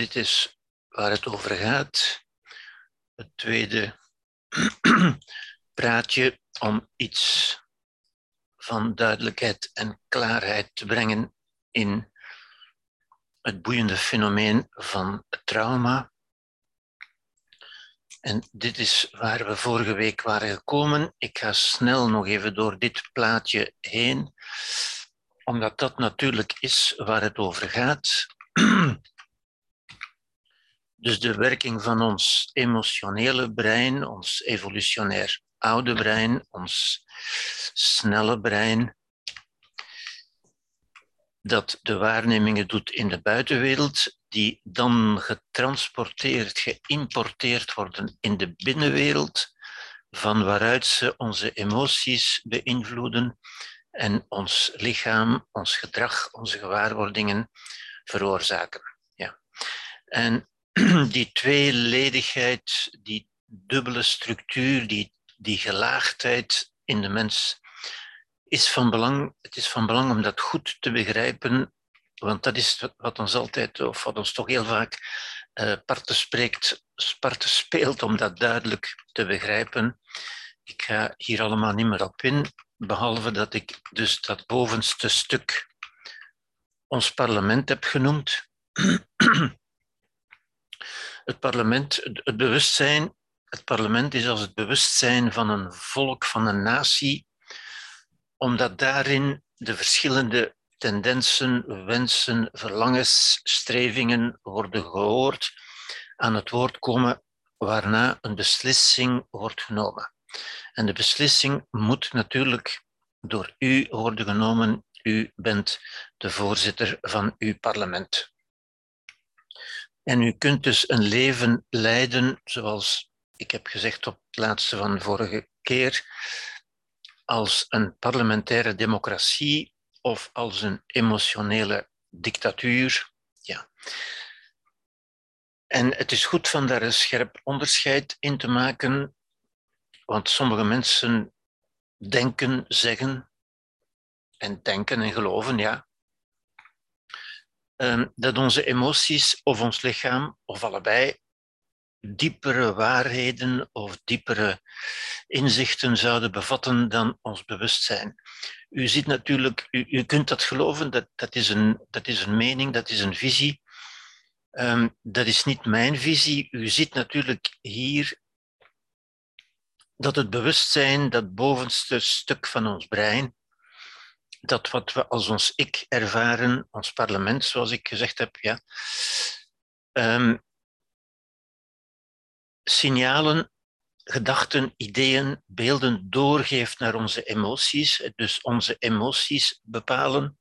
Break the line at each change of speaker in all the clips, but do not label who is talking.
dit is waar het over gaat. Het tweede praatje om iets van duidelijkheid en klaarheid te brengen in het boeiende fenomeen van trauma. En dit is waar we vorige week waren gekomen. Ik ga snel nog even door dit plaatje heen, omdat dat natuurlijk is waar het over gaat. Dus de werking van ons emotionele brein, ons evolutionair oude brein, ons snelle brein, dat de waarnemingen doet in de buitenwereld, die dan getransporteerd, geïmporteerd worden in de binnenwereld, van waaruit ze onze emoties beïnvloeden en ons lichaam, ons gedrag, onze gewaarwordingen veroorzaken. Ja. En die tweeledigheid, die dubbele structuur, die, die gelaagdheid in de mens, is van belang. Het is van belang om dat goed te begrijpen, want dat is wat ons altijd, of wat ons toch heel vaak uh, parten spreekt, parten speelt, om dat duidelijk te begrijpen. Ik ga hier allemaal niet meer op in, behalve dat ik dus dat bovenste stuk ons parlement heb genoemd. Het parlement, het bewustzijn, het parlement is als het bewustzijn van een volk, van een natie, omdat daarin de verschillende tendensen, wensen, verlangens, strevingen worden gehoord, aan het woord komen, waarna een beslissing wordt genomen. En de beslissing moet natuurlijk door u worden genomen. U bent de voorzitter van uw parlement. En u kunt dus een leven leiden, zoals ik heb gezegd op het laatste van de vorige keer, als een parlementaire democratie of als een emotionele dictatuur. Ja. En het is goed van daar een scherp onderscheid in te maken, want sommige mensen denken, zeggen en denken en geloven, ja, dat onze emoties of ons lichaam, of allebei, diepere waarheden of diepere inzichten zouden bevatten dan ons bewustzijn. U ziet natuurlijk, u, kunt dat geloven, dat, dat, is een, dat is een mening, dat is een visie. Um, dat is niet mijn visie. U ziet natuurlijk hier dat het bewustzijn, dat bovenste stuk van ons brein, dat wat we als ons ik ervaren, ons parlement, zoals ik gezegd heb, ja, um, signalen, gedachten, ideeën, beelden doorgeeft naar onze emoties, dus onze emoties bepalen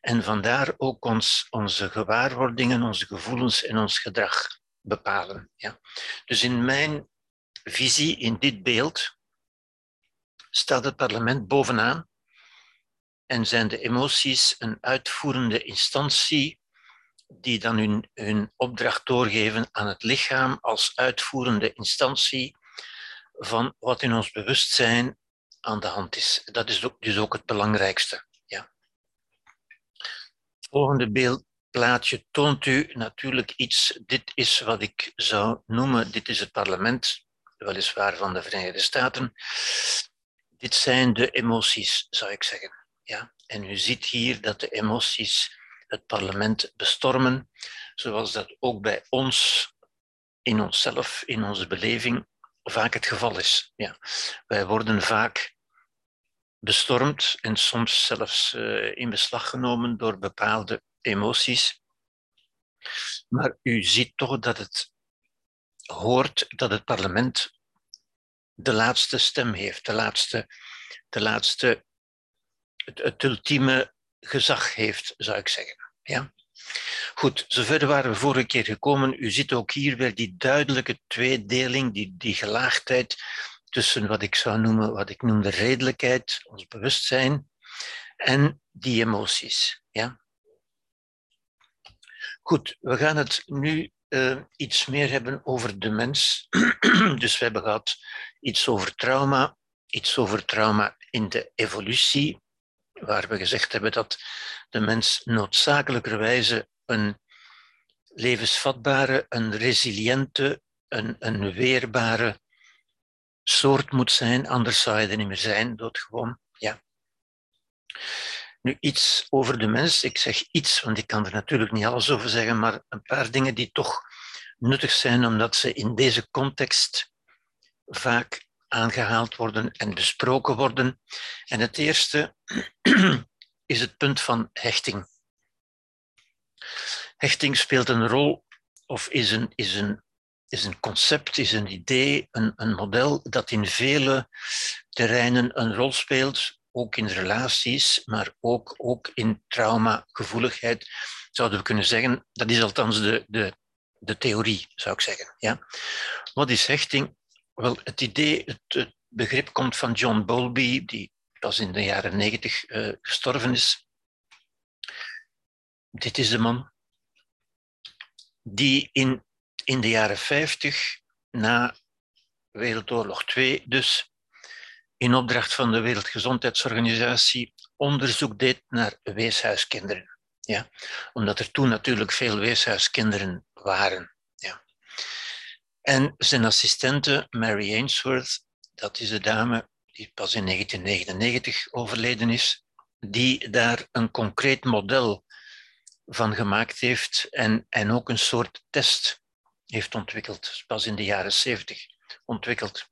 en vandaar ook ons, onze gewaarwordingen, onze gevoelens en ons gedrag bepalen. Ja. Dus in mijn visie, in dit beeld, staat het parlement bovenaan en zijn de emoties een uitvoerende instantie die dan hun, hun opdracht doorgeven aan het lichaam als uitvoerende instantie van wat in ons bewustzijn aan de hand is. Dat is dus ook het belangrijkste. Ja. Volgende beeldplaatje toont u natuurlijk iets. Dit is wat ik zou noemen, dit is het parlement, weliswaar van de Verenigde Staten. Dit zijn de emoties, zou ik zeggen. Ja? En u ziet hier dat de emoties het parlement bestormen, zoals dat ook bij ons, in onszelf, in onze beleving, vaak het geval is. Ja. Wij worden vaak bestormd en soms zelfs uh, in beslag genomen door bepaalde emoties. Maar u ziet toch dat het hoort dat het parlement de laatste stem heeft, de laatste, de laatste het, ultieme gezag heeft, zou ik zeggen. Ja? Goed, zover waren we vorige keer gekomen. U ziet ook hier weer die duidelijke tweedeling, die, die gelaagdheid tussen wat ik zou noemen, wat ik noem de redelijkheid, ons bewustzijn, en die emoties. Ja? Goed, we gaan het nu uh, iets meer hebben over de mens. dus we hebben gehad iets over trauma, iets over trauma in de evolutie, waar we gezegd hebben dat de mens noodzakelijkerwijze een levensvatbare, een resiliente, een, een weerbare soort moet zijn, anders zou je er niet meer zijn, doodgewoon. Ja. Nu, iets over de mens. Ik zeg iets, want ik kan er natuurlijk niet alles over zeggen, maar een paar dingen die toch nuttig zijn, omdat ze in deze context vaak aangehaald worden en besproken worden. En het eerste is het punt van hechting. Hechting speelt een rol of is een, is een, is een concept, is een idee, een, een model dat in vele terreinen een rol speelt, ook in relaties, maar ook, ook in trauma, gevoeligheid, zouden we kunnen zeggen. Dat is althans de, de, de theorie, zou ik zeggen. Ja? Wat is hechting? Wel, het idee, het, begrip komt van John Bowlby, die pas in de jaren negentig uh, gestorven is. Dit is de man die in, in de jaren 50, na Wereldoorlog 2 dus, in opdracht van de Wereldgezondheidsorganisatie onderzoek deed naar weeshuiskinderen. Ja? Omdat er toen natuurlijk veel weeshuiskinderen waren. En zijn assistente, Mary Ainsworth, dat is de dame die pas in 1999 overleden is, die daar een concreet model van gemaakt heeft en, en ook een soort test heeft ontwikkeld, pas in de jaren 70 ontwikkeld.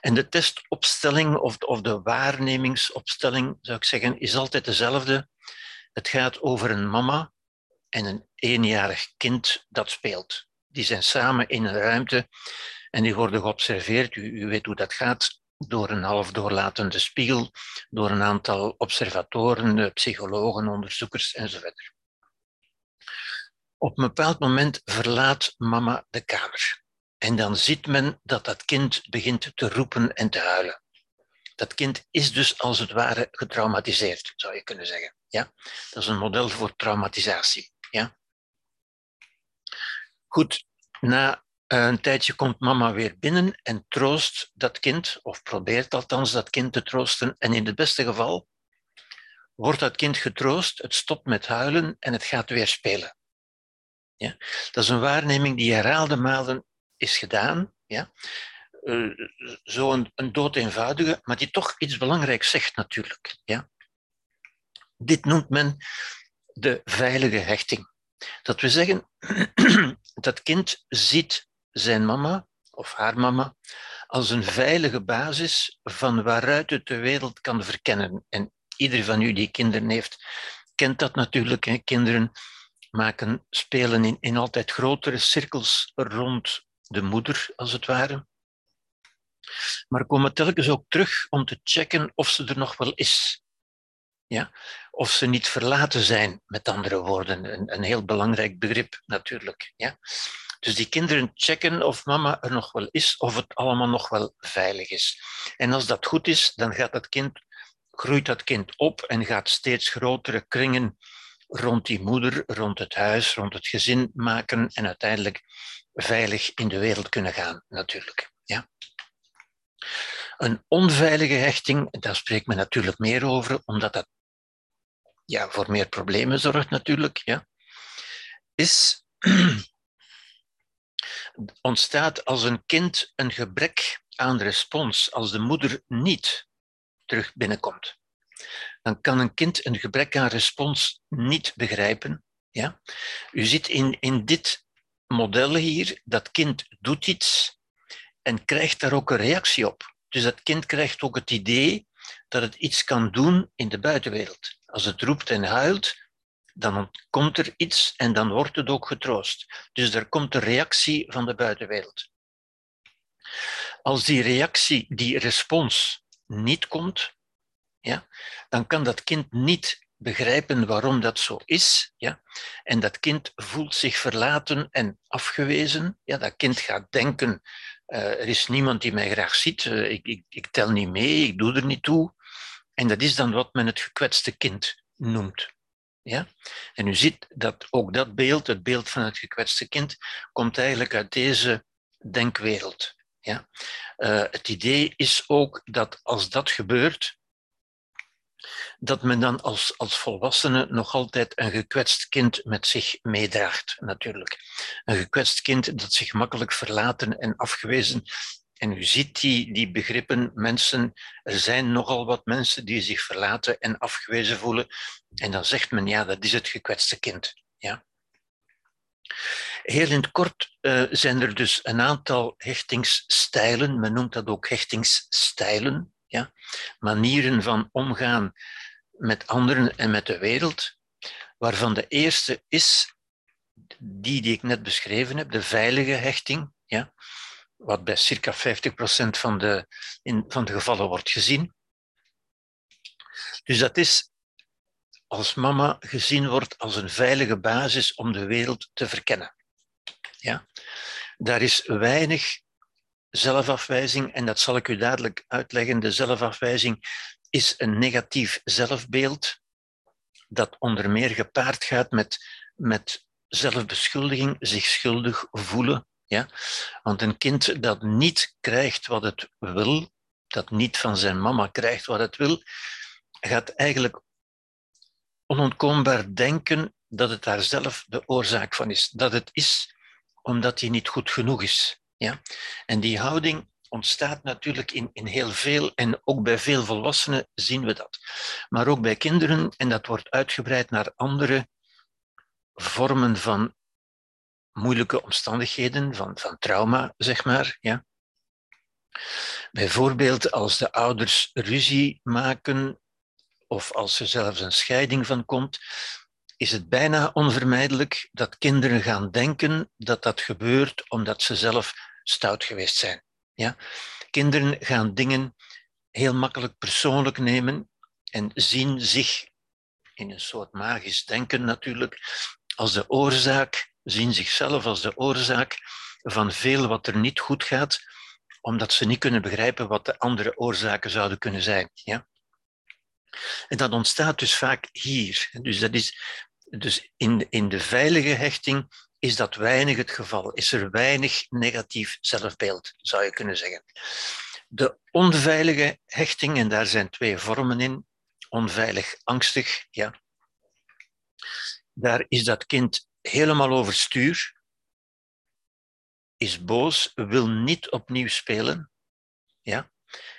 En de testopstelling of, of de waarnemingsopstelling, zou ik zeggen, is altijd dezelfde. Het gaat over een mama en een eenjarig kind dat speelt. Die zijn samen in een ruimte en die worden geobserveerd. U, u weet hoe dat gaat door een half doorlatende spiegel, door een aantal observatoren, eh, psychologen, onderzoekers enzovoort. Op een bepaald moment verlaat mama de kamer. En dan ziet men dat dat kind begint te roepen en te huilen. Dat kind is dus als het ware getraumatiseerd, zou je kunnen zeggen. Ja? Dat is een model voor traumatisatie. Ja? Goed, na een tijdje komt mama weer binnen en troost dat kind, of probeert althans dat kind te troosten. En in het beste geval wordt dat kind getroost, het stopt met huilen en het gaat weer spelen. Ja? Dat is een waarneming die herhaalde malen is gedaan. Ja? Uh, zo een, een dood eenvoudige, maar die toch iets belangrijks zegt natuurlijk. Ja? Dit noemt men de veilige hechting. Dat we zeggen, dat kind ziet zijn mama of haar mama als een veilige basis van waaruit het de wereld kan verkennen. En ieder van u die kinderen heeft, kent dat natuurlijk. Kinderen maken, spelen in, in altijd grotere cirkels rond de moeder, als het ware. Maar komen telkens ook terug om te checken of ze er nog wel is. Ja? Of ze niet verlaten zijn, met andere woorden. Een, een heel belangrijk begrip natuurlijk. Ja? Dus die kinderen checken of mama er nog wel is, of het allemaal nog wel veilig is. En als dat goed is, dan gaat dat kind, groeit dat kind op en gaat steeds grotere kringen rond die moeder, rond het huis, rond het gezin maken en uiteindelijk veilig in de wereld kunnen gaan, natuurlijk. Ja. Een onveilige hechting, daar spreekt men natuurlijk meer over, omdat dat ja, voor meer problemen zorgt natuurlijk, ja, is ontstaat als een kind een gebrek aan respons, als de moeder niet terug binnenkomt. Dan kan een kind een gebrek aan respons niet begrijpen. Ja? U ziet in, in dit model hier, dat kind doet iets en krijgt daar ook een reactie op. Dus dat kind krijgt ook het idee dat het iets kan doen in de buitenwereld. Als het roept en huilt, dan komt er iets en dan wordt het ook getroost. Dus er komt een reactie van de buitenwereld. Als die reactie, die respons niet komt, ja, dan kan dat kind niet begrijpen waarom dat zo is. Ja? En dat kind voelt zich verlaten en afgewezen. Ja, dat kind gaat denken, er is niemand die mij graag ziet, uh, ik, ik, ik tel niet mee, ik doe er niet toe. En dat is dan wat men het gekwetste kind noemt. Ja? En u ziet dat ook dat beeld, het beeld van het gekwetste kind, komt eigenlijk uit deze denkwereld. Ja? Uh, het idee is ook dat als dat gebeurt, dat men dan als, als volwassene nog altijd een gekwetst kind met zich meedraagt, natuurlijk. Een gekwetst kind dat zich makkelijk verlaten en afgewezen. En u ziet die, die begrippen, mensen, er zijn nogal wat mensen die zich verlaten en afgewezen voelen. En dan zegt men, ja, dat is het gekwetste kind. Ja. Heel in het kort uh, zijn er dus een aantal hechtingsstijlen, men noemt dat ook hechtingsstijlen, manieren van omgaan met anderen en met de wereld, waarvan de eerste is die die ik net beschreven heb, de veilige hechting, ja? wat bij circa 50% van de, in, van de gevallen wordt gezien. Dus dat is als mama gezien wordt als een veilige basis om de wereld te verkennen. Ja? Daar is weinig zelfafwijzing en dat zal ik u dadelijk uitleggen. De zelfafwijzing is een negatief zelfbeeld dat onder meer gepaard gaat met, met zelfbeschuldiging, zich schuldig voelen. Ja? Want een kind dat niet krijgt wat het wil, dat niet van zijn mama krijgt wat het wil, gaat eigenlijk onontkoombaar denken dat het daar zelf de oorzaak van is. Dat het is omdat hij niet goed genoeg is. Ja? En die houding ontstaat natuurlijk in, in heel veel, en ook bij veel volwassenen zien we dat. Maar ook bij kinderen, en dat wordt uitgebreid naar andere vormen van moeilijke omstandigheden, van, van trauma, zeg maar. Ja? Bijvoorbeeld als de ouders ruzie maken of als er zelfs een scheiding van komt, is het bijna onvermijdelijk dat kinderen gaan denken dat dat gebeurt omdat ze zelf stout geweest zijn. Ja? Kinderen gaan dingen heel makkelijk persoonlijk nemen en zien zich in een soort magisch denken natuurlijk als de oorzaak, zien zichzelf als de oorzaak van veel wat er niet goed gaat, omdat ze niet kunnen begrijpen wat de andere oorzaken zouden kunnen zijn. Ja? En dat ontstaat dus vaak hier. Dus, dat is, dus in, de, in de veilige hechting is dat weinig het geval. Is er weinig negatief zelfbeeld, zou je kunnen zeggen. De onveilige hechting, en daar zijn twee vormen in, onveilig, angstig, ja. Daar is dat kind helemaal overstuur, is boos, wil niet opnieuw spelen, ja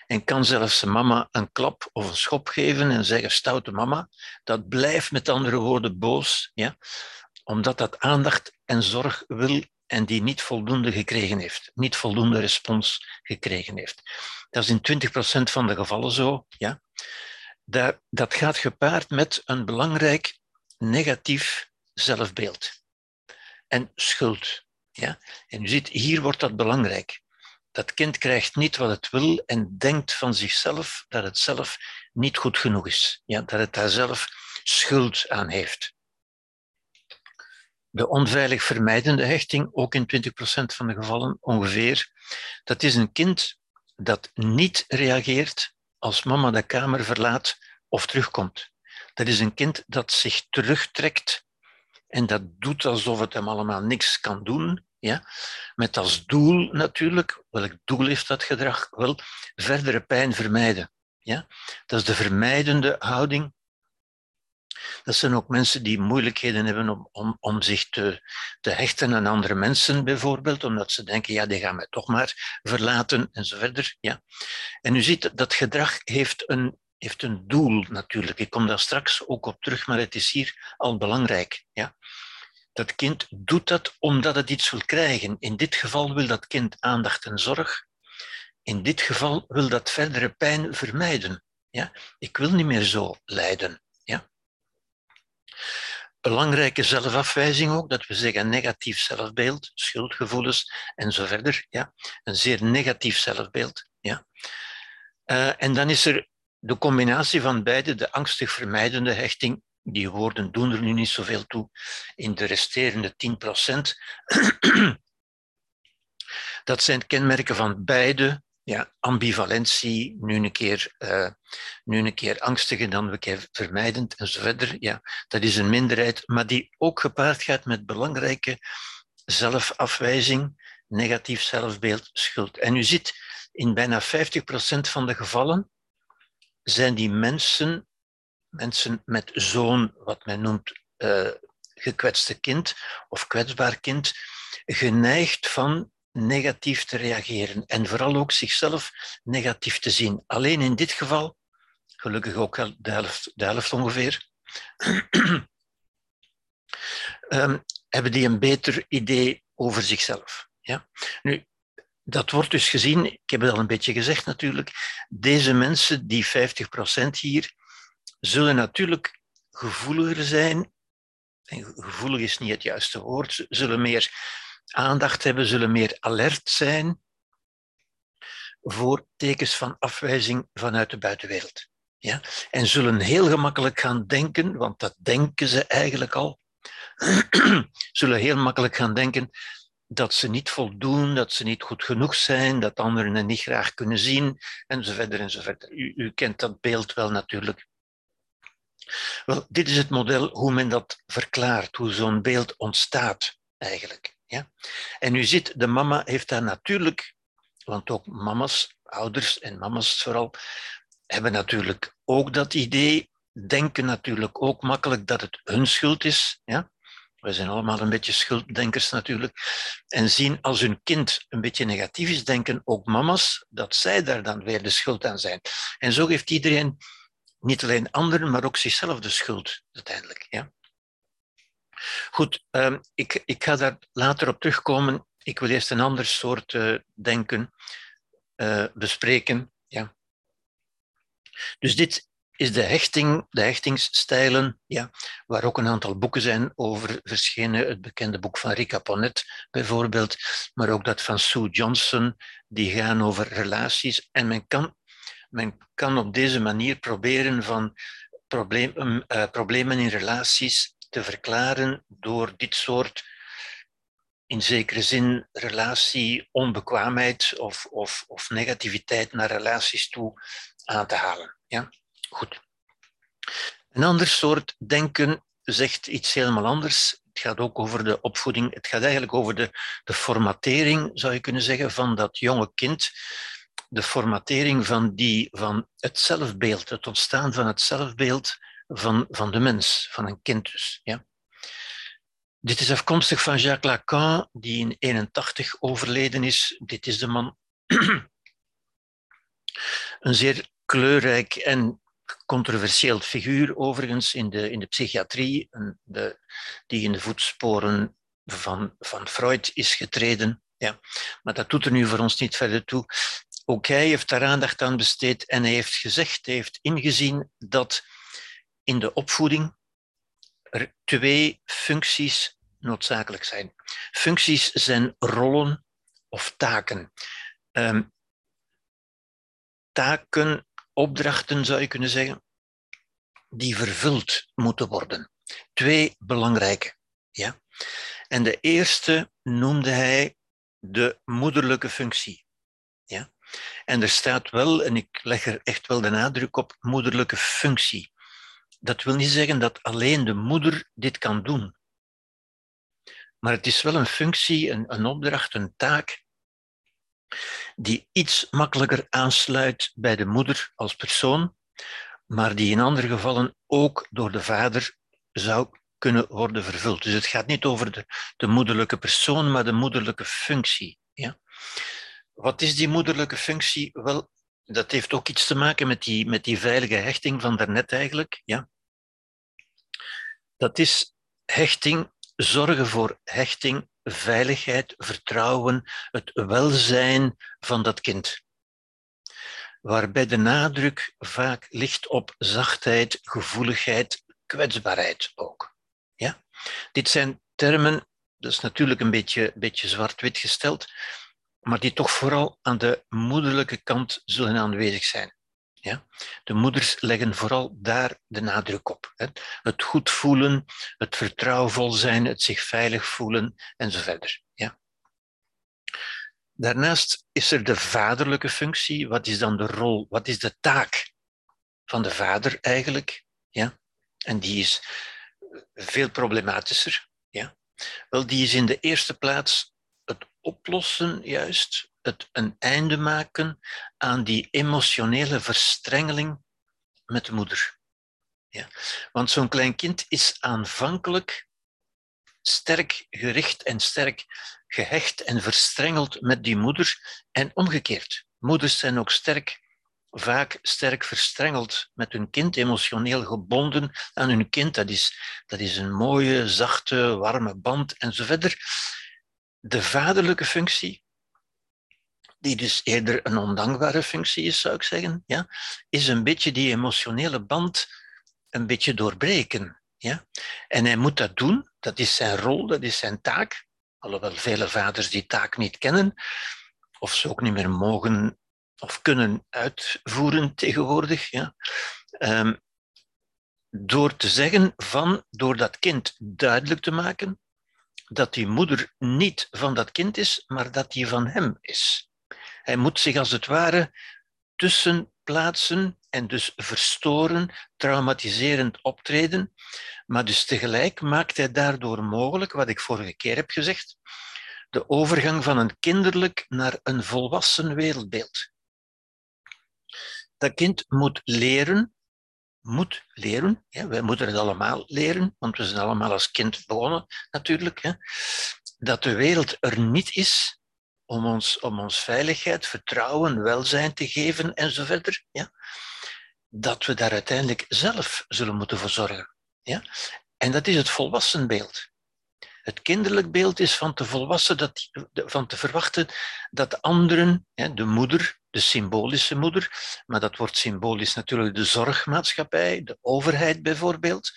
en kan zelfs zijn mama een klap of een schop geven en zeggen stoute mama. Dat blijft met andere woorden boos, ja? omdat dat aandacht en zorg wil en die niet voldoende gekregen heeft, niet voldoende respons gekregen heeft. Dat is in 20% van de gevallen zo. Ja? Dat, dat gaat gepaard met een belangrijk negatief zelfbeeld en schuld. Ja? En u ziet, hier wordt dat belangrijk dat kind krijgt niet wat het wil en denkt van zichzelf dat het zelf niet goed genoeg is. Ja, dat het daar zelf schuld aan heeft. De onveilig vermijdende hechting, ook in 20% van de gevallen ongeveer, dat is een kind dat niet reageert als mama de kamer verlaat of terugkomt. Dat is een kind dat zich terugtrekt en dat doet alsof het hem allemaal niks kan doen, ja? Met als doel natuurlijk, welk doel heeft dat gedrag? Wel, verdere pijn vermijden. Ja? Dat is de vermijdende houding. Dat zijn ook mensen die moeilijkheden hebben om, om, om zich te, te hechten aan andere mensen, bijvoorbeeld, omdat ze denken, ja, die gaan mij toch maar verlaten en. Ja. En u ziet, dat gedrag heeft een, heeft een doel natuurlijk. Ik kom daar straks ook op terug, maar het is hier al belangrijk. Ja. Dat kind doet dat omdat het iets wil krijgen. In dit geval wil dat kind aandacht en zorg. In dit geval wil dat verdere pijn vermijden. Ja? Ik wil niet meer zo lijden. Ja? Belangrijke zelfafwijzing ook, dat we zeggen negatief zelfbeeld, schuldgevoelens en zo verder. Ja? Een zeer negatief zelfbeeld. Ja? Uh, en dan is er de combinatie van beide, de angstig vermijdende hechting die woorden doen er nu niet zoveel toe. In de resterende 10%. dat zijn kenmerken van beide. Ja, ambivalentie, nu een keer, uh, nu een keer angstig en dan keer vermijdend en verder. Ja, dat is een minderheid, maar die ook gepaard gaat met belangrijke zelfafwijzing, negatief zelfbeeld, schuld. En u ziet, in bijna 50% van de gevallen zijn die mensen mensen met zo'n, wat men noemt, uh, gekwetste kind of kwetsbaar kind, geneigd van negatief te reageren en vooral ook zichzelf negatief te zien. Alleen in dit geval, gelukkig ook de helft, de ongeveer, um, hebben die een beter idee over zichzelf. Ja? Nu, dat wordt dus gezien, ik heb het al een beetje gezegd natuurlijk, deze mensen, die 50% hier, zullen natuurlijk gevoeliger zijn. En gevoelig is niet het juiste woord, zullen meer aandacht hebben, zullen meer alert zijn voor tekens van afwijzing vanuit de buitenwereld. Ja? En zullen heel gemakkelijk gaan denken, want dat denken ze eigenlijk al, zullen heel makkelijk gaan denken dat ze niet voldoen, dat ze niet goed genoeg zijn, dat anderen hen niet graag kunnen zien, enzovoort enzovoort. U, u kent dat beeld wel natuurlijk. Wel, dit is het model hoe men dat verklaart, hoe zo'n beeld ontstaat eigenlijk. Ja? En u ziet, de mama heeft daar natuurlijk, want ook mama's, ouders en mama's vooral, hebben natuurlijk ook dat idee, denken natuurlijk ook makkelijk dat het hun schuld is. Ja? We zijn allemaal een beetje schulddenkers natuurlijk. En zien als hun kind een beetje negatief is, denken ook mama's dat zij daar dan weer de schuld aan zijn. En zo geeft iedereen niet alleen anderen, maar ook zichzelf de schuld uiteindelijk. Ja? Goed, um, ik, ik ga daar later op terugkomen. Ik wil eerst een ander soort uh, denken uh, bespreken. Ja. Dus dit is de hechting, de hechtingsstijlen, ja, waar ook een aantal boeken zijn over verschenen. Het bekende boek van Rika Ponet bijvoorbeeld, maar ook dat van Sue Johnson, die gaan over relaties. En men kan, men kan op deze manier proberen van probleem, uh, problemen in relaties te verklaren door dit soort, in zekere zin, relatie, onbekwaamheid of, of, of negativiteit naar relaties toe aan te halen. Ja? Goed. Een ander soort denken zegt iets helemaal anders. Het gaat ook over de opvoeding. Het gaat eigenlijk over de, de formatering, zou je kunnen zeggen, van dat jonge kind. De formatering van, die, van het zelfbeeld, het ontstaan van het zelfbeeld van, van de mens, van een kind dus. Ja. Dit is afkomstig van Jacques Lacan, die in 81 overleden is. Dit is de man. een zeer kleurrijk en controversieel figuur, overigens, in de, in de psychiatrie, de, die in de voetsporen van, van Freud is getreden. Ja. Maar dat doet er nu voor ons niet verder toe. Ook hij heeft daar aandacht aan besteed en hij heeft gezegd, hij heeft ingezien dat in de opvoeding er twee functies noodzakelijk zijn. Functies zijn rollen of taken. Um, taken opdrachten, zou je kunnen zeggen, die vervuld moeten worden. Twee belangrijke. Ja? En de eerste noemde hij de moederlijke functie. En er staat wel, en ik leg er echt wel de nadruk op, moederlijke functie. Dat wil niet zeggen dat alleen de moeder dit kan doen. Maar het is wel een functie, een, een opdracht, een taak die iets makkelijker aansluit bij de moeder als persoon, maar die in andere gevallen ook door de vader zou kunnen worden vervuld. Dus het gaat niet over de, de moederlijke persoon, maar de moederlijke functie. Ja? Wat is die moederlijke functie? Wel, dat heeft ook iets te maken met die, met die veilige hechting van daarnet eigenlijk. Ja? Dat is hechting, zorgen voor hechting veiligheid, vertrouwen, het welzijn van dat kind. Waarbij de nadruk vaak ligt op zachtheid, gevoeligheid, kwetsbaarheid ook. Ja? Dit zijn termen, dat is natuurlijk een beetje, beetje zwart-wit gesteld, maar die toch vooral aan de moederlijke kant zullen aanwezig zijn. Ja? De moeders leggen vooral daar de nadruk op. Hè? Het goed voelen, het vertrouwvol zijn, het zich veilig voelen enzovoort. Ja? Daarnaast is er de vaderlijke functie. Wat is dan de rol, wat is de taak van de vader eigenlijk? Ja? En die is veel problematischer. Ja? Wel, die is in de eerste plaats oplossen juist het een einde maken aan die emotionele verstrengeling met de moeder. Ja? Want zo'n klein kind is aanvankelijk sterk gericht en sterk gehecht en verstrengeld met die moeder en omgekeerd. Moeders zijn ook sterk, vaak sterk verstrengeld met hun kind, emotioneel gebonden aan hun kind. Dat is, dat is een mooie, zachte, warme band en zo verder. De vaderlijke functie, die dus eerder een ondankbare functie is, zou ik zeggen, ja, is een beetje die emotionele band een beetje doorbreken. Ja? En hij moet dat doen, dat is zijn rol, dat is zijn taak. Alhoewel vele vaders die taak niet kennen, of ze ook niet meer mogen of kunnen uitvoeren tegenwoordig. Ja? Ehm, door te zeggen van, door dat kind duidelijk te maken dat die moeder niet van dat kind is, maar dat die van hem is. Hij moet zich als het ware tussen plaatsen en dus verstoren, traumatiserend optreden. Maar dus tegelijk maakt hij daardoor mogelijk, wat ik vorige keer heb gezegd, de overgang van een kinderlijk naar een volwassen wereldbeeld. Dat kind moet leren, moet leren, ja, wij moeten het allemaal leren, want we zijn allemaal als kind begonnen natuurlijk, hè, dat de wereld er niet is om ons, om ons veiligheid, vertrouwen, welzijn te geven en zo verder. Ja? Dat we daar uiteindelijk zelf zullen moeten voor zorgen. Ja? En dat is het volwassen beeld. Het kinderlijk beeld is van dat, van te verwachten dat anderen, de moeder, de symbolische moeder, maar dat wordt symbolisch natuurlijk de zorgmaatschappij, de overheid bijvoorbeeld,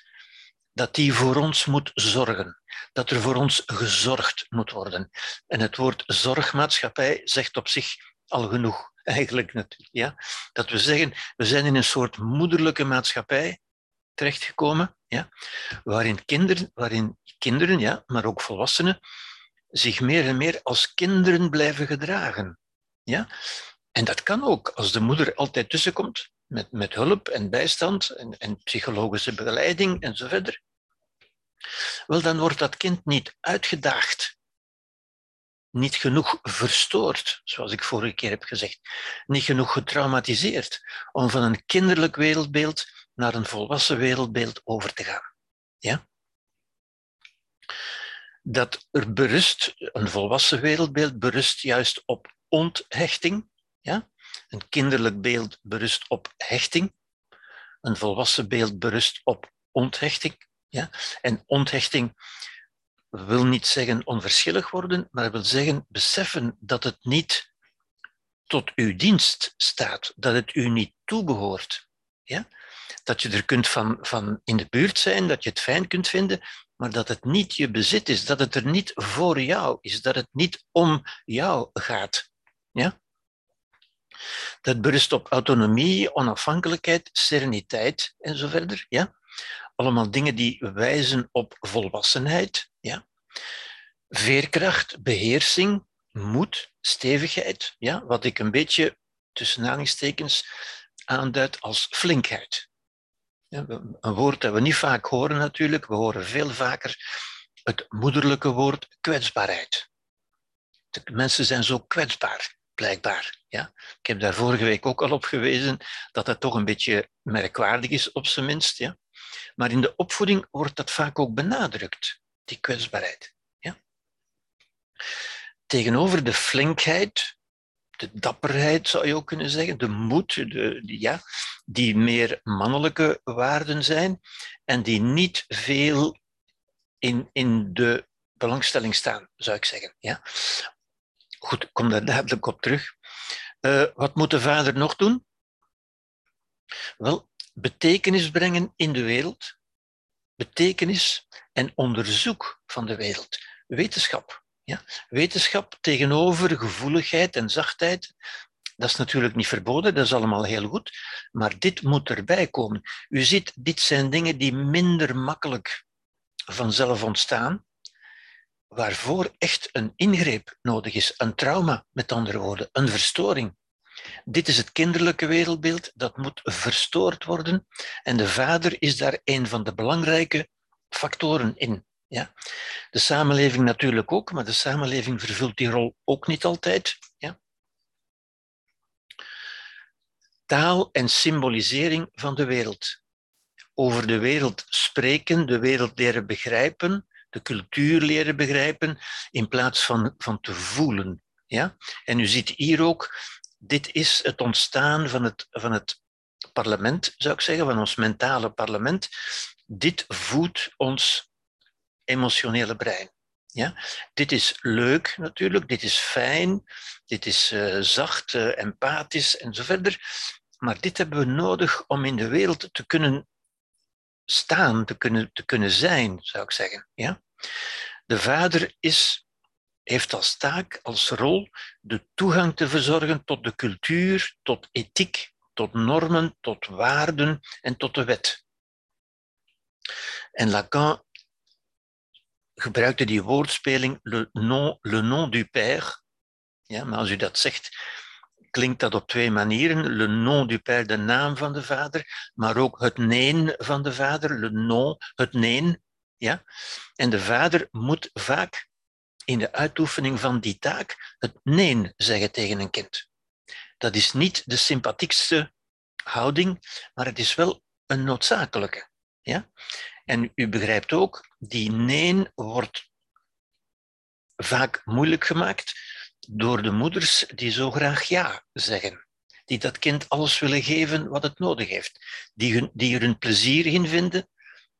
dat die voor ons moet zorgen, dat er voor ons gezorgd moet worden. En het woord zorgmaatschappij zegt op zich al genoeg, eigenlijk natuurlijk. Ja? Dat we zeggen, we zijn in een soort moederlijke maatschappij terechtgekomen, ja? waarin, kinderen, waarin kinderen, ja, maar ook volwassenen, zich meer en meer als kinderen blijven gedragen. Ja? En dat kan ook als de moeder altijd tussenkomt met, met hulp en bijstand en, en psychologische begeleiding en zo verder. Wel, dan wordt dat kind niet uitgedaagd, niet genoeg verstoord, zoals ik vorige keer heb gezegd, niet genoeg getraumatiseerd om van een kinderlijk wereldbeeld naar een volwassen wereldbeeld over te gaan. Ja? Dat er berust, een volwassen wereldbeeld berust juist op onthechting, ja? Een kinderlijk beeld berust op hechting. Een volwassen beeld berust op onthechting. Ja? En onthechting wil niet zeggen onverschillig worden, maar wil zeggen beseffen dat het niet tot uw dienst staat, dat het u niet toebehoort. Ja? Dat je er kunt van, van in de buurt zijn, dat je het fijn kunt vinden, maar dat het niet je bezit is, dat het er niet voor jou is, dat het niet om jou gaat. Ja? Dat berust op autonomie, onafhankelijkheid, sereniteit en zo verder. Ja? Allemaal dingen die wijzen op volwassenheid. Ja? Veerkracht, beheersing, moed, stevigheid. Ja? Wat ik een beetje tussen aanhalingstekens aanduid als flinkheid. Een woord dat we niet vaak horen natuurlijk. We horen veel vaker het moederlijke woord kwetsbaarheid. De mensen zijn zo kwetsbaar blijkbaar. Ja? Ik heb daar vorige week ook al op gewezen dat dat toch een beetje merkwaardig is, op zijn minst. Ja? Maar in de opvoeding wordt dat vaak ook benadrukt, die kwetsbaarheid. Ja? Tegenover de flinkheid, de dapperheid zou je ook kunnen zeggen, de moed, de, ja, die meer mannelijke waarden zijn en die niet veel in, in de belangstelling staan, zou ik zeggen. Ja? Goed, ik kom daar duidelijk op terug. Uh, wat moet de vader nog doen? Wel, betekenis brengen in de wereld. Betekenis en onderzoek van de wereld. Wetenschap. Wetenschap tegenover gevoeligheid en zachtheid. Dat is natuurlijk niet verboden, dat is allemaal heel goed. Maar dit moet erbij komen. U ziet, dit zijn dingen die minder makkelijk vanzelf ontstaan waarvoor echt een ingreep nodig is, een trauma, met andere woorden, een verstoring. Dit is het kinderlijke wereldbeeld, dat moet verstoord worden en de vader is daar een van de belangrijke factoren in. Ja? De samenleving natuurlijk ook, maar de samenleving vervult die rol ook niet altijd. Ja? Taal en symbolisering van de wereld. over de wereld spreken, de wereld leren begrijpen, de cultuur leren begrijpen, in plaats van, van te voelen. Ja? En u ziet hier ook, dit is het ontstaan van het, van het parlement, zou ik zeggen, van ons mentale parlement. Dit voedt ons emotionele brein. Ja? Dit is leuk natuurlijk, dit is fijn, dit is uh, zacht, uh, empathisch en zo verder. Maar dit hebben we nodig om in de wereld te kunnen staan, te kunnen, te kunnen zijn, zou ik zeggen. Ja? De vader is, heeft als taak, als rol, de toegang te verzorgen tot de cultuur, tot ethiek, tot normen, tot waarden en tot de wet. En Lacan gebruikte die woordspeling le nom, le nom du père. Ja, maar als u dat zegt, klinkt dat op twee manieren. Le nom du père, de naam van de vader, maar ook het neen van de vader, le nom, het neen. Ja? En de vader moet vaak in de uitoefening van die taak het neen zeggen tegen een kind. Dat is niet de sympathiekste houding, maar het is wel een noodzakelijke. Ja? En u begrijpt ook, die neen wordt vaak moeilijk gemaakt door de moeders die zo graag ja zeggen. Die dat kind alles willen geven wat het nodig heeft. Die, die er een plezier in vinden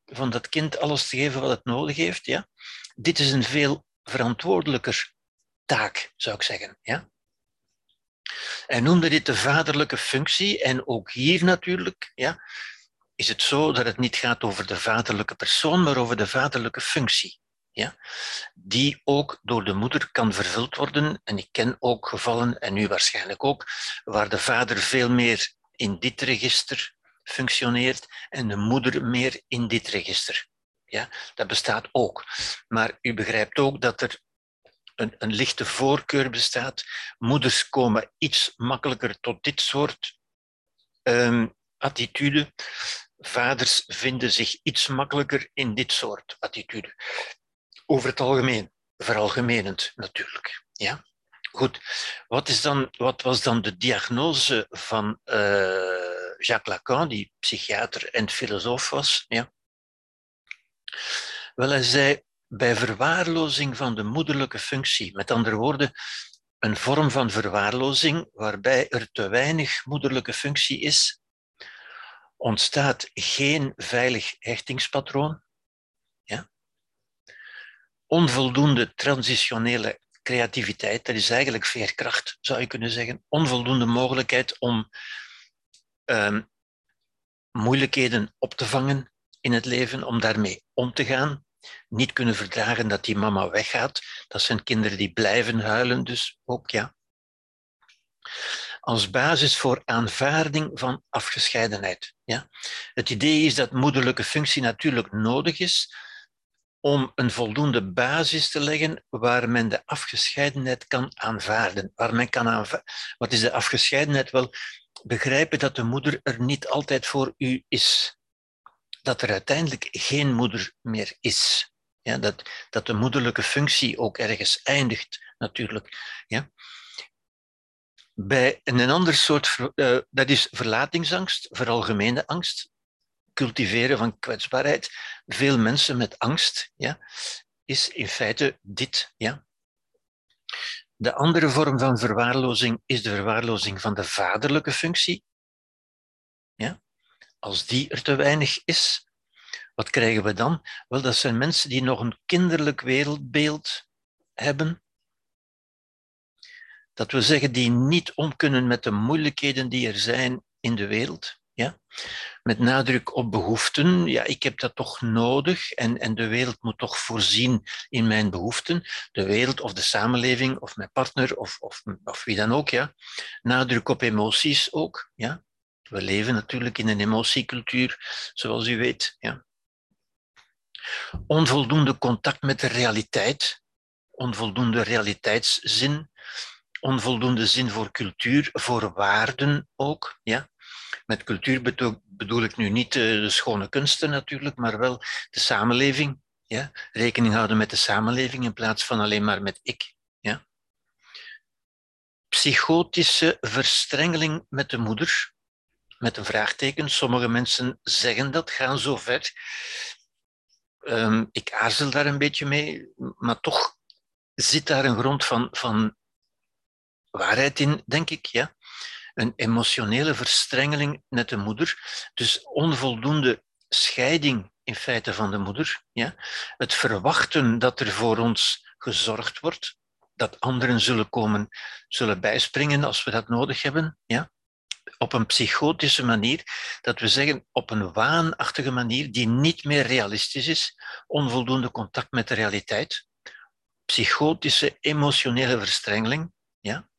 van dat kind alles te geven wat het nodig heeft. Ja? Dit is een veel verantwoordelijker taak, zou ik zeggen. Ja? Hij noemde dit de vaderlijke functie. En ook hier natuurlijk ja, is het zo dat het niet gaat over de vaderlijke persoon, maar over de vaderlijke functie. Ja, die ook door de moeder kan vervuld worden. En ik ken ook gevallen, en u waarschijnlijk ook, waar de vader veel meer in dit register functioneert en de moeder meer in dit register. Ja, dat bestaat ook. Maar u begrijpt ook dat er een, een lichte voorkeur bestaat. Moeders komen iets makkelijker tot dit soort um, attitude. Vaders vinden zich iets makkelijker in dit soort attitude. Over het algemeen, veralgemenend natuurlijk. Ja? Goed, wat, is dan, wat was dan de diagnose van uh, Jacques Lacan, die psychiater en filosoof was? Ja? Wel, hij zei, bij verwaarlozing van de moederlijke functie, met andere woorden, een vorm van verwaarlozing waarbij er te weinig moederlijke functie is, ontstaat geen veilig hechtingspatroon, ja? onvoldoende transitionele creativiteit, dat is eigenlijk veerkracht, zou je kunnen zeggen, onvoldoende mogelijkheid om um, moeilijkheden op te vangen in het leven, om daarmee om te gaan. Niet kunnen verdragen dat die mama weggaat. Dat zijn kinderen die blijven huilen, dus ook ja als basis voor aanvaarding van afgescheidenheid. Ja? Het idee is dat moederlijke functie natuurlijk nodig is om een voldoende basis te leggen waar men de afgescheidenheid kan aanvaarden. Waar men kan aanvaarden. Wat is de afgescheidenheid? Wel, begrijpen dat de moeder er niet altijd voor u is. Dat er uiteindelijk geen moeder meer is. Ja, dat, dat de moederlijke functie ook ergens eindigt, natuurlijk. Ja. Bij een ander soort, uh, dat is verlatingsangst, veralgemene angst, cultiveren van kwetsbaarheid. Veel mensen met angst, ja, is in feite dit. Ja. De andere vorm van verwaarlozing is de verwaarlozing van de vaderlijke functie. Ja. Als die er te weinig is, wat krijgen we dan? Wel, dat zijn mensen die nog een kinderlijk wereldbeeld hebben, dat we zeggen, die niet om kunnen met de moeilijkheden die er zijn in de wereld. Ja? Met nadruk op behoeften. Ja, ik heb dat toch nodig en, en de wereld moet toch voorzien in mijn behoeften. De wereld of de samenleving of mijn partner of, of, of wie dan ook. Ja? Nadruk op emoties ook. Ja? We leven natuurlijk in een emotiecultuur, zoals u weet. Ja? Onvoldoende contact met de realiteit, onvoldoende realiteitszin, onvoldoende zin voor cultuur, voor waarden ook. Ja? Met cultuur bedoel, ik nu niet de schone kunsten natuurlijk, maar wel de samenleving. Ja? Rekening houden met de samenleving in plaats van alleen maar met ik. Ja? Psychotische verstrengeling met de moeder. met een vraagteken. Sommige mensen zeggen dat, gaan zo ver. Um, ik aarzel daar een beetje mee, maar toch zit daar een grond van, van waarheid in, denk ik. Ja? Een emotionele verstrengeling met de moeder. Dus onvoldoende scheiding in feite van de moeder. Ja? Het verwachten dat er voor ons gezorgd wordt, dat anderen zullen komen, zullen bijspringen als we dat nodig hebben. Ja? Op een psychotische manier, dat we zeggen op een waanachtige manier die niet meer realistisch is, onvoldoende contact met de realiteit. Psychotische emotionele verstrengeling, ja?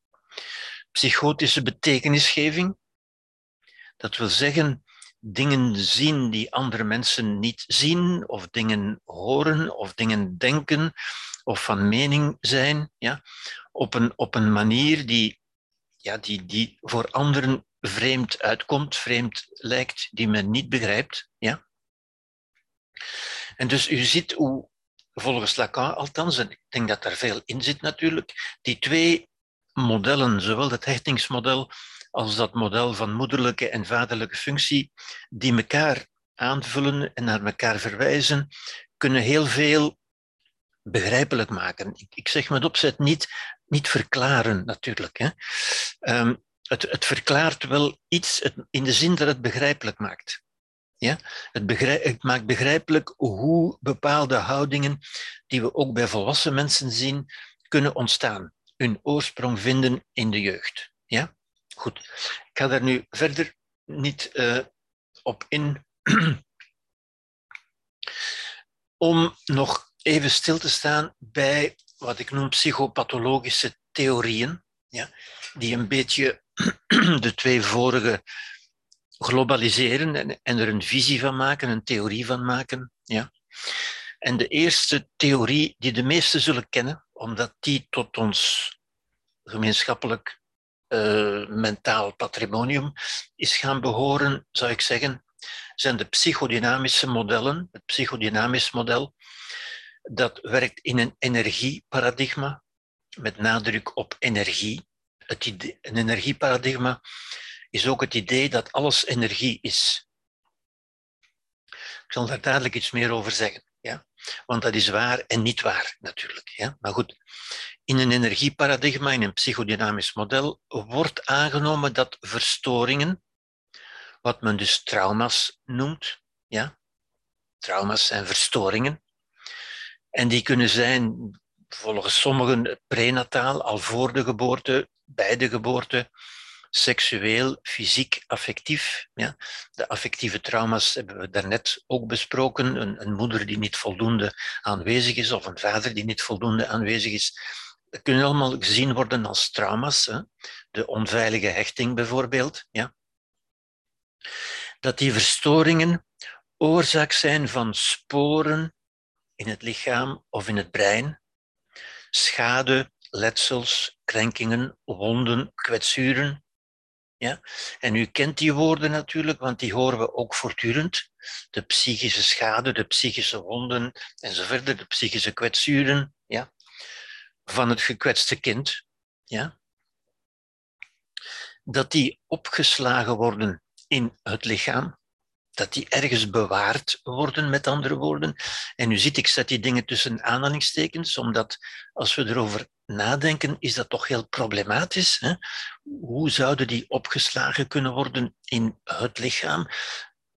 Psychotische betekenisgeving. Dat wil zeggen, dingen zien die andere mensen niet zien, of dingen horen, of dingen denken, of van mening zijn, ja, op, een, op een manier die, ja, die, die voor anderen vreemd uitkomt, vreemd lijkt, die men niet begrijpt. Ja. En dus u ziet hoe, volgens Lacan althans, en ik denk dat daar veel in zit natuurlijk, die twee modellen, zowel het hechtingsmodel als dat model van moederlijke en vaderlijke functie, die elkaar aanvullen en naar elkaar verwijzen, kunnen heel veel begrijpelijk maken. Ik, zeg met opzet niet, niet verklaren, natuurlijk. Hè. Um, het, het, verklaart wel iets het, in de zin dat het begrijpelijk maakt. Ja? Het, maakt begrijpelijk hoe bepaalde houdingen, die we ook bij volwassen mensen zien, kunnen ontstaan, hun oorsprong vinden in de jeugd. Ja? Goed, ik ga daar nu verder niet uh, op in. Om nog even stil te staan bij wat ik noem psychopathologische theorieën, ja, die een beetje de twee vorige globaliseren en, en, er een visie van maken, een theorie van maken. Ja. En de eerste theorie die de meesten zullen kennen, omdat die tot ons gemeenschappelijk uh, mentaal patrimonium is gaan behoren, zou ik zeggen, zijn de psychodynamische modellen. Het psychodynamisch model, dat werkt in een energieparadigma, met nadruk op energie. Het idee, een energieparadigma is ook het idee dat alles energie is. Ik zal daar dadelijk iets meer over zeggen. Ja? Want dat is waar en niet waar, natuurlijk. Ja? Maar goed, in een energieparadigma, in een psychodynamisch model, wordt aangenomen dat verstoringen, wat men dus trauma's noemt, ja? trauma's zijn verstoringen, en die kunnen zijn volgens sommigen prenataal, al voor de geboorte, bij de geboorte, seksueel, fysiek, affectief. Ja. De affectieve trauma's hebben we daarnet ook besproken. Een, een, moeder die niet voldoende aanwezig is of een vader die niet voldoende aanwezig is. Dat kunnen allemaal gezien worden als trauma's. Hè. De onveilige hechting bijvoorbeeld. Ja. Dat die verstoringen oorzaak zijn van sporen in het lichaam of in het brein, schade, letsels, krenkingen, wonden, kwetsuren. Ja? En u kent die woorden natuurlijk, want die horen we ook voortdurend. De psychische schade, de psychische wonden enzovoort, de psychische kwetsuren ja? van het gekwetste kind. Ja? Dat die opgeslagen worden in het lichaam dat die ergens bewaard worden, met andere woorden. En nu ziet ik, zet die dingen tussen aanhalingstekens, omdat als we erover nadenken, is dat toch heel problematisch. Hè? Hoe zouden die opgeslagen kunnen worden in het lichaam?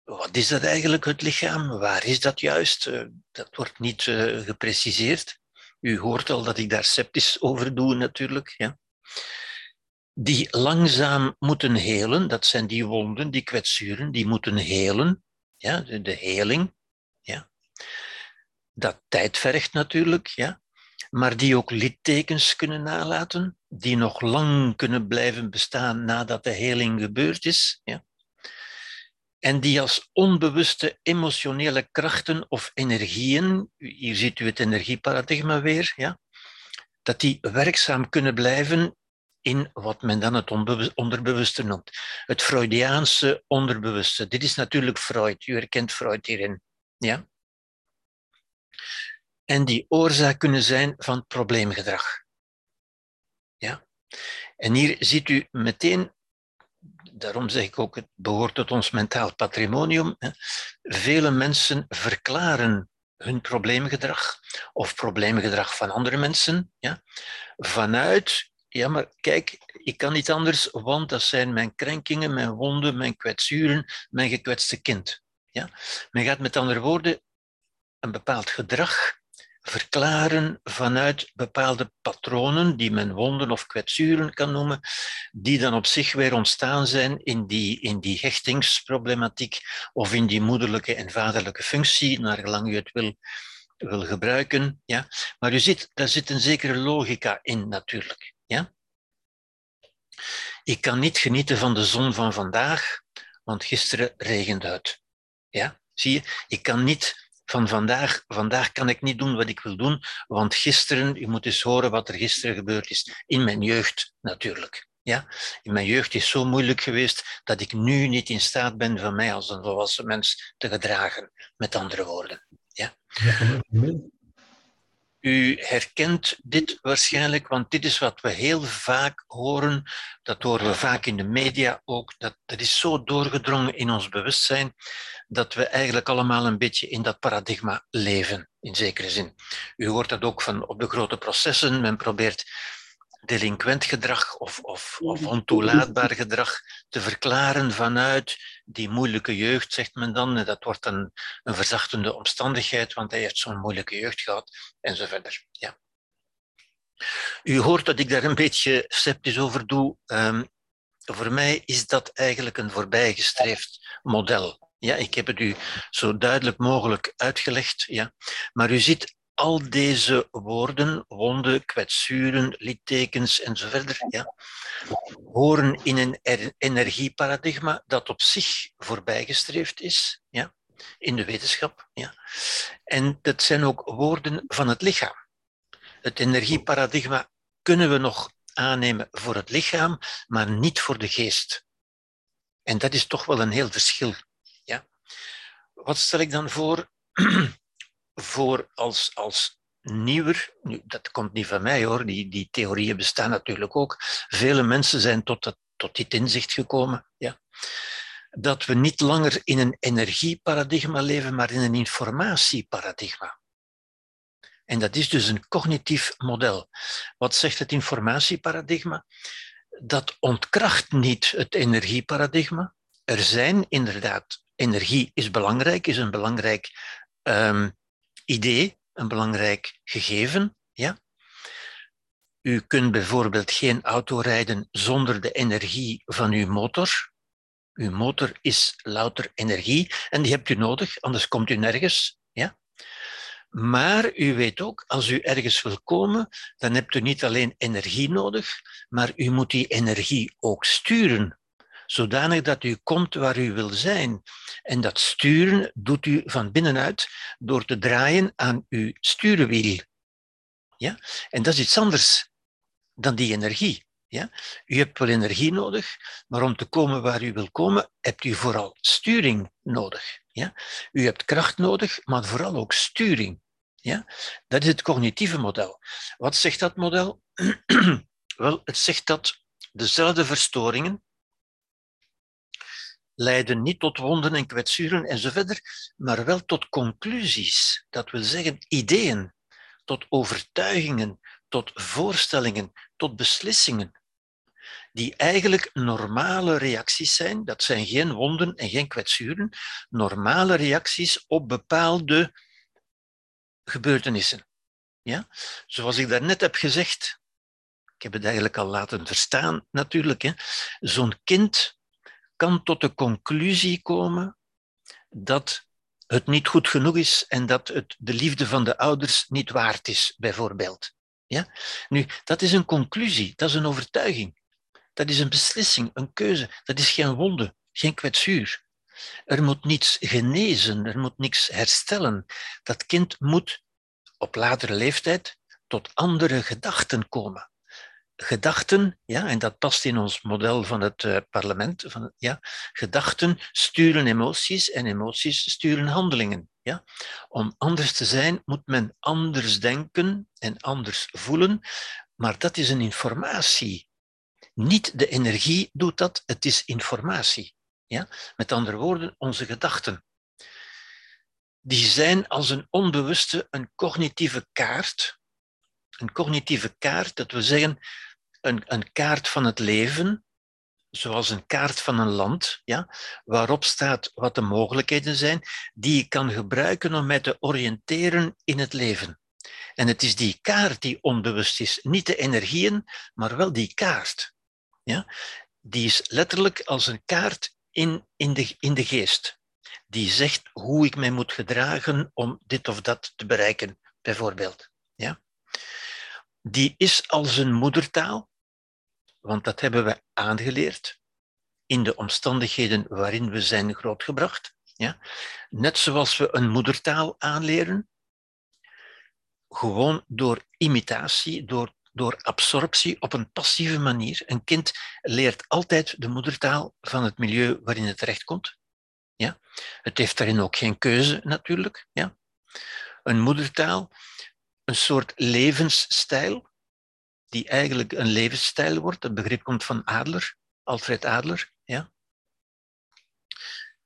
Wat is dat eigenlijk, het lichaam? Waar is dat juist? Eh, dat wordt niet uh, gepreciseerd. U hoort al dat ik daar sceptisch over doe, natuurlijk. Ja die langzaam moeten helen. Dat zijn die wonden, die kwetsuren, die moeten helen. Ja, de, heling. Ja. Dat tijd vergt natuurlijk, ja. maar die ook littekens kunnen nalaten, die nog lang kunnen blijven bestaan nadat de heling gebeurd is. Ja. En die als onbewuste emotionele krachten of energieën, hier ziet u het energieparadigma weer, ja, dat die werkzaam kunnen blijven in wat men dan het onderbewuste noemt. Het Freudiaanse onderbewuste. Dit is natuurlijk Freud. U herkent Freud hierin. Ja? En die oorzaak kunnen zijn van probleemgedrag. Ja? En hier ziet u meteen daarom zeg ik ook, het behoort tot ons mentaal patrimonium. Vele mensen verklaren hun probleemgedrag of probleemgedrag van andere mensen ja, vanuit, ja maar kijk, ik kan niet anders, want dat zijn mijn krenkingen, mijn wonden, mijn kwetsuren, mijn gekwetste kind. Ja? Men gaat met andere woorden een bepaald gedrag verklaren vanuit bepaalde patronen, die men wonden of kwetsuren kan noemen, die dan op zich weer ontstaan zijn in die, in die hechtingsproblematiek of in die moederlijke en vaderlijke functie, naar gelang u het wil, wil gebruiken. Ja? Maar u ziet, daar zit een zekere logica in natuurlijk. Ja? Ik kan niet genieten van de zon van vandaag, want gisteren regent uit. Ja? Zie je, ik kan niet van vandaag, vandaag kan ik niet doen wat ik wil doen, want gisteren, u moet eens horen wat er gisteren gebeurd is. In mijn jeugd natuurlijk. Ja? In mijn jeugd is zo moeilijk geweest dat ik nu niet in staat ben van mij als een volwassen mens te gedragen, met andere woorden. Ja? U herkent dit waarschijnlijk, want dit is wat we heel vaak horen. Dat horen we vaak in de media ook. Dat, dat is zo doorgedrongen in ons bewustzijn dat we eigenlijk allemaal een beetje in dat paradigma leven, in zekere zin. U hoort dat ook van op de grote processen. Men probeert delinquent gedrag of, of, of ontoelaatbaar gedrag te verklaren vanuit die moeilijke jeugd, zegt men dan. Dat wordt een, een verzachtende omstandigheid, want hij heeft zo'n moeilijke jeugd gehad, en zo verder. Ja. U hoort dat ik daar een beetje sceptisch over doe. Um, voor mij is dat eigenlijk een voorbijgestreefd model. Ja, ik heb het u zo duidelijk mogelijk uitgelegd. Ja. Maar u ziet al deze woorden, wonden, kwetsuren, littekens enzovoort, ja, horen in een energieparadigma dat op zich voorbijgestreefd is, ja, in de wetenschap. Ja. En dat zijn ook woorden van het lichaam. Het energieparadigma kunnen we nog aannemen voor het lichaam, maar niet voor de geest. En dat is toch wel een heel verschil. Ja. Wat stel ik dan voor? voor als, als nieuwer, nu, dat komt niet van mij hoor, die, die theorieën bestaan natuurlijk ook. Vele mensen zijn tot, dat, tot dit inzicht gekomen. Ja. Dat we niet langer in een energieparadigma leven, maar in een informatieparadigma. En dat is dus een cognitief model. Wat zegt het informatieparadigma? Dat ontkracht niet het energieparadigma. Er zijn inderdaad, energie is belangrijk, is een belangrijk um, idee, een belangrijk gegeven. Ja? U kunt bijvoorbeeld geen auto rijden zonder de energie van uw motor. Uw motor is louter energie en die hebt u nodig, anders komt u nergens. Ja? Maar u weet ook, als u ergens wil komen, dan hebt u niet alleen energie nodig, maar u moet die energie ook sturen zodanig dat u komt waar u wil zijn. En dat sturen doet u van binnenuit door te draaien aan uw stuurwiel. Ja? En dat is iets anders dan die energie. Ja? U hebt wel energie nodig, maar om te komen waar u wil komen, hebt u vooral sturing nodig. Ja? U hebt kracht nodig, maar vooral ook sturing. Ja? Dat is het cognitieve model. Wat zegt dat model? wel, het zegt dat dezelfde verstoringen leiden niet tot wonden en kwetsuren enzovoort, maar wel tot conclusies. Dat wil zeggen ideeën, tot overtuigingen, tot voorstellingen, tot beslissingen. Die eigenlijk normale reacties zijn, dat zijn geen wonden en geen kwetsuren, normale reacties op bepaalde gebeurtenissen. Ja? Zoals ik daarnet heb gezegd, ik heb het eigenlijk al laten verstaan natuurlijk, zo'n kind kan tot de conclusie komen dat het niet goed genoeg is en dat het de liefde van de ouders niet waard is, bijvoorbeeld. Ja? Nu, dat is een conclusie, dat is een overtuiging. Dat is een beslissing, een keuze. Dat is geen wonde, geen kwetsuur. Er moet niets genezen, er moet niets herstellen. Dat kind moet op latere leeftijd tot andere gedachten komen gedachten, ja, en dat past in ons model van het uh, parlement, van, ja, gedachten sturen emoties en emoties sturen handelingen. Ja. Om anders te zijn moet men anders denken en anders voelen, maar dat is een informatie. Niet de energie doet dat, het is informatie. Ja? Met andere woorden, onze gedachten. Die zijn als een onbewuste, een cognitieve kaart. Een cognitieve kaart, dat we zeggen, een, een kaart van het leven, zoals een kaart van een land, ja, waarop staat wat de mogelijkheden zijn, die je kan gebruiken om mij te oriënteren in het leven. En het is die kaart die onbewust is, niet de energieën, maar wel die kaart. Ja? Die is letterlijk als een kaart in, in, de, in de geest. Die zegt hoe ik mij moet gedragen om dit of dat te bereiken, bijvoorbeeld. Ja? Die is als een moedertaal, want dat hebben we aangeleerd in de omstandigheden waarin we zijn grootgebracht. Ja? Net zoals we een moedertaal aanleren, gewoon door imitatie, door, door absorptie op een passieve manier. Een kind leert altijd de moedertaal van het milieu waarin het terechtkomt. Ja? Het heeft daarin ook geen keuze natuurlijk. Ja? Een moedertaal, een soort levensstijl, die eigenlijk een levensstijl wordt. Het begrip komt van Adler, Alfred Adler. Ja?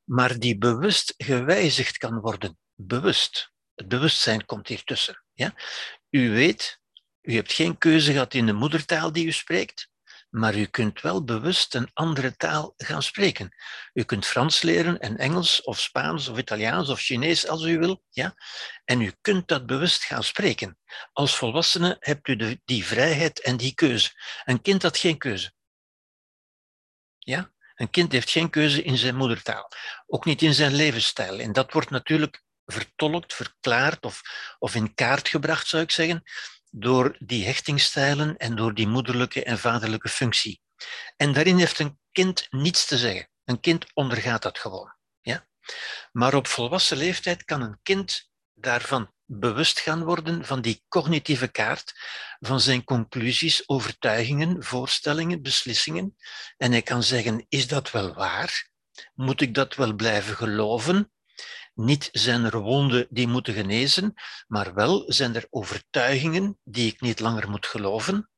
Maar die bewust gewijzigd kan worden. Bewust. Het bewustzijn komt hier tussen. Ja? U weet, u hebt geen keuze gehad in de moedertaal die u spreekt, maar u kunt wel bewust een andere taal gaan spreken. U kunt Frans leren en Engels of Spaans of Italiaans of Chinees als u wil. Ja? En u kunt dat bewust gaan spreken. Als volwassene hebt u de, die vrijheid en die keuze. Een kind had geen keuze. Ja? Een kind heeft geen keuze in zijn moedertaal, ook niet in zijn levensstijl. En dat wordt natuurlijk vertolkt, verklaard of, of in kaart gebracht, zou ik zeggen, door die hechtingstijlen en door die moederlijke en vaderlijke functie. En daarin heeft een kind niets te zeggen. Een kind ondergaat dat gewoon. Ja? Maar op volwassen leeftijd kan een kind daarvan bewust gaan worden van die cognitieve kaart, van zijn conclusies, overtuigingen, voorstellingen, beslissingen. En hij kan zeggen, is dat wel waar? Moet ik dat wel blijven geloven? Niet zijn er wonden die moeten genezen, maar wel zijn er overtuigingen die ik niet langer moet geloven.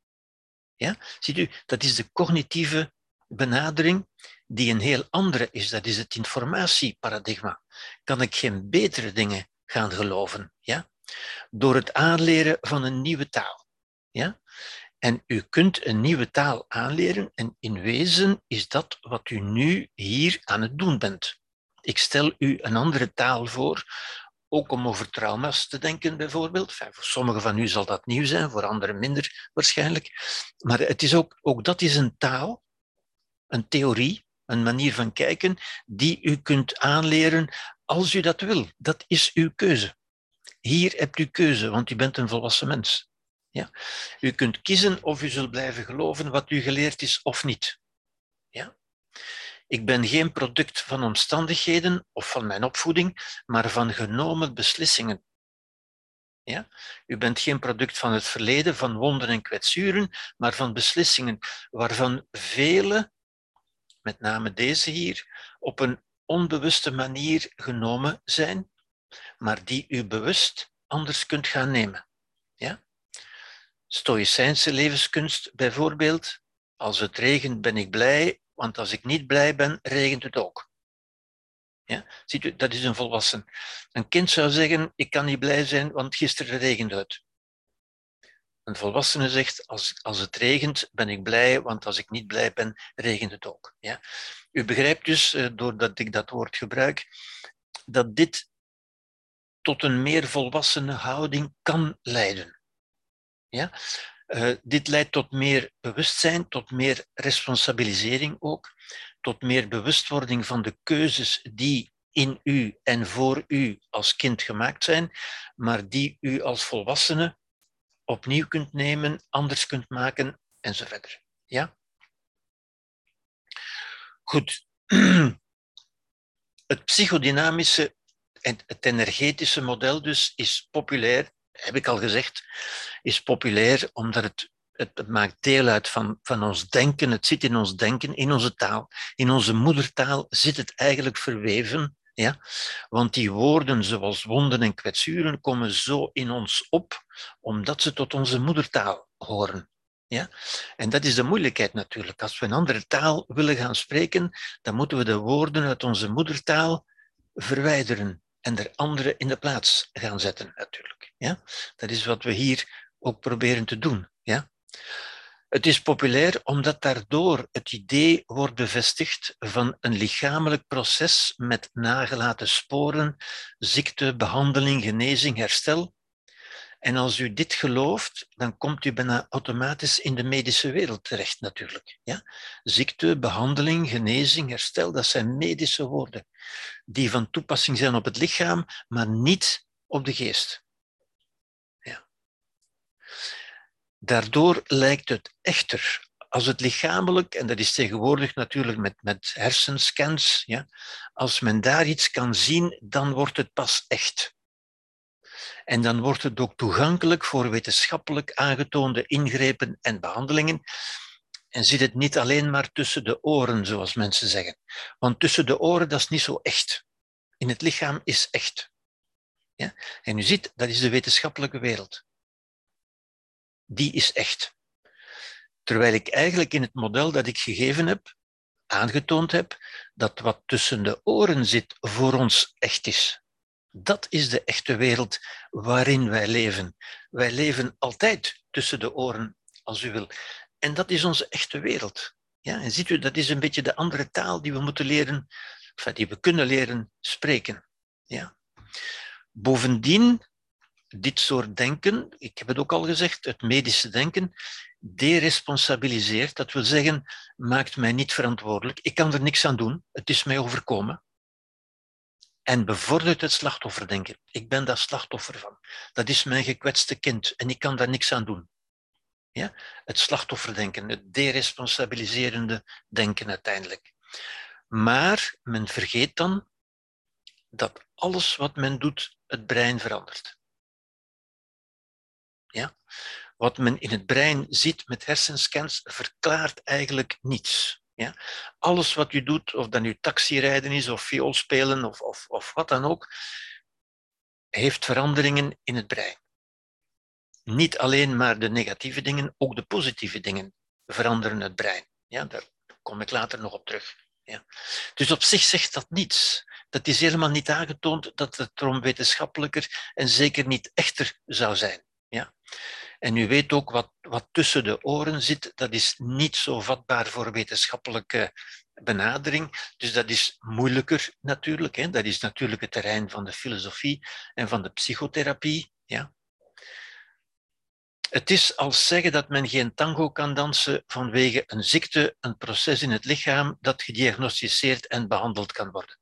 Ja? Ziet u, dat is de cognitieve benadering die een heel andere is. Dat is het informatieparadigma. Kan ik geen betere dingen gaan geloven? Ja? Door het aanleren van een nieuwe taal. Ja? En u kunt een nieuwe taal aanleren en in wezen is dat wat u nu hier aan het doen bent. Ik stel u een andere taal voor, ook om over trauma's te denken bijvoorbeeld. voor sommigen van u zal dat nieuw zijn, voor anderen minder waarschijnlijk. Maar het is ook, ook dat is een taal, een theorie, een manier van kijken die u kunt aanleren als u dat wil. Dat is uw keuze. Hier hebt u keuze, want u bent een volwassen mens. Ja? U kunt kiezen of u zult blijven geloven wat u geleerd is of niet. Ja? Ik ben geen product van omstandigheden of van mijn opvoeding, maar van genomen beslissingen. Ja? U bent geen product van het verleden, van wonden en kwetsuren, maar van beslissingen waarvan vele, met name deze hier, op een onbewuste manier genomen zijn, maar die u bewust anders kunt gaan nemen. Ja? Stoïcijnse levenskunst bijvoorbeeld. Als het regent ben ik blij, want als ik niet blij ben, regent het ook. Ja? Ziet u, dat is een volwassen. Een kind zou zeggen, ik kan niet blij zijn, want gisteren regende het. Een volwassene zegt, als, als het regent, ben ik blij, want als ik niet blij ben, regent het ook. Ja? U begrijpt dus, eh, doordat ik dat woord gebruik, dat dit tot een meer volwassene houding kan leiden. Ja? Uh, dit leidt tot meer bewustzijn, tot meer responsabilisering ook, tot meer bewustwording van de keuzes die in u en voor u als kind gemaakt zijn, maar die u als volwassene opnieuw kunt nemen, anders kunt maken enzovoort. Ja? Goed. Het psychodynamische en het energetische model dus is populair heb ik al gezegd, is populair omdat het, het, maakt deel uit van, van ons denken. Het zit in ons denken, in onze taal. In onze moedertaal zit het eigenlijk verweven. Ja? Want die woorden zoals wonden en kwetsuren komen zo in ons op, omdat ze tot onze moedertaal horen. Ja? En dat is de moeilijkheid natuurlijk. Als we een andere taal willen gaan spreken, dan moeten we de woorden uit onze moedertaal verwijderen en er andere in de plaats gaan zetten natuurlijk. Ja? Dat is wat we hier ook proberen te doen. Ja? Het is populair omdat daardoor het idee wordt bevestigd van een lichamelijk proces met nagelaten sporen, ziekte, behandeling, genezing, herstel. En als u dit gelooft, dan komt u bijna automatisch in de medische wereld terecht natuurlijk. Ja? Ziekte, behandeling, genezing, herstel, dat zijn medische woorden die van toepassing zijn op het lichaam, maar niet op de geest. Daardoor lijkt het echter als het lichamelijk, en dat is tegenwoordig natuurlijk met, met hersenscans, ja, als men daar iets kan zien, dan wordt het pas echt. En dan wordt het ook toegankelijk voor wetenschappelijk aangetoonde ingrepen en behandelingen. En zit het niet alleen maar tussen de oren, zoals mensen zeggen. Want tussen de oren, dat is niet zo echt. In het lichaam is echt. Ja? En u ziet, dat is de wetenschappelijke wereld die is echt. Terwijl ik eigenlijk in het model dat ik gegeven heb, aangetoond heb, dat wat tussen de oren zit voor ons echt is. Dat is de echte wereld waarin wij leven. Wij leven altijd tussen de oren, als u wil. En dat is onze echte wereld. Ja, en ziet u, dat is een beetje de andere taal die we moeten leren, die we kunnen leren spreken. Ja. Bovendien dit soort denken, ik heb het ook al gezegd, het medische denken, deresponsabiliseert. Dat wil zeggen, maakt mij niet verantwoordelijk. Ik kan er niks aan doen. Het is mij overkomen. En bevordert het slachtofferdenken. Ik ben daar slachtoffer van. Dat is mijn gekwetste kind en ik kan daar niks aan doen. Ja? Het slachtofferdenken, het deresponsabiliserende denken uiteindelijk. Maar men vergeet dan dat alles wat men doet het brein verandert. Ja? Wat men in het brein ziet met hersenscans verklaart eigenlijk niets. Ja? Alles wat u doet, of dat nu taxirijden is, of viool spelen, of, of, of wat dan ook, heeft veranderingen in het brein. Niet alleen maar de negatieve dingen, ook de positieve dingen veranderen het brein. Ja, daar kom ik later nog op terug. Ja. Dus op zich zegt dat niets. Dat is helemaal niet aangetoond dat het erom wetenschappelijker en zeker niet echter zou zijn. Ja? En u weet ook wat, wat tussen de oren zit, dat is niet zo vatbaar voor wetenschappelijke benadering. Dus dat is moeilijker natuurlijk. Hè? Dat is natuurlijk het terrein van de filosofie en van de psychotherapie. Ja? Het is als zeggen dat men geen tango kan dansen vanwege een ziekte, een proces in het lichaam dat gediagnosticeerd en behandeld kan worden.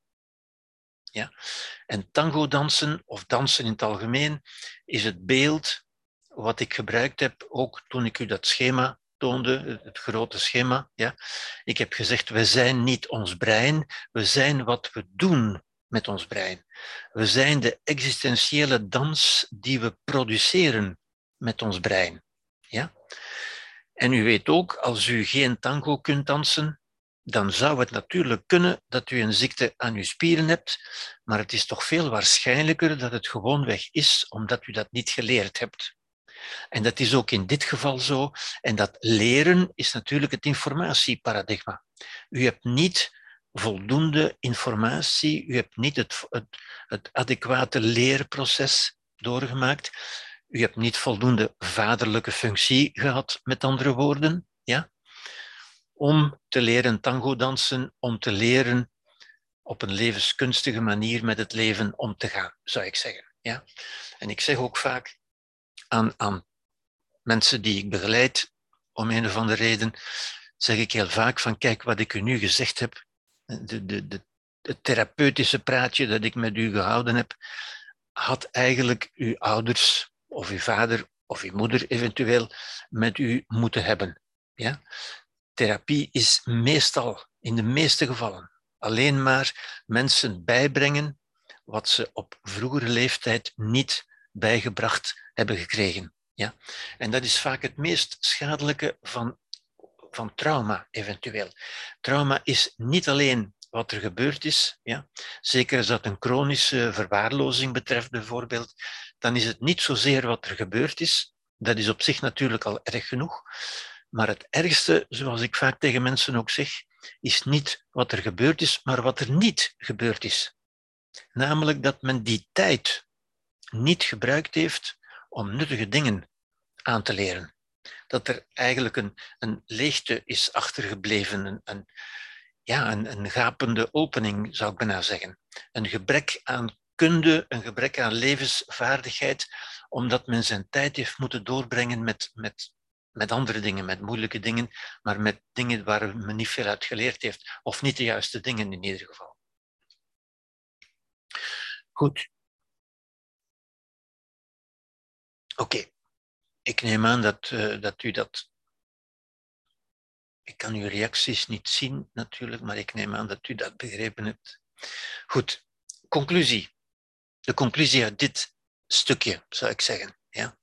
Ja? En tango dansen, of dansen in het algemeen, is het beeld wat ik gebruikt heb, ook toen ik u dat schema toonde, het grote schema. Ja. Ik heb gezegd, we zijn niet ons brein, we zijn wat we doen met ons brein. We zijn de existentiële dans die we produceren met ons brein. Ja? En u weet ook, als u geen tango kunt dansen, dan zou het natuurlijk kunnen dat u een ziekte aan uw spieren hebt, maar het is toch veel waarschijnlijker dat het gewoonweg is omdat u dat niet geleerd hebt. En dat is ook in dit geval zo. En dat leren is natuurlijk het informatieparadigma. U hebt niet voldoende informatie, u hebt niet het, het, adequate leerproces doorgemaakt, u hebt niet voldoende vaderlijke functie gehad, met andere woorden, ja? om te leren tango dansen, om te leren op een levenskunstige manier met het leven om te gaan, zou ik zeggen. Ja? En ik zeg ook vaak, aan, mensen die ik begeleid, om een of andere reden, zeg ik heel vaak van kijk wat ik u nu gezegd heb, de, de, de, het therapeutische praatje dat ik met u gehouden heb, had eigenlijk uw ouders of uw vader of uw moeder eventueel met u moeten hebben. Ja? Therapie is meestal, in de meeste gevallen, alleen maar mensen bijbrengen wat ze op vroegere leeftijd niet bijgebracht hebben gekregen. Ja? En dat is vaak het meest schadelijke van, van trauma, eventueel. Trauma is niet alleen wat er gebeurd is, ja? zeker als dat een chronische verwaarlozing betreft bijvoorbeeld, dan is het niet zozeer wat er gebeurd is, dat is op zich natuurlijk al erg genoeg, Maar het ergste, zoals ik vaak tegen mensen ook zeg, is niet wat er gebeurd is, maar wat er niet gebeurd is. Namelijk dat men die tijd niet gebruikt heeft om nuttige dingen aan te leren. Dat er eigenlijk een, een leegte is achtergebleven, een, een, ja, een, een gapende opening, zou ik bijna zeggen. Een gebrek aan kunde, een gebrek aan levensvaardigheid, omdat men zijn tijd heeft moeten doorbrengen met, met, met andere dingen, met moeilijke dingen, maar met dingen waar men niet veel uit geleerd heeft, of niet de juiste dingen in ieder geval. Goed. Oké. Ik neem aan dat, uh, dat u dat. Ik kan uw reacties niet zien natuurlijk, maar ik neem aan dat u dat begrepen hebt. Goed. Conclusie de conclusie uit dit stukje, zou ik zeggen, ja,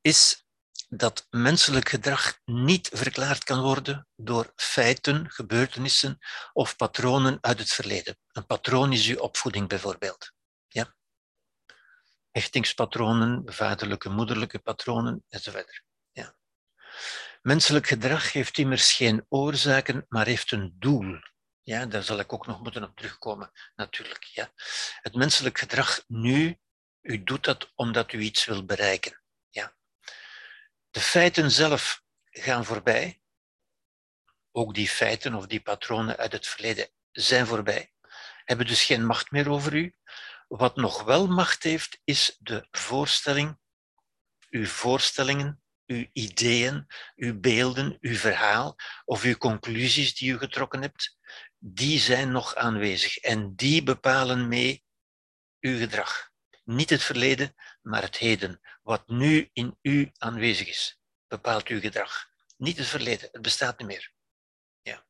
is dat menselijk gedrag niet verklaard kan worden door feiten, gebeurtenissen of patronen uit het verleden. Een patroon is uw opvoeding bijvoorbeeld. Hechtingspatronen, vaderlijke, moederlijke patronen enzovoort. Ja. Menselijk gedrag heeft immers geen oorzaken, maar heeft een doel. Ja, daar zal ik ook nog moeten op terugkomen, natuurlijk. Ja. Het menselijk gedrag nu, u doet dat omdat u iets wil bereiken. Ja. De feiten zelf gaan voorbij. Ook die feiten of die patronen uit het verleden zijn voorbij. Hebben dus geen macht meer over u. Wat nog wel macht heeft, is de voorstelling, uw voorstellingen, uw ideeën, uw beelden, uw verhaal of uw conclusies die u getrokken hebt die zijn nog aanwezig en die bepalen mee uw gedrag. Niet het verleden, maar het heden. Wat nu in u aanwezig is, bepaalt uw gedrag. Niet het verleden, het bestaat niet meer. Ja.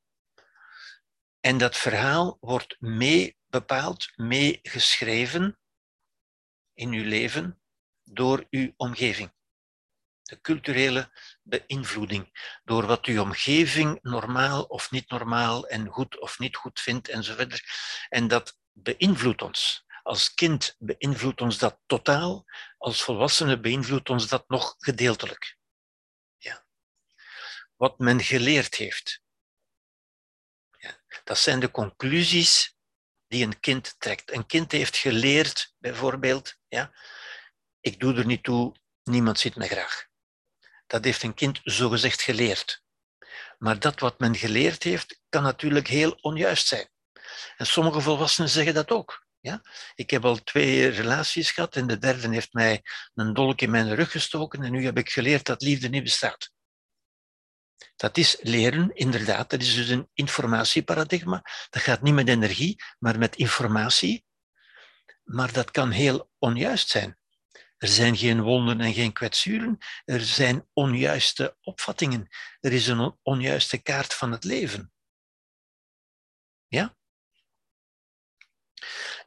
En dat verhaal wordt mee bepaald, mee geschreven in uw leven door uw omgeving de culturele beïnvloeding, door wat uw omgeving normaal of niet normaal en goed of niet goed vindt enzovoort. En dat beïnvloedt ons. Als kind beïnvloedt ons dat totaal, als volwassene beïnvloedt ons dat nog gedeeltelijk. Ja. Wat men geleerd heeft. Ja. Dat zijn de conclusies die een kind trekt. Een kind heeft geleerd, bijvoorbeeld, ja, ik doe er niet toe, niemand ziet me graag. Dat heeft een kind zogezegd geleerd. Maar dat wat men geleerd heeft, kan natuurlijk heel onjuist zijn. En sommige volwassenen zeggen dat ook. Ja? Ik heb al twee relaties gehad en de derde heeft mij een dolk in mijn rug gestoken en nu heb ik geleerd dat liefde niet bestaat. Dat is leren, inderdaad. Dat is dus een informatieparadigma. Dat gaat niet met energie, maar met informatie. Maar dat kan heel onjuist zijn. Er zijn geen wonden en geen kwetsuren. Er zijn onjuiste opvattingen. Er is een onjuiste kaart van het leven. Ja?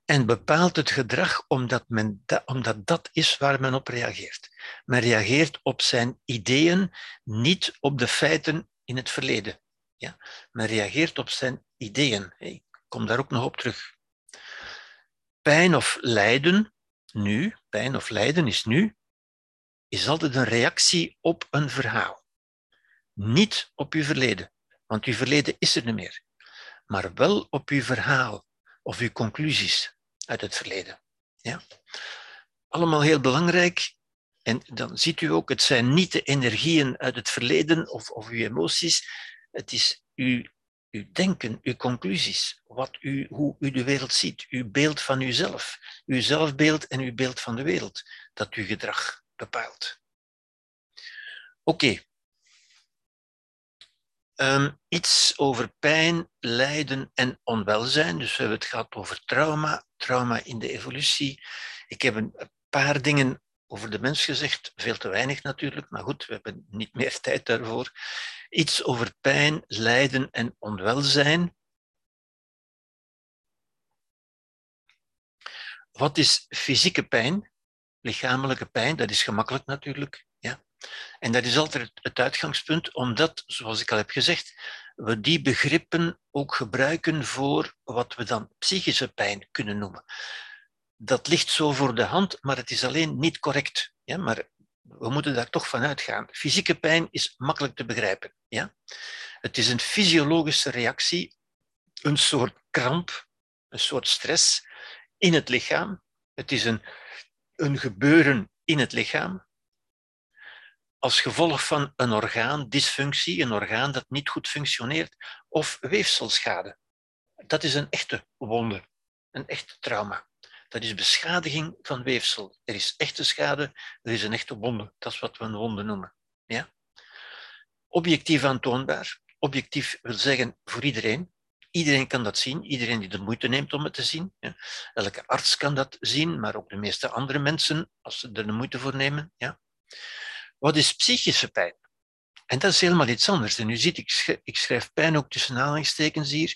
En bepaalt het gedrag omdat, men omdat dat is waar men op reageert. Men reageert op zijn ideeën, niet op de feiten in het verleden. Ja? Men reageert op zijn ideeën. Ik kom daar ook nog op terug. Pijn of lijden nu, pijn of lijden is nu, is altijd een reactie op een verhaal. Niet op uw verleden, want uw verleden is er niet meer. Maar wel op uw verhaal of uw conclusies uit het verleden. Ja? Allemaal heel belangrijk. En dan ziet u ook, het zijn niet de energieën uit het verleden of, of uw emoties. Het is uw uw denken, uw conclusies, wat u, hoe u de wereld ziet, uw beeld van uzelf, uw zelfbeeld en uw beeld van de wereld, dat uw gedrag bepaalt. Oké. Ehm, iets over pijn, lijden en onwelzijn. Dus we hebben het gehad over trauma, trauma in de evolutie. Ik heb een paar dingen over de mens gezegd, veel te weinig natuurlijk, maar goed, we hebben niet meer tijd daarvoor. Iets over pijn, lijden en onwelzijn. Wat is fysieke pijn? Lichamelijke pijn, dat is gemakkelijk natuurlijk. En dat is altijd het uitgangspunt, omdat, zoals ik al heb gezegd, we die begrippen ook gebruiken voor wat we dan psychische pijn kunnen noemen dat ligt zo voor de hand, maar het is alleen niet correct. Ja, maar we moeten daar toch van uitgaan. Fysieke pijn is makkelijk te begrijpen. Ja? Het is een fysiologische reactie, een soort kramp, een soort stress in het lichaam. Het is een, een gebeuren in het lichaam als gevolg van een orgaandysfunctie, een orgaan dat niet goed functioneert, of weefselschade. Dat is een echte wonde, een echte trauma. Dat is beschadiging van weefsel. Er is echte schade, er is een echte wonde. Dat is wat we een wonde noemen. Ja? Objectief aantoonbaar. Objectief wil zeggen voor iedereen. Iedereen kan dat zien, iedereen die de moeite neemt om het te zien. Ja. Elke arts kan dat zien, maar ook de meeste andere mensen, als ze er de moeite voor nemen. Ja. Wat is psychische pijn? En dat is helemaal iets anders. En u ziet, ik schrijf, ik schrijf pijn ook tussen aanhalingstekens hier.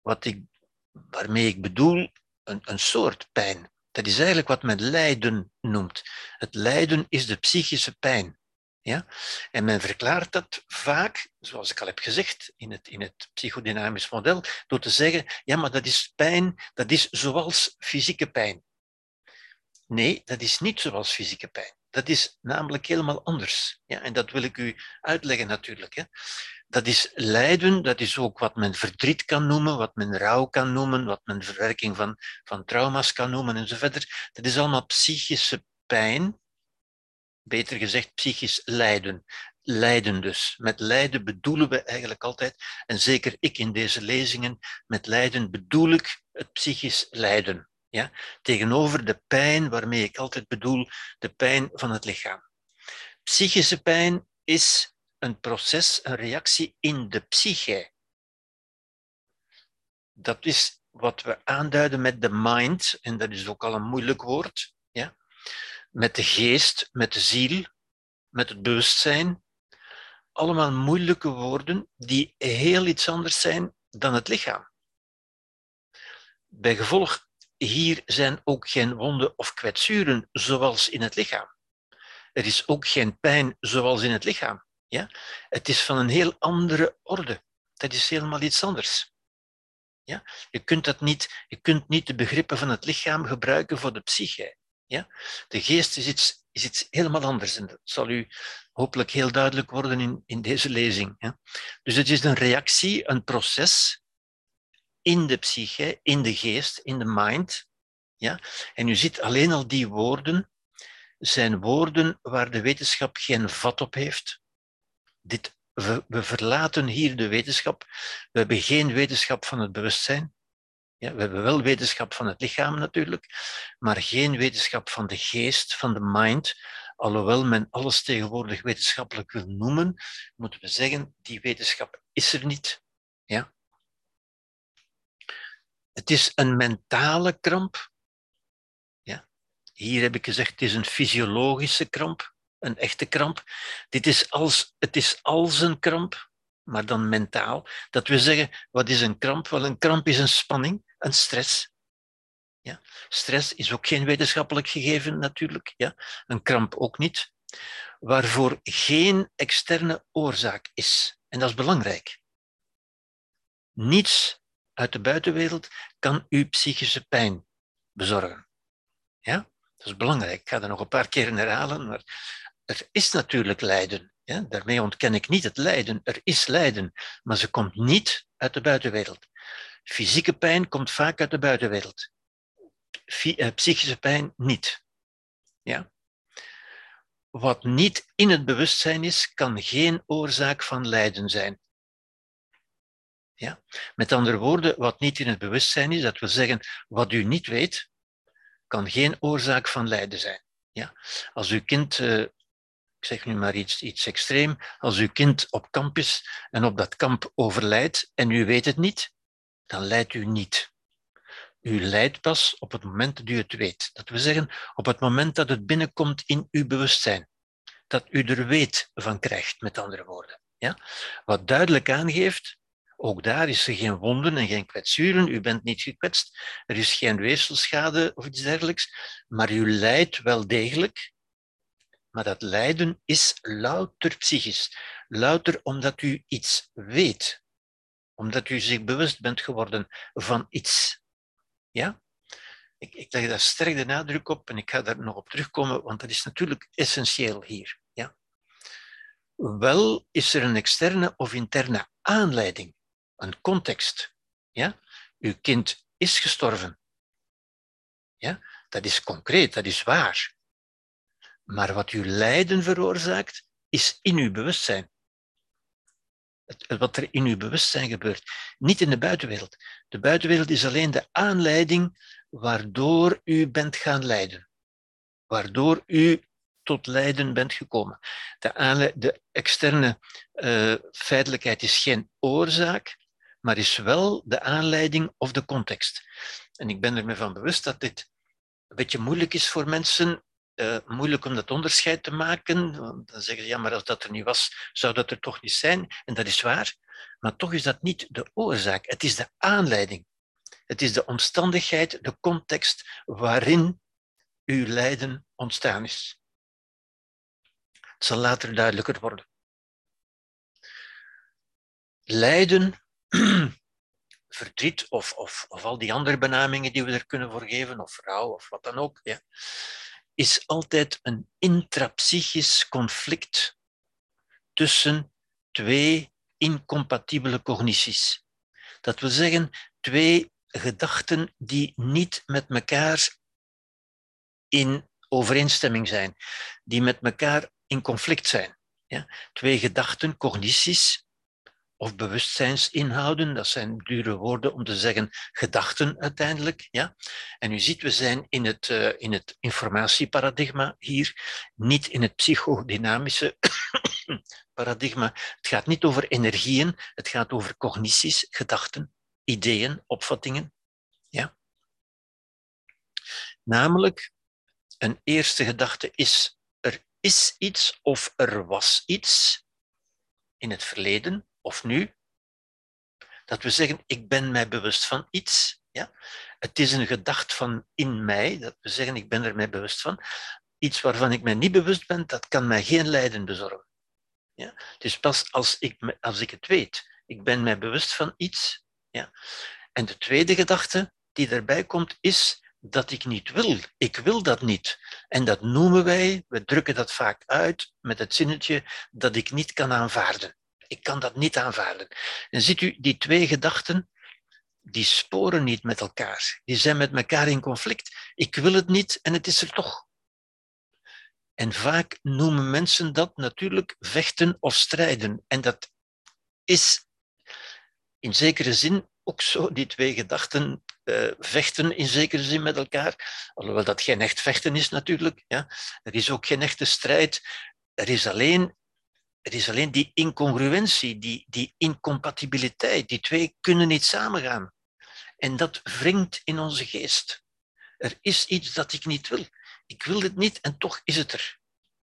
Wat ik, waarmee ik bedoel, een, een soort pijn. Dat is eigenlijk wat men lijden noemt. Het lijden is de psychische pijn. Ja? En men verklaart dat vaak, zoals ik al heb gezegd in het, in het psychodynamisch model, door te zeggen, ja, maar dat is pijn, dat is zoals fysieke pijn. Nee, dat is niet zoals fysieke pijn. Dat is namelijk helemaal anders. Ja, en dat wil ik u uitleggen natuurlijk. Hè. Dat is lijden, dat is ook wat men verdriet kan noemen, wat men rouw kan noemen, wat men verwerking van, van trauma's kan noemen enzovoort. Dat is allemaal psychische pijn, beter gezegd psychisch lijden. Lijden dus. Met lijden bedoelen we eigenlijk altijd, en zeker ik in deze lezingen, met lijden bedoel ik het psychisch lijden. Ja? Tegenover de pijn waarmee ik altijd bedoel de pijn van het lichaam. Psychische pijn is een proces, een reactie in de psyche. Dat is wat we aanduiden met de mind, en dat is ook al een moeilijk woord. Ja? Met de geest, met de ziel, met het bewustzijn. Allemaal moeilijke woorden die heel iets anders zijn dan het lichaam. Bij gevolg hier zijn ook geen wonden of kwetsuren zoals in het lichaam. Er is ook geen pijn zoals in het lichaam. Ja? Het is van een heel andere orde. Dat is helemaal iets anders. Ja? Je, kunt dat niet, je kunt niet de begrippen van het lichaam gebruiken voor de psyche. Ja? De geest is iets, is iets helemaal anders. En dat zal u hopelijk heel duidelijk worden in, in deze lezing. Ja? Dus het is een reactie, een proces in de psyche, in de geest, in de mind. Ja? En u ziet alleen al die woorden, zijn woorden waar de wetenschap geen vat op heeft. Dit, we, we verlaten hier de wetenschap. We hebben geen wetenschap van het bewustzijn. Ja, we hebben wel wetenschap van het lichaam natuurlijk, maar geen wetenschap van de geest, van de mind. Alhoewel men alles tegenwoordig wetenschappelijk wil noemen, moeten we zeggen, die wetenschap is er niet. Ja? Het is een mentale kramp. Ja. Hier heb ik gezegd, het is een fysiologische kramp, een echte kramp. Dit is als, het is als een kramp, maar dan mentaal. Dat we zeggen, wat is een kramp? Wel, een kramp is een spanning, een stress. Ja. Stress is ook geen wetenschappelijk gegeven natuurlijk. Ja. Een kramp ook niet. Waarvoor geen externe oorzaak is. En dat is belangrijk. Niets uit de buitenwereld kan u psychische pijn bezorgen. Ja? Dat is belangrijk. Ik ga dat nog een paar keer herhalen, maar er is natuurlijk lijden. Ja? Daarmee ontken ik niet het lijden. Er is lijden, maar ze komt niet uit de buitenwereld. Fysieke pijn komt vaak uit de buitenwereld. Eh, psychische pijn niet. Ja? Wat niet in het bewustzijn is, kan geen oorzaak van lijden zijn. Ja? Met andere woorden, wat niet in het bewustzijn is, dat wil zeggen, wat u niet weet, kan geen oorzaak van lijden zijn. Ja? Als uw kind, uh, ik zeg nu maar iets, iets extreem, als uw kind op kamp is en op dat kamp overlijdt en u weet het niet, dan lijdt u niet. U lijdt pas op het moment dat u het weet. Dat wil zeggen, op het moment dat het binnenkomt in uw bewustzijn. Dat u er weet van krijgt, met andere woorden. Ja? Wat duidelijk aangeeft ook daar is er geen wonden en geen kwetsuren. U bent niet gekwetst. Er is geen weefselschade of iets dergelijks. Maar u lijdt wel degelijk. Maar dat lijden is louter psychisch. Louter omdat u iets weet. Omdat u zich bewust bent geworden van iets. Ja? Ik, ik leg daar sterk de nadruk op en ik ga daar nog op terugkomen, want dat is natuurlijk essentieel hier. Ja? Wel is er een externe of interne aanleiding, een context. Ja? Uw kind is gestorven. Ja? Dat is concreet, dat is waar. Maar wat uw lijden veroorzaakt, is in uw bewustzijn. Wat er in uw bewustzijn gebeurt, niet in de buitenwereld. De buitenwereld is alleen de aanleiding waardoor u bent gaan lijden. Waardoor u tot lijden bent gekomen. De, de externe uh, feitelijkheid is geen oorzaak, maar is wel de aanleiding of de context. En ik ben er me van bewust dat dit een beetje moeilijk is voor mensen, uh, moeilijk om dat onderscheid te maken. Want dan zeggen ze, ja, maar als dat er niet was, zou dat er toch niet zijn. En dat is waar. Maar toch is dat niet de oorzaak, het is de aanleiding. Het is de omstandigheid, de context waarin uw lijden ontstaan is. Het zal later duidelijker worden. Lijden, verdriet of, of, of al die andere benamingen die we er kunnen voor geven, of rouw of wat dan ook, ja, is altijd een intrapsychisch conflict tussen twee incompatibele cognities. Dat wil zeggen, twee gedachten die niet met elkaar in overeenstemming zijn, die met elkaar in conflict zijn. Ja? Twee gedachten, cognities of bewustzijnsinhouden, dat zijn dure woorden om te zeggen gedachten uiteindelijk. Ja? En u ziet, we zijn in het, uh, in het informatieparadigma hier, niet in het psychodynamische paradigma. Het gaat niet over energieën, het gaat over cognities, gedachten, ideeën, opvattingen. Ja? Namelijk, een eerste gedachte is, er is iets of er was iets in het verleden of nu. Dat we zeggen, ik ben mij bewust van iets. Ja? Het is een gedachte van in mij, dat we zeggen, ik ben er mij bewust van. Iets waarvan ik mij niet bewust ben, dat kan mij geen lijden bezorgen. Ja? Het is pas als ik, als ik het weet, ik ben mij bewust van iets, ja. En de tweede gedachte die erbij komt is dat ik niet wil. Ik wil dat niet. En dat noemen wij, we drukken dat vaak uit met het zinnetje dat ik niet kan aanvaarden. Ik kan dat niet aanvaarden. En ziet u, die twee gedachten, die sporen niet met elkaar. Die zijn met elkaar in conflict. Ik wil het niet en het is er toch. En vaak noemen mensen dat natuurlijk vechten of strijden. En dat is in zekere zin ook zo, die twee gedachten uh, vechten in zekere zin met elkaar. Alhoewel dat geen echt vechten is natuurlijk. Ja. Er is ook geen echte strijd. Er is alleen, er is alleen die incongruentie, die, die incompatibiliteit. Die twee kunnen niet samengaan. En dat wringt in onze geest. Er is iets dat ik niet wil. Ik wil het niet en toch is het er.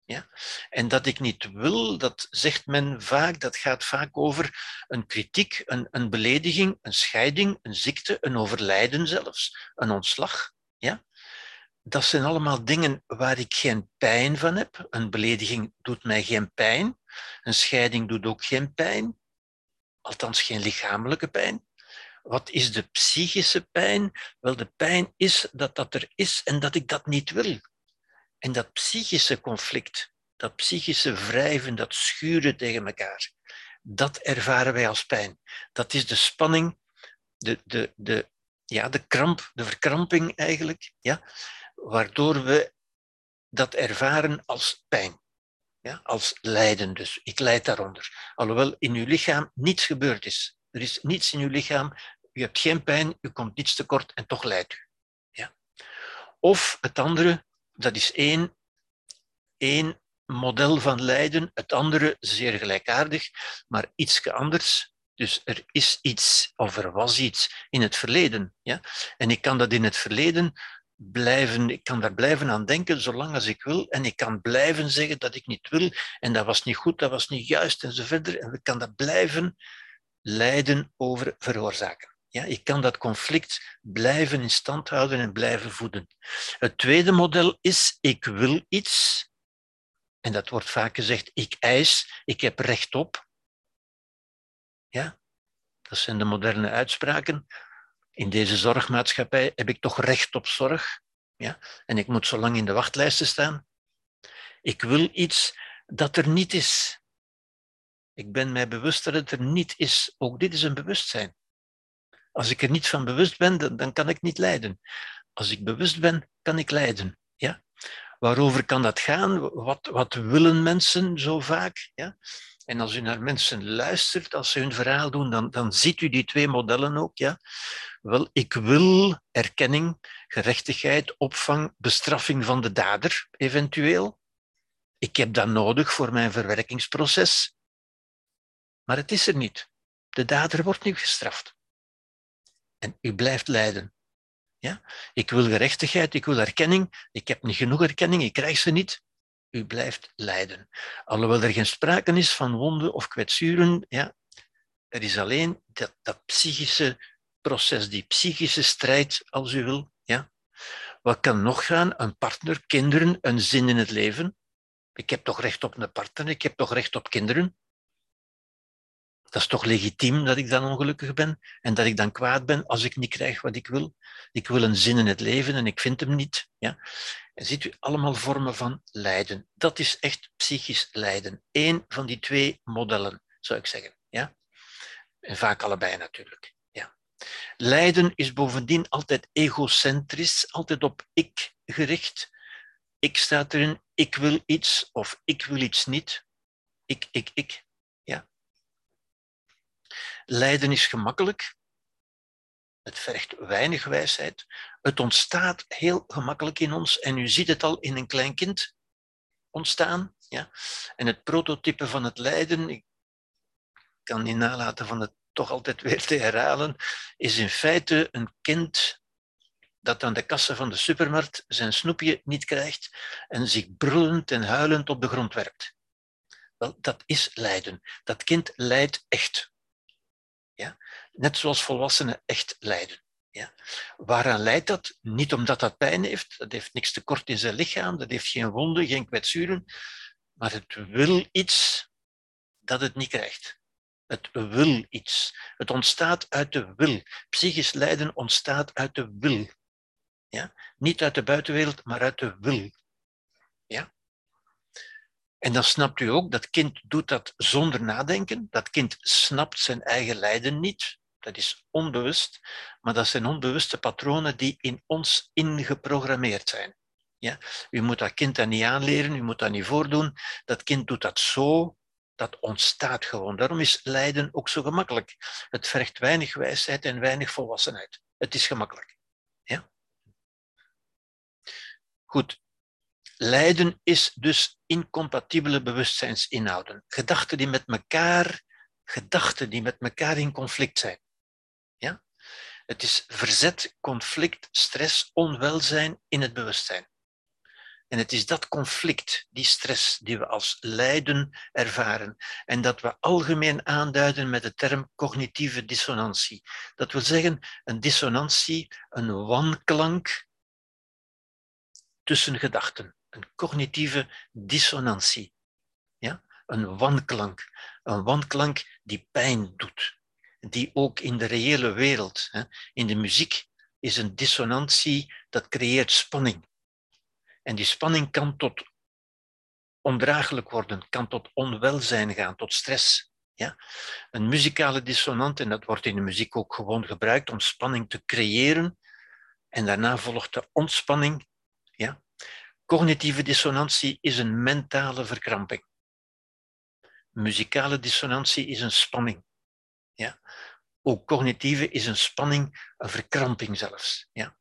Ja? En dat ik niet wil, dat zegt men vaak, dat gaat vaak over een kritiek, een, een belediging, een scheiding, een ziekte, een overlijden zelfs, een ontslag. Dat zijn allemaal dingen waar ik geen pijn van heb. Een belediging doet mij geen pijn. Een scheiding doet ook geen pijn. Althans, geen lichamelijke pijn. Wat is de psychische pijn? Wel, de pijn is dat dat er is en dat ik dat niet wil. En dat psychische conflict, dat psychische wrijven, dat schuren tegen elkaar, dat ervaren wij als pijn. Dat is de spanning, de, de, de, ja, de kramp, de verkramping eigenlijk, ja, waardoor we dat ervaren als pijn. Ja, als lijden dus. Ik lijd daaronder. Alhoewel in uw lichaam niets gebeurd is. Er is niets in uw lichaam. U hebt geen pijn, u komt niets tekort en toch lijdt u. Ja. Of het andere, dat is één, één model van lijden, het andere zeer gelijkaardig, maar iets anders. Dus er is iets, of er was iets in het verleden. Ja? En ik kan dat in het verleden blijven, ik kan daar blijven aan denken zolang als ik wil. En ik kan blijven zeggen dat ik niet wil. En dat was niet goed, dat was niet juist en zo verder. En we kan dat blijven lijden over veroorzaken. Ja, ik kan dat conflict blijven in stand houden en blijven voeden. Het tweede model is, ik wil iets. En dat wordt vaak gezegd, ik eis, ik heb recht op. Ja, dat zijn de moderne uitspraken. In deze zorgmaatschappij heb ik toch recht op zorg. Ja? En ik moet zo lang in de wachtlijsten staan. Ik wil iets dat er niet is. Ik ben mij bewust dat het er niet is. Ook dit is een bewustzijn. Als ik er niet van bewust ben, dan, dan kan ik niet lijden. Als ik bewust ben, kan ik lijden. Ja? Waarover kan dat gaan? Wat, wat willen mensen zo vaak? Ja? En als u naar mensen luistert, als ze hun verhaal doen, dan, dan ziet u die twee modellen ook. Ja? Wel, ik wil erkenning, gerechtigheid, opvang, bestraffing van de dader, eventueel. Ik heb dat nodig voor mijn verwerkingsproces. Maar het is er niet. De dader wordt niet gestraft. En u blijft lijden. Ja? Ik wil gerechtigheid, ik wil erkenning. Ik heb niet genoeg erkenning, ik krijg ze niet. U blijft lijden. Alhoewel er geen sprake is van wonden of kwetsuren, ja, er is alleen dat, dat psychische proces, die psychische strijd, als u wil. Ja. Wat kan nog gaan? Een partner, kinderen, een zin in het leven. Ik heb toch recht op een partner, ik heb toch recht op kinderen. Dat is toch legitiem dat ik dan ongelukkig ben en dat ik dan kwaad ben als ik niet krijg wat ik wil. Ik wil een zin in het leven en ik vind hem niet. Ja? En ziet u allemaal vormen van lijden. Dat is echt psychisch lijden. Eén van die twee modellen, zou ik zeggen. Ja? En vaak allebei natuurlijk. Ja. Lijden is bovendien altijd egocentrisch, altijd op ik gericht. Ik staat erin, ik wil iets of ik wil iets niet. Ik, ik, ik. Lijden is gemakkelijk. Het vergt weinig wijsheid. Het ontstaat heel gemakkelijk in ons en u ziet het al in een klein kind ontstaan. Ja? En het prototype van het lijden, ik kan niet nalaten van het toch altijd weer te herhalen, is in feite een kind dat aan de kassen van de supermarkt zijn snoepje niet krijgt en zich brullend en huilend op de grond werpt. Wel, dat is lijden. Dat kind lijdt echt. Ja? Net zoals volwassenen echt lijden. Ja? Waaraan leidt dat? Niet omdat dat pijn heeft, dat heeft niks tekort in zijn lichaam, dat heeft geen wonden, geen kwetsuren, maar het wil iets dat het niet krijgt. Het wil iets. Het ontstaat uit de wil. Psychisch lijden ontstaat uit de wil. Ja? Niet uit de buitenwereld, maar uit de wil. En dan snapt u ook, dat kind doet dat zonder nadenken. Dat kind snapt zijn eigen lijden niet. Dat is onbewust, maar dat zijn onbewuste patronen die in ons ingeprogrammeerd zijn. Ja? U moet dat kind dat niet aanleren, u moet dat niet voordoen. Dat kind doet dat zo, dat ontstaat gewoon. Daarom is lijden ook zo gemakkelijk. Het vergt weinig wijsheid en weinig volwassenheid. Het is gemakkelijk. Ja? Goed, Lijden is dus incompatibele bewustzijnsinhouden. Gedachten die met elkaar, gedachten die met elkaar in conflict zijn. Ja? Het is verzet, conflict, stress, onwelzijn in het bewustzijn. En het is dat conflict, die stress, die we als lijden ervaren. En dat we algemeen aanduiden met de term cognitieve dissonantie. Dat wil zeggen, een dissonantie, een wanklank tussen gedachten een cognitieve dissonantie. Ja? Een wanklank. Een wanklank die pijn doet. Die ook in de reële wereld, hè, in de muziek, is een dissonantie dat creëert spanning. En die spanning kan tot ondraaglijk worden, kan tot onwelzijn gaan, tot stress. Ja? Een muzikale dissonant, en dat wordt in de muziek ook gewoon gebruikt om spanning te creëren, en daarna volgt de ontspanning. Ja? Cognitieve dissonantie is een mentale verkramping. Muzikale dissonantie is een spanning. Ja? Ook cognitieve is een spanning, een verkramping zelfs. Ja?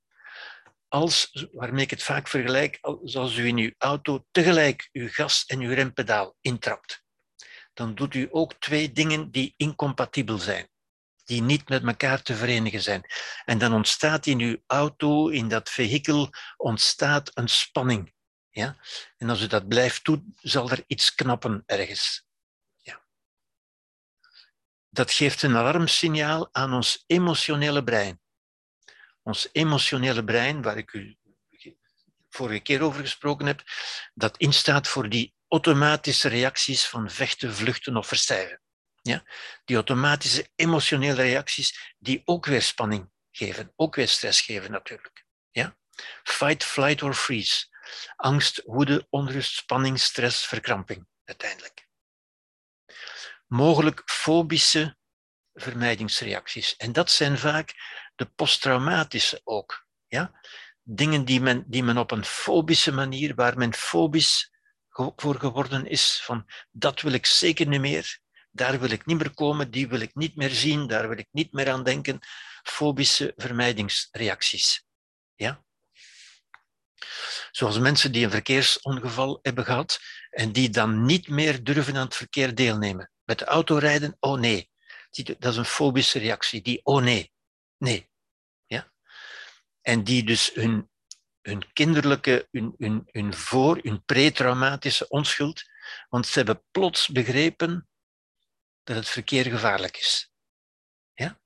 Als, waarmee ik het vaak vergelijk, als u in uw auto tegelijk uw gas en uw rempedaal intrapt, dan doet u ook twee dingen die incompatibel zijn, die niet met elkaar te verenigen zijn. En dan ontstaat in uw auto, in dat vehikel, ontstaat een spanning. Ja? En als u dat blijft doen, zal er iets knappen ergens. Ja. Dat geeft een alarmsignaal aan ons emotionele brein. Ons emotionele brein, waar ik u vorige keer over gesproken heb, dat instaat voor die automatische reacties van vechten, vluchten of verstijven. Ja? Die automatische emotionele reacties die ook weer spanning geven. Ook weer stress geven natuurlijk. Ja? Fight, flight or freeze. Angst, woede, onrust, spanning, stress, verkramping uiteindelijk. Mogelijk fobische vermijdingsreacties. En dat zijn vaak de posttraumatische ook. Ja? Dingen die men, die men op een fobische manier, waar men fobisch voor geworden is, van dat wil ik zeker niet meer, daar wil ik niet meer komen, die wil ik niet meer zien, daar wil ik niet meer aan denken. Fobische vermijdingsreacties. Ja? Zoals mensen die een verkeersongeval hebben gehad en die dan niet meer durven aan het verkeer deelnemen. Met de auto rijden, oh nee. Dat is een fobische reactie, die oh nee. Nee. Ja? En die dus hun, hun kinderlijke, hun, hun, hun voor, hun pretraumatische onschuld, want ze hebben plots begrepen dat het verkeer gevaarlijk is. Ja?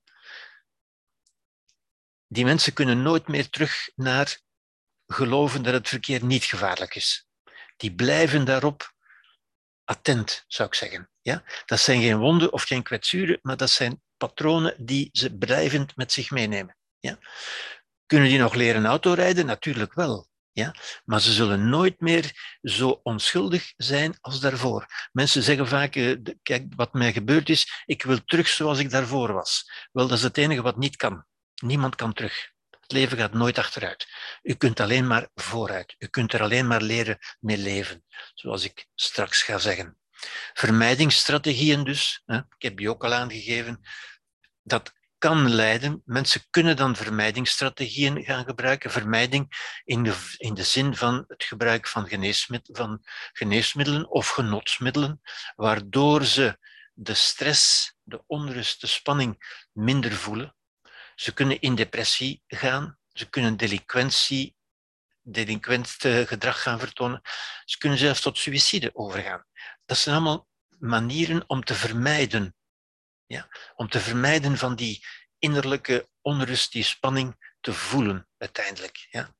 Die mensen kunnen nooit meer terug naar geloven dat het verkeer niet gevaarlijk is. Die blijven daarop attent, zou ik zeggen. Ja? Dat zijn geen wonden of geen kwetsuren, maar dat zijn patronen die ze blijvend met zich meenemen. Ja? Kunnen die nog leren autorijden? Natuurlijk wel. Ja? Maar ze zullen nooit meer zo onschuldig zijn als daarvoor. Mensen zeggen vaak, eh, kijk, wat mij gebeurd is, ik wil terug zoals ik daarvoor was. Wel, dat is het enige wat niet kan. Niemand kan terug. Het leven gaat nooit achteruit. U kunt alleen maar vooruit. U kunt er alleen maar leren mee leven, zoals ik straks ga zeggen. Vermijdingsstrategieën dus, hè, ik heb die ook al aangegeven, dat kan leiden. Mensen kunnen dan vermijdingsstrategieën gaan gebruiken. Vermijding in de, in de zin van het gebruik van, van geneesmiddelen of genotsmiddelen, waardoor ze de stress, de onrust, de spanning minder voelen. Ze kunnen in depressie gaan, ze kunnen delinquentie, delinquent gedrag gaan vertonen. Ze kunnen zelfs tot suïcide overgaan. Dat zijn allemaal manieren om te vermijden ja? Om te vermijden van die innerlijke onrust, die spanning te voelen uiteindelijk. Ja?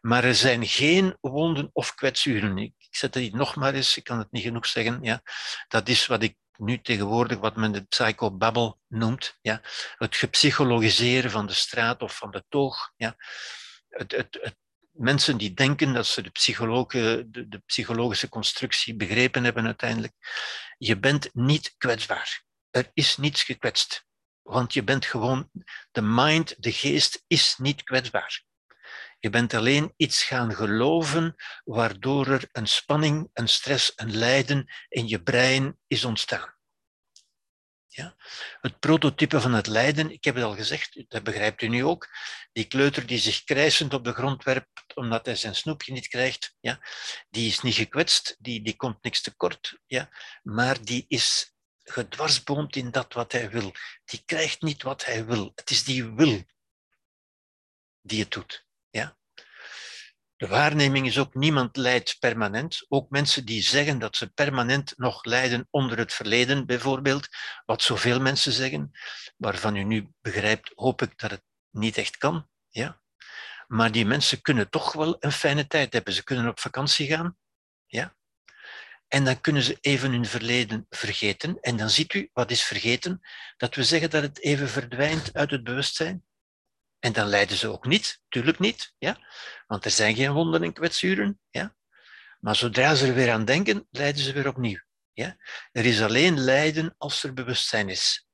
Maar er zijn geen wonden of kwetsuren. Ik zet het nog maar eens, ik kan het niet genoeg zeggen. Ja? Dat is wat ik nu tegenwoordig wat men de psychobabble noemt. Ja? Het gepsychologiseren van de straat of van de toog. Ja? Het, het, het, mensen die denken dat ze de, de, de psychologische constructie begrepen hebben uiteindelijk. Je bent niet kwetsbaar er is niets gekwetst. Want je bent gewoon, de mind, de geest is niet kwetsbaar. Je bent alleen iets gaan geloven waardoor er een spanning, een stress, een lijden in je brein is ontstaan. Ja? Het prototype van het lijden, ik heb het al gezegd, dat begrijpt u nu ook. Die kleuter die zich krijsend op de grond werpt omdat hij zijn snoepje niet krijgt, ja? die is niet gekwetst, die, die komt niks tekort, ja? maar die is gedwarsboomd in dat wat hij wil. Die krijgt niet wat hij wil. Het is die wil die het doet. De waarneming is ook, niemand lijdt permanent. Ook mensen die zeggen dat ze permanent nog lijden onder het verleden, bijvoorbeeld, wat zoveel mensen zeggen, waarvan u nu begrijpt, hoop ik dat het niet echt kan. Ja? Maar die mensen kunnen toch wel een fijne tijd hebben. Ze kunnen op vakantie gaan. Ja? En dan kunnen ze even hun verleden vergeten. En dan ziet u, wat is vergeten? Dat we zeggen dat het even verdwijnt uit het bewustzijn. En dan lijden ze ook niet, tuurlijk niet, ja? want er zijn geen wonden en kwetsuren. Ja? Maar zodra ze er weer aan denken, lijden ze weer opnieuw. Ja? Er is alleen lijden als er bewustzijn is.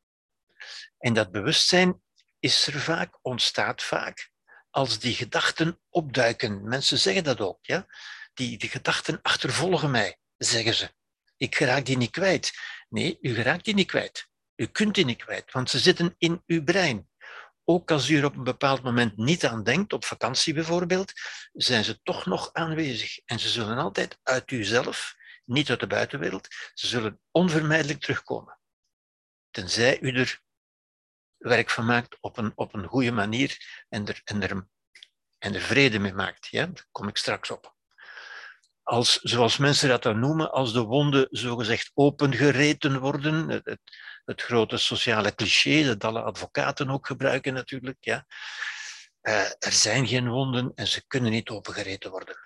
En dat bewustzijn is er vaak, ontstaat vaak, als die gedachten opduiken. Mensen zeggen dat ook. Ja? Die, die gedachten achtervolgen mij zeggen ze. Ik raak die niet kwijt. Nee, u raakt die niet kwijt. U kunt die niet kwijt, want ze zitten in uw brein. Ook als u er op een bepaald moment niet aan denkt, op vakantie bijvoorbeeld, zijn ze toch nog aanwezig. En ze zullen altijd uit uzelf, niet uit de buitenwereld, ze zullen onvermijdelijk terugkomen. Tenzij u er werk van maakt op een, op een goede manier en er, en, er, en er vrede mee maakt. Daar kom ik straks op als, zoals mensen dat dan noemen, als de wonden zogezegd opengereten worden. Het, het, grote sociale cliché dat alle advocaten ook gebruiken natuurlijk. Ja. Uh, er zijn geen wonden en ze kunnen niet opengereten worden.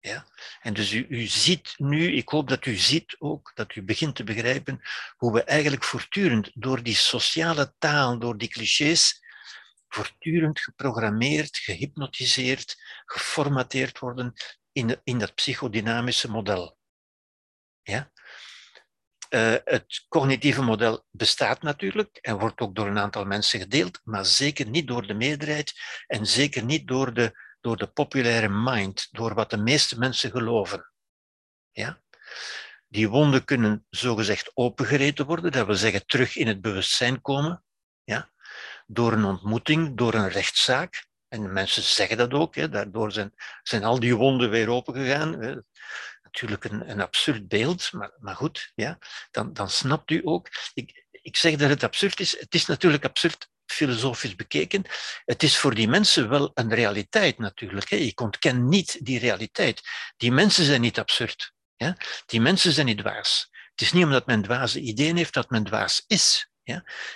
Ja? En dus u, u ziet nu, ik hoop dat u ziet ook, dat u begint te begrijpen hoe we eigenlijk voortdurend door die sociale taal, door die clichés, voortdurend geprogrammeerd, gehypnotiseerd, geformateerd worden in, in dat psychodynamische model. Ja? Uh, het cognitieve model bestaat natuurlijk en wordt ook door een aantal mensen gedeeld, maar zeker niet door de meerderheid en zeker niet door de, door de populaire mind, door wat de meeste mensen geloven. Ja? Die wonden kunnen zogezegd opengereten worden, dat wil zeggen terug in het bewustzijn komen, ja? door een ontmoeting, door een rechtszaak. En mensen zeggen dat ook, hè. daardoor zijn, zijn al die wonden weer opengegaan natuurlijk een, een absurd beeld, maar, maar goed, ja, dan, dan snapt u ook. Ik, ik zeg dat het absurd is. Het is natuurlijk absurd filosofisch bekeken. Het is voor die mensen wel een realiteit natuurlijk. Ik ontken niet die realiteit. Die mensen zijn niet absurd. Die mensen zijn niet dwaas. Het is niet omdat men dwaze ideeën heeft dat men dwaas is.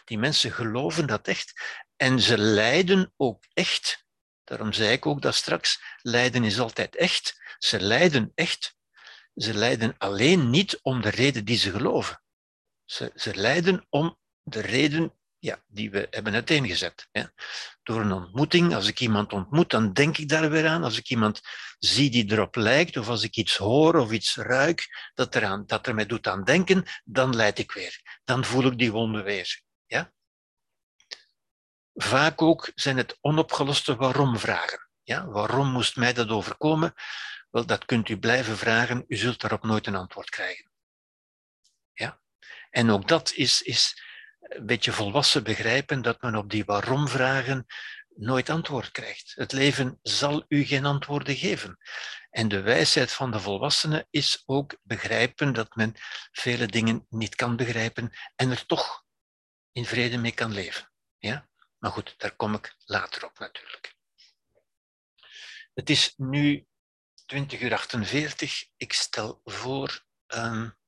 Die mensen geloven dat echt en ze lijden ook echt. Daarom zei ik ook dat straks, lijden is altijd echt. Ze lijden echt ze lijden alleen niet om de reden die ze geloven. Ze, ze lijden om de reden ja, die we hebben uiteengezet. Ja. Door een ontmoeting, als ik iemand ontmoet, dan denk ik daar weer aan. Als ik iemand zie die erop lijkt, of als ik iets hoor of iets ruik dat, eraan, dat er mij doet aan denken, dan leid ik weer. Dan voel ik die wonde weer. Ja? Vaak ook zijn het onopgeloste waarom-vragen. Ja? Waarom moest mij dat overkomen? Wel, dat kunt u blijven vragen, u zult daarop nooit een antwoord krijgen. Ja? En ook dat is, is een beetje volwassen begrijpen dat men op die waarom-vragen nooit antwoord krijgt. Het leven zal u geen antwoorden geven. En de wijsheid van de volwassenen is ook begrijpen dat men vele dingen niet kan begrijpen en er toch in vrede mee kan leven. Ja? Maar goed, daar kom ik later op natuurlijk. Het is nu 20 uur 48. Ik stel voor um,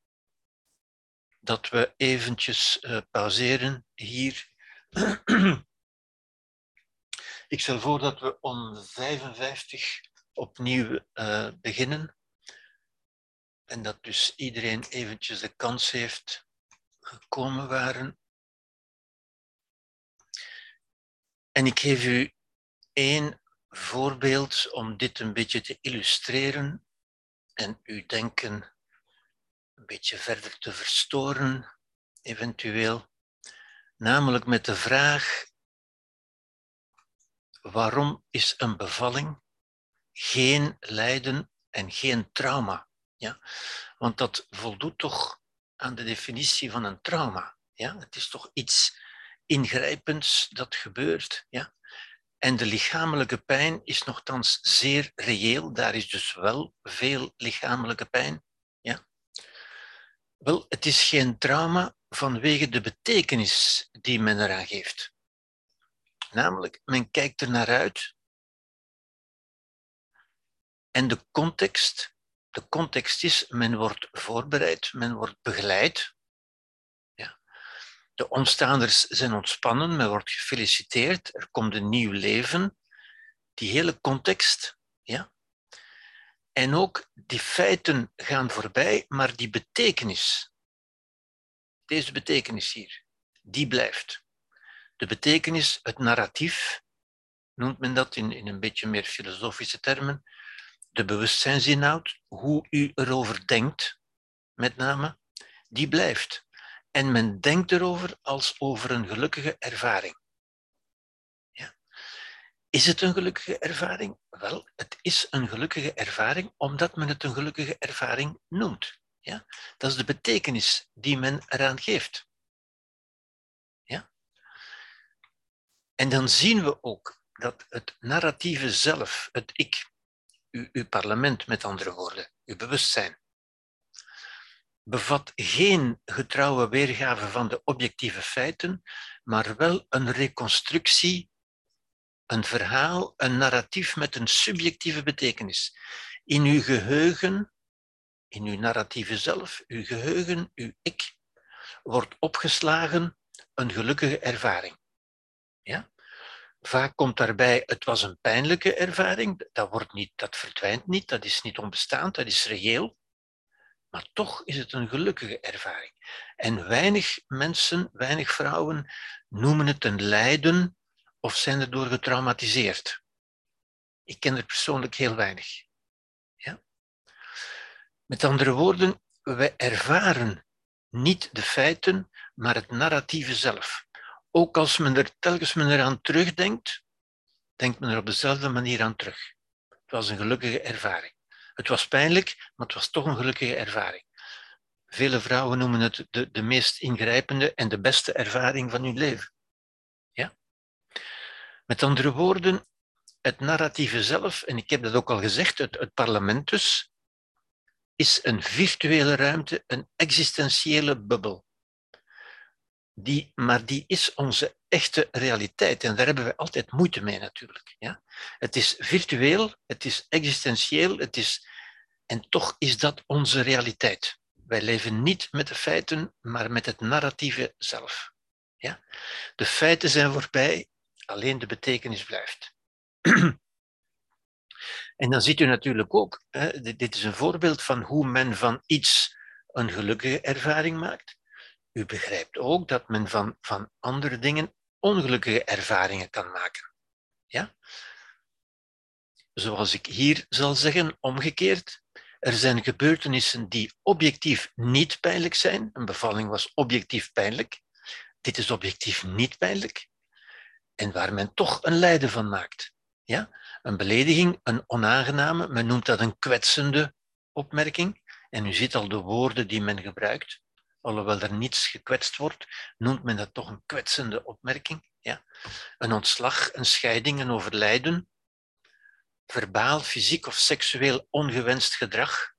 dat we eventjes uh, pauzeren hier. Ik stel voor dat we om 55 opnieuw uh, beginnen. En dat dus iedereen eventjes de kans heeft gekomen waren. En ik geef u één voorbeeld om dit een beetje te illustreren en uw denken een beetje verder te verstoren, eventueel. Namelijk met de vraag: waarom is een bevalling geen lijden en geen trauma? Ja? Want dat voldoet toch aan de definitie van een trauma. Ja? Het is toch iets ingrijpends dat gebeurt. Ja? En de lichamelijke pijn is nogthans zeer reëel. Daar is dus wel veel lichamelijke pijn. Ja? Wel, het is geen trauma vanwege de betekenis die men eraan geeft. Namelijk, men kijkt er naar uit. En de context, de context is, men wordt voorbereid, men wordt begeleid de omstaanders zijn ontspannen, men wordt gefeliciteerd, er komt een nieuw leven. Die hele context, ja. En ook die feiten gaan voorbij, maar die betekenis, deze betekenis hier, die blijft. De betekenis, het narratief, noemt men dat in, in een beetje meer filosofische termen, de bewustzijnsinhoud, hoe u erover denkt, met name, die blijft. En men denkt erover als over een gelukkige ervaring. Ja. Is het een gelukkige ervaring? Wel, het is een gelukkige ervaring omdat men het een gelukkige ervaring noemt. Ja? Dat is de betekenis die men eraan geeft. Ja? En dan zien we ook dat het narratieve zelf, het ik, uw, uw parlement met andere woorden, uw bewustzijn, bevat geen getrouwe weergave van de objectieve feiten, maar wel een reconstructie, een verhaal, een narratief met een subjectieve betekenis. In uw geheugen, in uw narratieve zelf, uw geheugen, uw ik, wordt opgeslagen een gelukkige ervaring. Ja? Vaak komt daarbij, het was een pijnlijke ervaring, dat, wordt niet, dat verdwijnt niet, dat is niet onbestaand, dat is reëel. Maar toch is het een gelukkige ervaring. En weinig mensen, weinig vrouwen noemen het een lijden of zijn erdoor getraumatiseerd. Ik ken er persoonlijk heel weinig. Ja? Met andere woorden, wij ervaren niet de feiten, maar het narratieve zelf. Ook als men er telkens men eraan terugdenkt, denkt men er op dezelfde manier aan terug. Het was een gelukkige ervaring. Het was pijnlijk, maar het was toch een gelukkige ervaring. Vele vrouwen noemen het de, de meest ingrijpende en de beste ervaring van hun leven. Ja? Met andere woorden, het narratieve zelf, en ik heb dat ook al gezegd, het, het parlement dus, is een virtuele ruimte, een existentiële bubbel. Die, maar die is onze echte realiteit. En daar hebben we altijd moeite mee natuurlijk. Ja? Het is virtueel, het is existentieel, het is, en toch is dat onze realiteit. Wij leven niet met de feiten, maar met het narratieve zelf. Ja? De feiten zijn voorbij, alleen de betekenis blijft. En dan ziet u natuurlijk ook, hè, dit is een voorbeeld van hoe men van iets een gelukkige ervaring maakt. U begrijpt ook dat men van, van andere dingen ongelukkige ervaringen kan maken. Ja? Zoals ik hier zal zeggen, omgekeerd, er zijn gebeurtenissen die objectief niet pijnlijk zijn. Een bevalling was objectief pijnlijk. Dit is objectief niet pijnlijk. En waar men toch een lijden van maakt. Ja? Een belediging, een onaangename, men noemt dat een kwetsende opmerking. En u ziet al de woorden die men gebruikt. Alhoewel er niets gekwetst wordt, noemt men dat toch een kwetsende opmerking. Ja? Een ontslag, een scheiding, een overlijden. Verbaal, fysiek of seksueel ongewenst gedrag.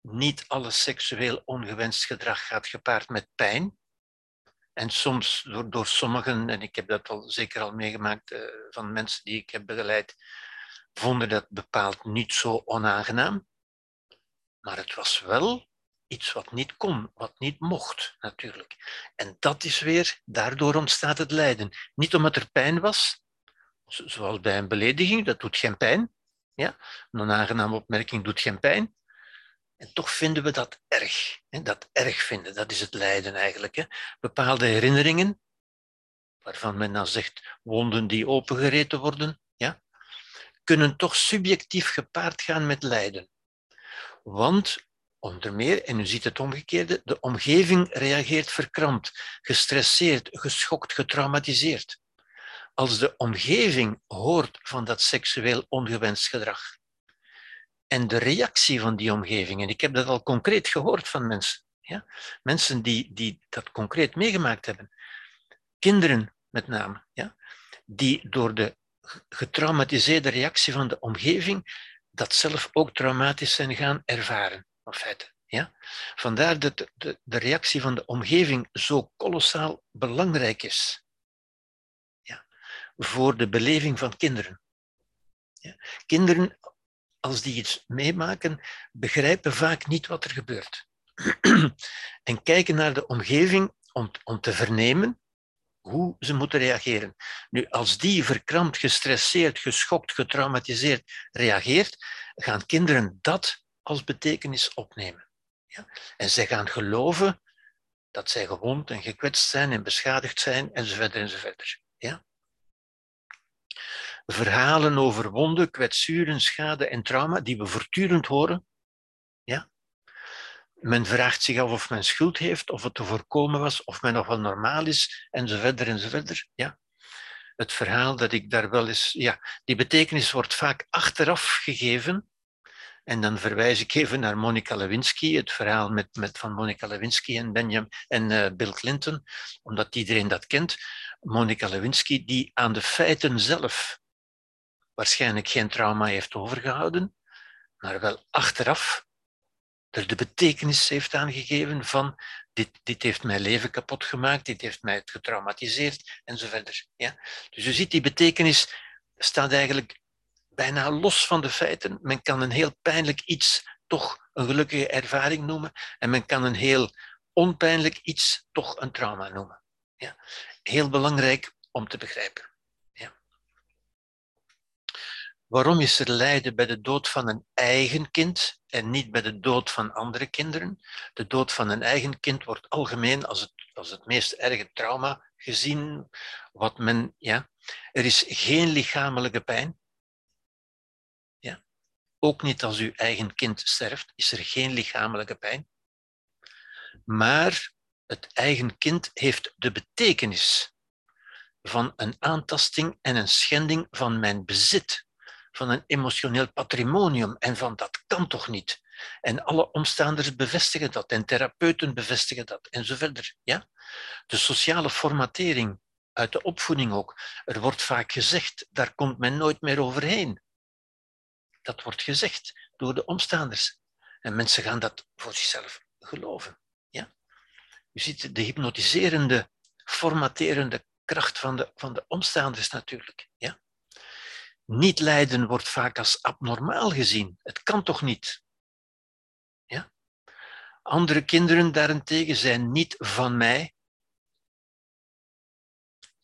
Niet alle seksueel ongewenst gedrag gaat gepaard met pijn. En soms door, door sommigen, en ik heb dat al zeker al meegemaakt uh, van mensen die ik heb begeleid, vonden dat bepaald niet zo onaangenaam. Maar het was wel iets wat niet kon, wat niet mocht, natuurlijk. En dat is weer, daardoor ontstaat het lijden. Niet omdat er pijn was, zoals bij een belediging, dat doet geen pijn. Ja? Een onaangename opmerking doet geen pijn. En toch vinden we dat erg. Dat erg vinden, dat is het lijden eigenlijk. Bepaalde herinneringen, waarvan men dan zegt wonden die opengereten worden, ja, kunnen toch subjectief gepaard gaan met lijden. Want, onder meer, en u ziet het omgekeerde, de omgeving reageert verkrampt, gestresseerd, geschokt, getraumatiseerd. Als de omgeving hoort van dat seksueel ongewenst gedrag, en de reactie van die omgeving. En ik heb dat al concreet gehoord van mensen. Ja? Mensen die, die dat concreet meegemaakt hebben. Kinderen met name. Ja? Die door de getraumatiseerde reactie van de omgeving dat zelf ook traumatisch zijn gaan ervaren. In. Ja? Vandaar dat de, de reactie van de omgeving zo kolossaal belangrijk is. Ja? Voor de beleving van kinderen. Ja? Kinderen als die iets meemaken, begrijpen vaak niet wat er gebeurt. en kijken naar de omgeving om, om te vernemen hoe ze moeten reageren. Nu, als die verkrampt, gestresseerd, geschokt, getraumatiseerd reageert, gaan kinderen dat als betekenis opnemen. Ja? En zij gaan geloven dat zij gewond en gekwetst zijn en beschadigd zijn, enzovoort enzovoort. Ja? verhalen over wonden, kwetsuren, schade en trauma die we voortdurend horen. Ja? Men vraagt zich af of men schuld heeft, of het te voorkomen was, of men nog wel normaal is, enzovoort enzovoort. Ja? Het verhaal dat ik daar wel eens... Ja, die betekenis wordt vaak achteraf gegeven. En dan verwijs ik even naar Monica Lewinsky, het verhaal met, met van Monica Lewinsky en, Benjamin, en uh, Bill Clinton, omdat iedereen dat kent. Monica Lewinsky, die aan de feiten zelf waarschijnlijk geen trauma heeft overgehouden, maar wel achteraf er de betekenis heeft aangegeven van dit, dit heeft mijn leven kapot gemaakt, dit heeft mij getraumatiseerd enzovoort. Ja? Dus je ziet, die betekenis staat eigenlijk bijna los van de feiten. Men kan een heel pijnlijk iets toch een gelukkige ervaring noemen en men kan een heel onpijnlijk iets toch een trauma noemen. Ja? Heel belangrijk om te begrijpen. Waarom is er lijden bij de dood van een eigen kind en niet bij de dood van andere kinderen? De dood van een eigen kind wordt algemeen als het, als het meest erge trauma gezien wat men, ja, er is geen lichamelijke pijn. Ook niet als uw eigen kind sterft, is er geen lichamelijke pijn. Maar het eigen kind heeft de betekenis van een aantasting en een schending van mijn bezit, van een emotioneel patrimonium en van dat kan toch niet. En alle omstaanders bevestigen dat en therapeuten bevestigen dat en zo verder. Ja? De sociale formatering uit de opvoeding ook. Er wordt vaak gezegd, daar komt men nooit meer overheen. Dat wordt gezegd door de omstaanders. En mensen gaan dat voor zichzelf geloven. Ja? Je ziet de hypnotiserende, formaterende kracht van de, van de omstaanders natuurlijk. Ja? Niet lijden wordt vaak als abnormaal gezien. Het kan toch niet? Ja? Andere kinderen daarentegen zijn niet van mij.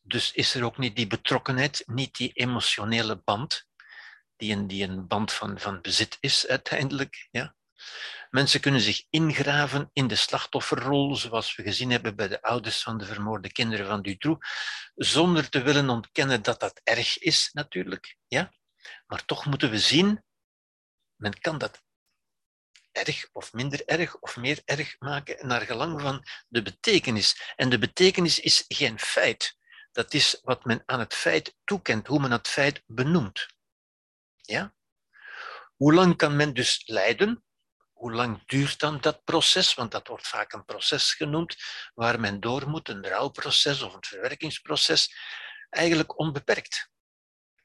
Dus is er ook niet die betrokkenheid, niet die emotionele band, die een, die een band van, van bezit is uiteindelijk. Ja? Mensen kunnen zich ingraven in de slachtofferrol, zoals we gezien hebben bij de ouders van de vermoorde kinderen van Dutroux, zonder te willen ontkennen dat dat erg is, natuurlijk. Ja? Maar toch moeten we zien, men kan dat erg of minder erg of meer erg maken naar gelang van de betekenis. En de betekenis is geen feit. Dat is wat men aan het feit toekent, hoe men het feit benoemt. Ja? Hoe lang kan men dus lijden? Hoe lang duurt dan dat proces? Want dat wordt vaak een proces genoemd, waar men door moet, een rouwproces of een verwerkingsproces, eigenlijk onbeperkt.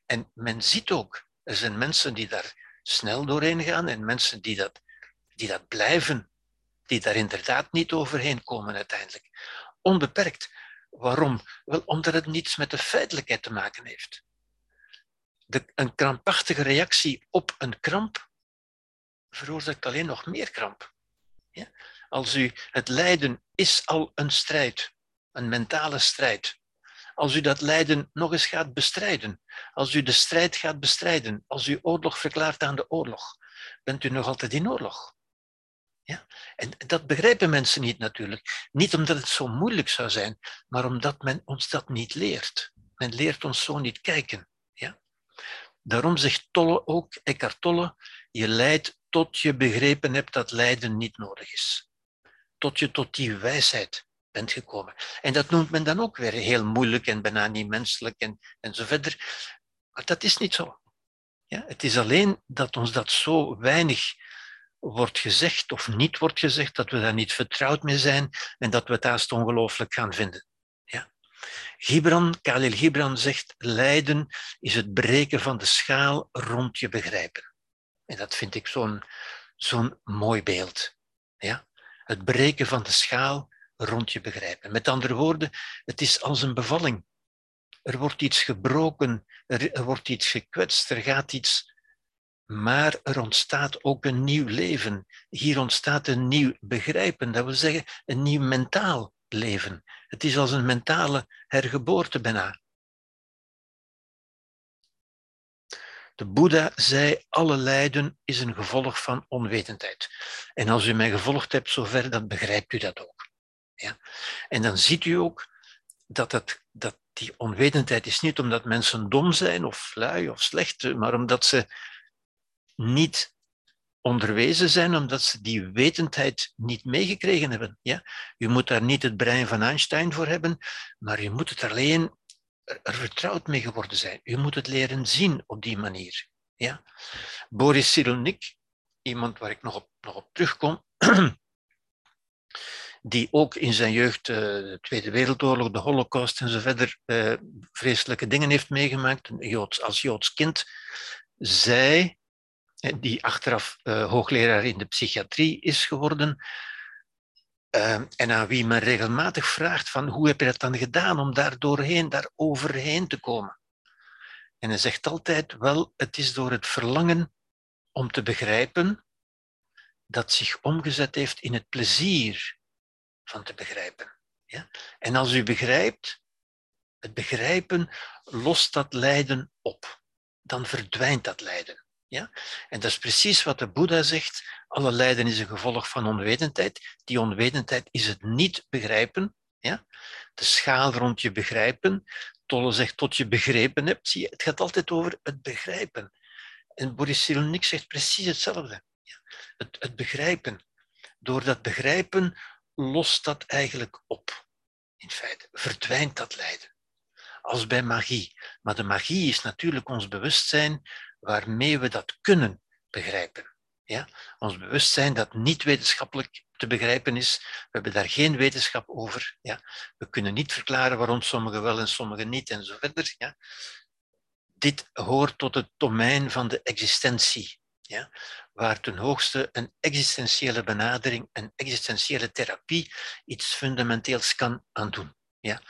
En men ziet ook, er zijn mensen die daar snel doorheen gaan en mensen die dat, die dat blijven, die daar inderdaad niet overheen komen uiteindelijk. Onbeperkt. Waarom? Wel omdat het niets met de feitelijkheid te maken heeft. Een krampachtige reactie op een kramp veroorzaakt alleen nog meer kramp. Ja? Als u, het lijden is al een strijd, een mentale strijd. Als u dat lijden nog eens gaat bestrijden, als u de strijd gaat bestrijden, als u oorlog verklaart aan de oorlog, bent u nog altijd in oorlog. Ja? En dat begrijpen mensen niet natuurlijk. Niet omdat het zo moeilijk zou zijn, maar omdat men ons dat niet leert. Men leert ons zo niet kijken. Daarom zegt Tolle ook, Eckhart Tolle, je lijdt tot je begrepen hebt dat lijden niet nodig is. Tot je tot die wijsheid bent gekomen. En dat noemt men dan ook weer heel moeilijk en bijna niet menselijk en, en zo verder. Maar dat is niet zo. Ja, het is alleen dat ons dat zo weinig wordt gezegd of niet wordt gezegd, dat we daar niet vertrouwd mee zijn en dat we het haast ongelooflijk gaan vinden. Gibran, Khalil Gibran zegt, lijden is het breken van de schaal rond je begrijpen. En dat vind ik zo'n zo'n mooi beeld. Ja? Het breken van de schaal rond je begrijpen. Met andere woorden, het is als een bevalling. Er wordt iets gebroken, er, wordt iets gekwetst, er gaat iets. Maar er ontstaat ook een nieuw leven. Hier ontstaat een nieuw begrijpen, dat wil zeggen een nieuw mentaal leven. Het is als een mentale hergeboorte bijna. De Boeddha zei, alle lijden is een gevolg van onwetendheid. En als u mij gevolgd hebt zover, dan begrijpt u dat ook. Ja? En dan ziet u ook dat, het, dat die onwetendheid is niet omdat mensen dom zijn of lui of slecht, maar omdat ze niet onderwezen zijn, omdat ze die wetendheid niet meegekregen hebben. Ja? U moet daar niet het brein van Einstein voor hebben, maar je moet het alleen er vertrouwd mee geworden zijn. U moet het leren zien op die manier. Ja? Boris Cyrulnik, iemand waar ik nog op, nog op terugkom, die ook in zijn jeugd uh, de Tweede Wereldoorlog, de Holocaust en zo verder uh, vreselijke dingen heeft meegemaakt, als Joods kind, zij, die achteraf uh, hoogleraar in de psychiatrie is geworden, Ehm, en aan wie men regelmatig vraagt van hoe heb je dat dan gedaan om daar doorheen, daar overheen te komen. En hij zegt altijd wel, het is door het verlangen om te begrijpen dat zich omgezet heeft in het plezier van te begrijpen. Ja? En als u begrijpt, het begrijpen lost dat lijden op. Dan verdwijnt dat lijden. Ja? En dat is precies wat de Boeddha zegt. Alle lijden is een gevolg van onwetendheid. Die onwetendheid is het niet begrijpen. Ja? De schaal rond je begrijpen. Tolle zegt tot je begrepen hebt. Zie het gaat altijd over het begrijpen. En Boris Cyrulnik zegt precies hetzelfde. Ja? Het, het begrijpen. Door dat begrijpen lost dat eigenlijk op. In feite verdwijnt dat lijden. Als bij magie. Maar de magie is natuurlijk ons bewustzijn waarmee we dat kunnen begrijpen. Ja? Ons bewustzijn dat niet wetenschappelijk te begrijpen is. We hebben daar geen wetenschap over. Ja? We kunnen niet verklaren waarom sommigen wel en sommigen niet en zo verder. Ja? Dit hoort tot het domein van de existentie. Ja? Waar ten hoogste een existentiële benadering, een existentiële therapie iets fundamenteels kan aan doen. Ja.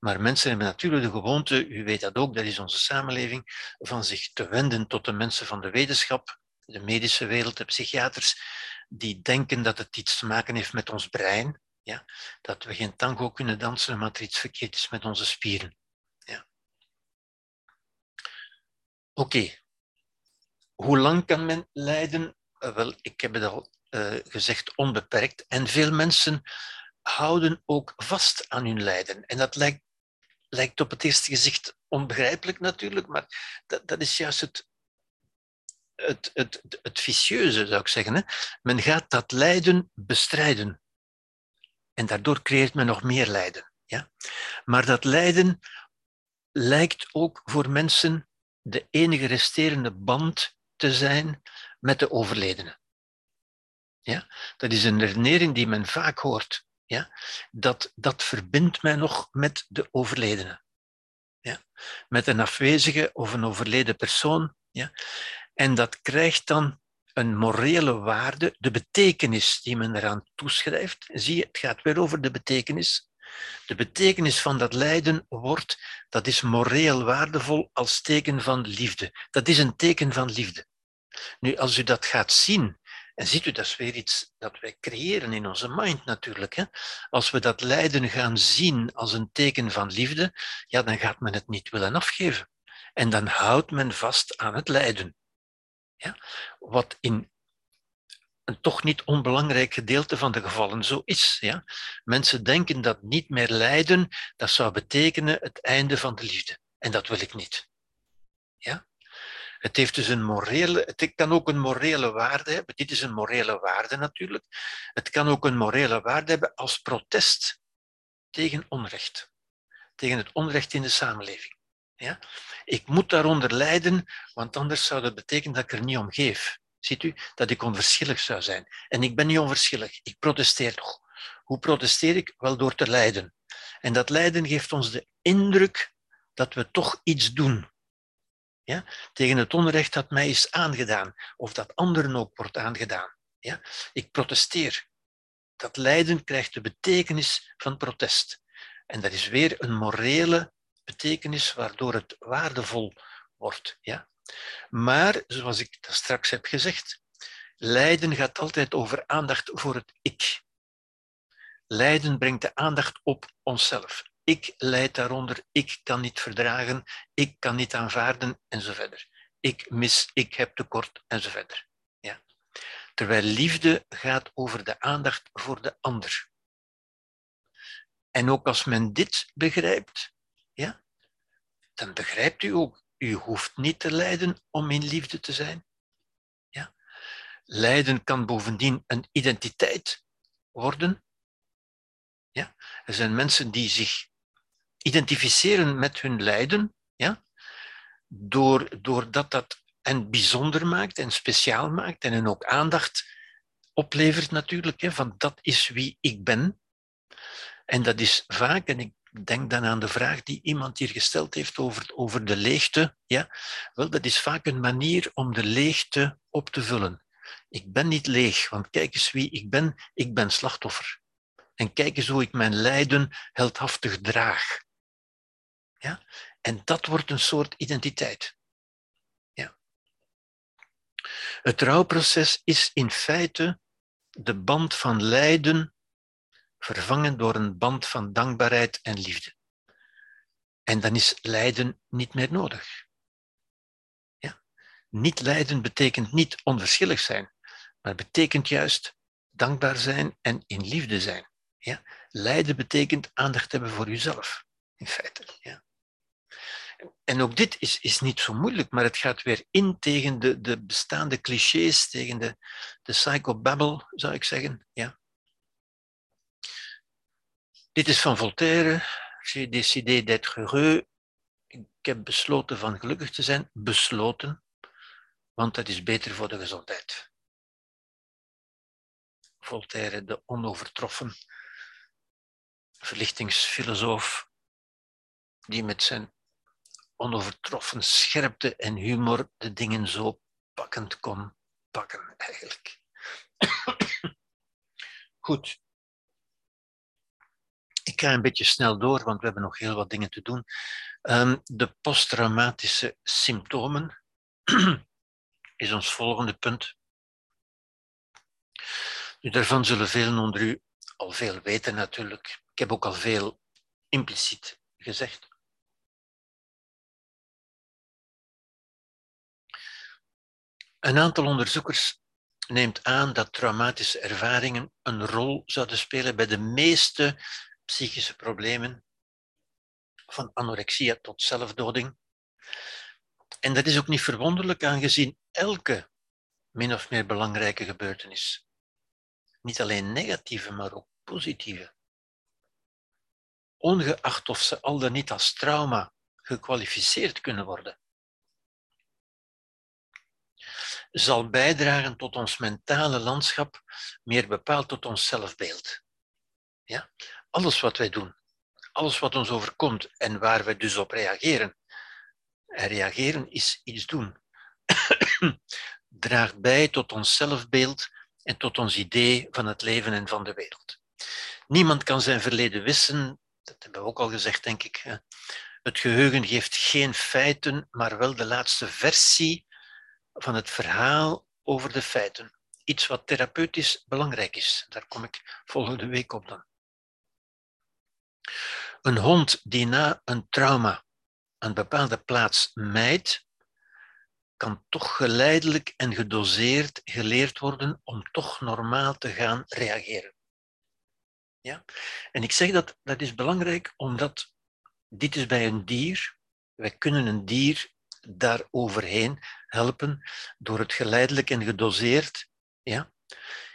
Maar mensen hebben natuurlijk de gewoonte, u weet dat ook, dat is onze samenleving, van zich te wenden tot de mensen van de wetenschap, de medische wereld, de psychiaters, die denken dat het iets te maken heeft met ons brein. Ja? Dat we geen tango kunnen dansen, maar er iets verkeerd is met onze spieren. Ja. Oké. Hoe lang kan men lijden? Eh, wel, ik heb het al uh, gezegd, onbeperkt. En veel mensen houden ook vast aan hun lijden. En dat lijkt, lijkt op het eerste gezicht onbegrijpelijk natuurlijk, maar dat, dat is juist het, het, het, het vicieuze, zou ik zeggen. Hè? Men gaat dat lijden bestrijden. En daardoor creëert men nog meer lijden. Ja? Maar dat lijden lijkt ook voor mensen de enige resterende band te zijn met de overledene. Ja? Dat is een redenering die men vaak hoort. Ja? Dat, dat verbindt mij nog met de overledene. Ja? Met een afwezige of een overleden persoon. Ja? En dat krijgt dan een morele waarde, de betekenis die men eraan toeschrijft. Zie je, het gaat weer over de betekenis. De betekenis van dat lijden wordt, dat is moreel waardevol als teken van liefde. Dat is een teken van liefde. Nu, als u dat gaat zien, en ziet u, dat is weer iets dat wij creëren in onze mind natuurlijk. Hè? Als we dat lijden gaan zien als een teken van liefde, ja, dan gaat men het niet willen afgeven. En dan houdt men vast aan het lijden. Ja? Wat in een toch niet onbelangrijk gedeelte van de gevallen zo is. Ja? Mensen denken dat niet meer lijden, dat zou betekenen het einde van de liefde. En dat wil ik niet. Ja? Het heeft dus een morele, het kan ook een morele waarde hebben. Dit is een morele waarde natuurlijk. Het kan ook een morele waarde hebben als protest tegen onrecht. Tegen het onrecht in de samenleving. Ja? Ik moet daaronder lijden, want anders zou dat betekenen dat ik er niet om geef. Ziet u, dat ik onverschillig zou zijn. En ik ben niet onverschillig, ik protesteer toch. Hoe protesteer ik? Wel door te lijden. En dat lijden geeft ons de indruk dat we toch iets doen. Ja? Tegen het onrecht dat mij is aangedaan, of dat anderen ook wordt aangedaan. Ja? Ik protesteer. Dat lijden krijgt de betekenis van protest. En dat is weer een morele betekenis waardoor het waardevol wordt. Ja? Maar, zoals ik dat straks heb gezegd, lijden gaat altijd over aandacht voor het ik. Lijden brengt de aandacht op onszelf. Ik lijd daaronder, ik kan niet verdragen, ik kan niet aanvaarden en zo verder. Ik mis, ik heb tekort en zo verder. Ja. Terwijl liefde gaat over de aandacht voor de ander. En ook als men dit begrijpt, ja, dan begrijpt u ook, u hoeft niet te lijden om in liefde te zijn. Ja? Lijden kan bovendien een identiteit worden. Ja? Er zijn mensen die zich identificeren met hun lijden, ja? Door, doordat dat hen bijzonder maakt en speciaal maakt en hen ook aandacht oplevert natuurlijk, hè, van dat is wie ik ben. En dat is vaak, en ik denk dan aan de vraag die iemand hier gesteld heeft over, over de leegte. Ja? Wel, dat is vaak een manier om de leegte op te vullen. Ik ben niet leeg, want kijk eens wie ik ben. Ik ben slachtoffer. En kijk eens hoe ik mijn lijden heldhaftig draag. Ja? En dat wordt een soort identiteit. Ja. Het rouwproces is in feite de band van lijden vervangen door een band van dankbaarheid en liefde. En dan is lijden niet meer nodig. Ja? Niet lijden betekent niet onverschillig zijn, maar betekent juist dankbaar zijn en in liefde zijn. Ja? Lijden betekent aandacht hebben voor jezelf, in feite. Ja. En ook dit is, is niet zo moeilijk, maar het gaat weer in tegen de, de bestaande clichés, tegen de, de psychobabble, zou ik zeggen. Ja. Dit is van Voltaire. J'ai décidé d'être heureux. Ik heb besloten van gelukkig te zijn. Besloten, want dat is beter voor de gezondheid. Voltaire, de onovertroffen verlichtingsfilosoof, die met zijn onovertroffen scherpte en humor de dingen zo pakkend kon pakken, eigenlijk. Goed. Ik ga een beetje snel door, want we hebben nog heel wat dingen te doen. Ehm, de posttraumatische symptomen is ons volgende punt. Nu, daarvan zullen velen onder u al veel weten natuurlijk. Ik heb ook al veel impliciet gezegd. Een aantal onderzoekers neemt aan dat traumatische ervaringen een rol zouden spelen bij de meeste psychische problemen, van anorexia tot zelfdoding. En dat is ook niet verwonderlijk, aangezien elke min of meer belangrijke gebeurtenis, niet alleen negatieve, maar ook positieve, ongeacht of ze al dan niet als trauma gekwalificeerd kunnen worden, zal bijdragen tot ons mentale landschap, meer bepaald tot ons zelfbeeld. Ja? Alles wat wij doen, alles wat ons overkomt en waar we dus op reageren, en reageren is iets doen, draagt bij tot ons zelfbeeld en tot ons idee van het leven en van de wereld. Niemand kan zijn verleden wissen, dat hebben we ook al gezegd, denk ik. Het geheugen geeft geen feiten, maar wel de laatste versie van het verhaal over de feiten. Iets wat therapeutisch belangrijk is. Daar kom ik volgende week op dan. Een hond die na een trauma een bepaalde plaats mijdt, kan toch geleidelijk en gedoseerd geleerd worden om toch normaal te gaan reageren. Ja? En ik zeg dat, dat is belangrijk omdat dit is bij een dier. Wij kunnen een dier daar overheen helpen door het geleidelijk en gedoseerd. Ja?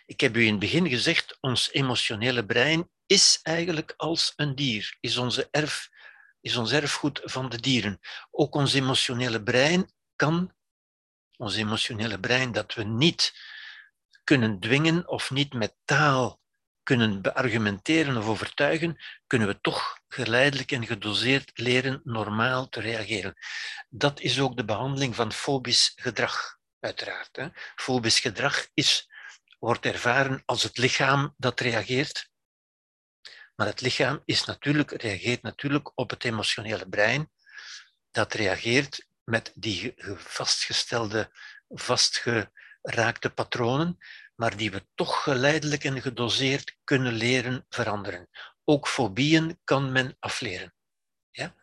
Ik heb u in het begin gezegd, ons emotionele brein is eigenlijk als een dier, is, onze erf, is ons erfgoed van de dieren. Ook ons emotionele brein kan, ons emotionele brein dat we niet kunnen dwingen of niet met taal kunnen beargumenteren of overtuigen, kunnen we toch geleidelijk en gedoseerd leren normaal te reageren. Dat is ook de behandeling van fobisch gedrag, uiteraard. Hè. Fobisch gedrag is, wordt ervaren als het lichaam dat reageert. Maar het lichaam is natuurlijk, reageert natuurlijk op het emotionele brein, dat reageert met die vastgestelde, vastgeraakte patronen, maar die we toch geleidelijk en gedoseerd kunnen leren veranderen. Ook fobieën kan men afleren. Ja?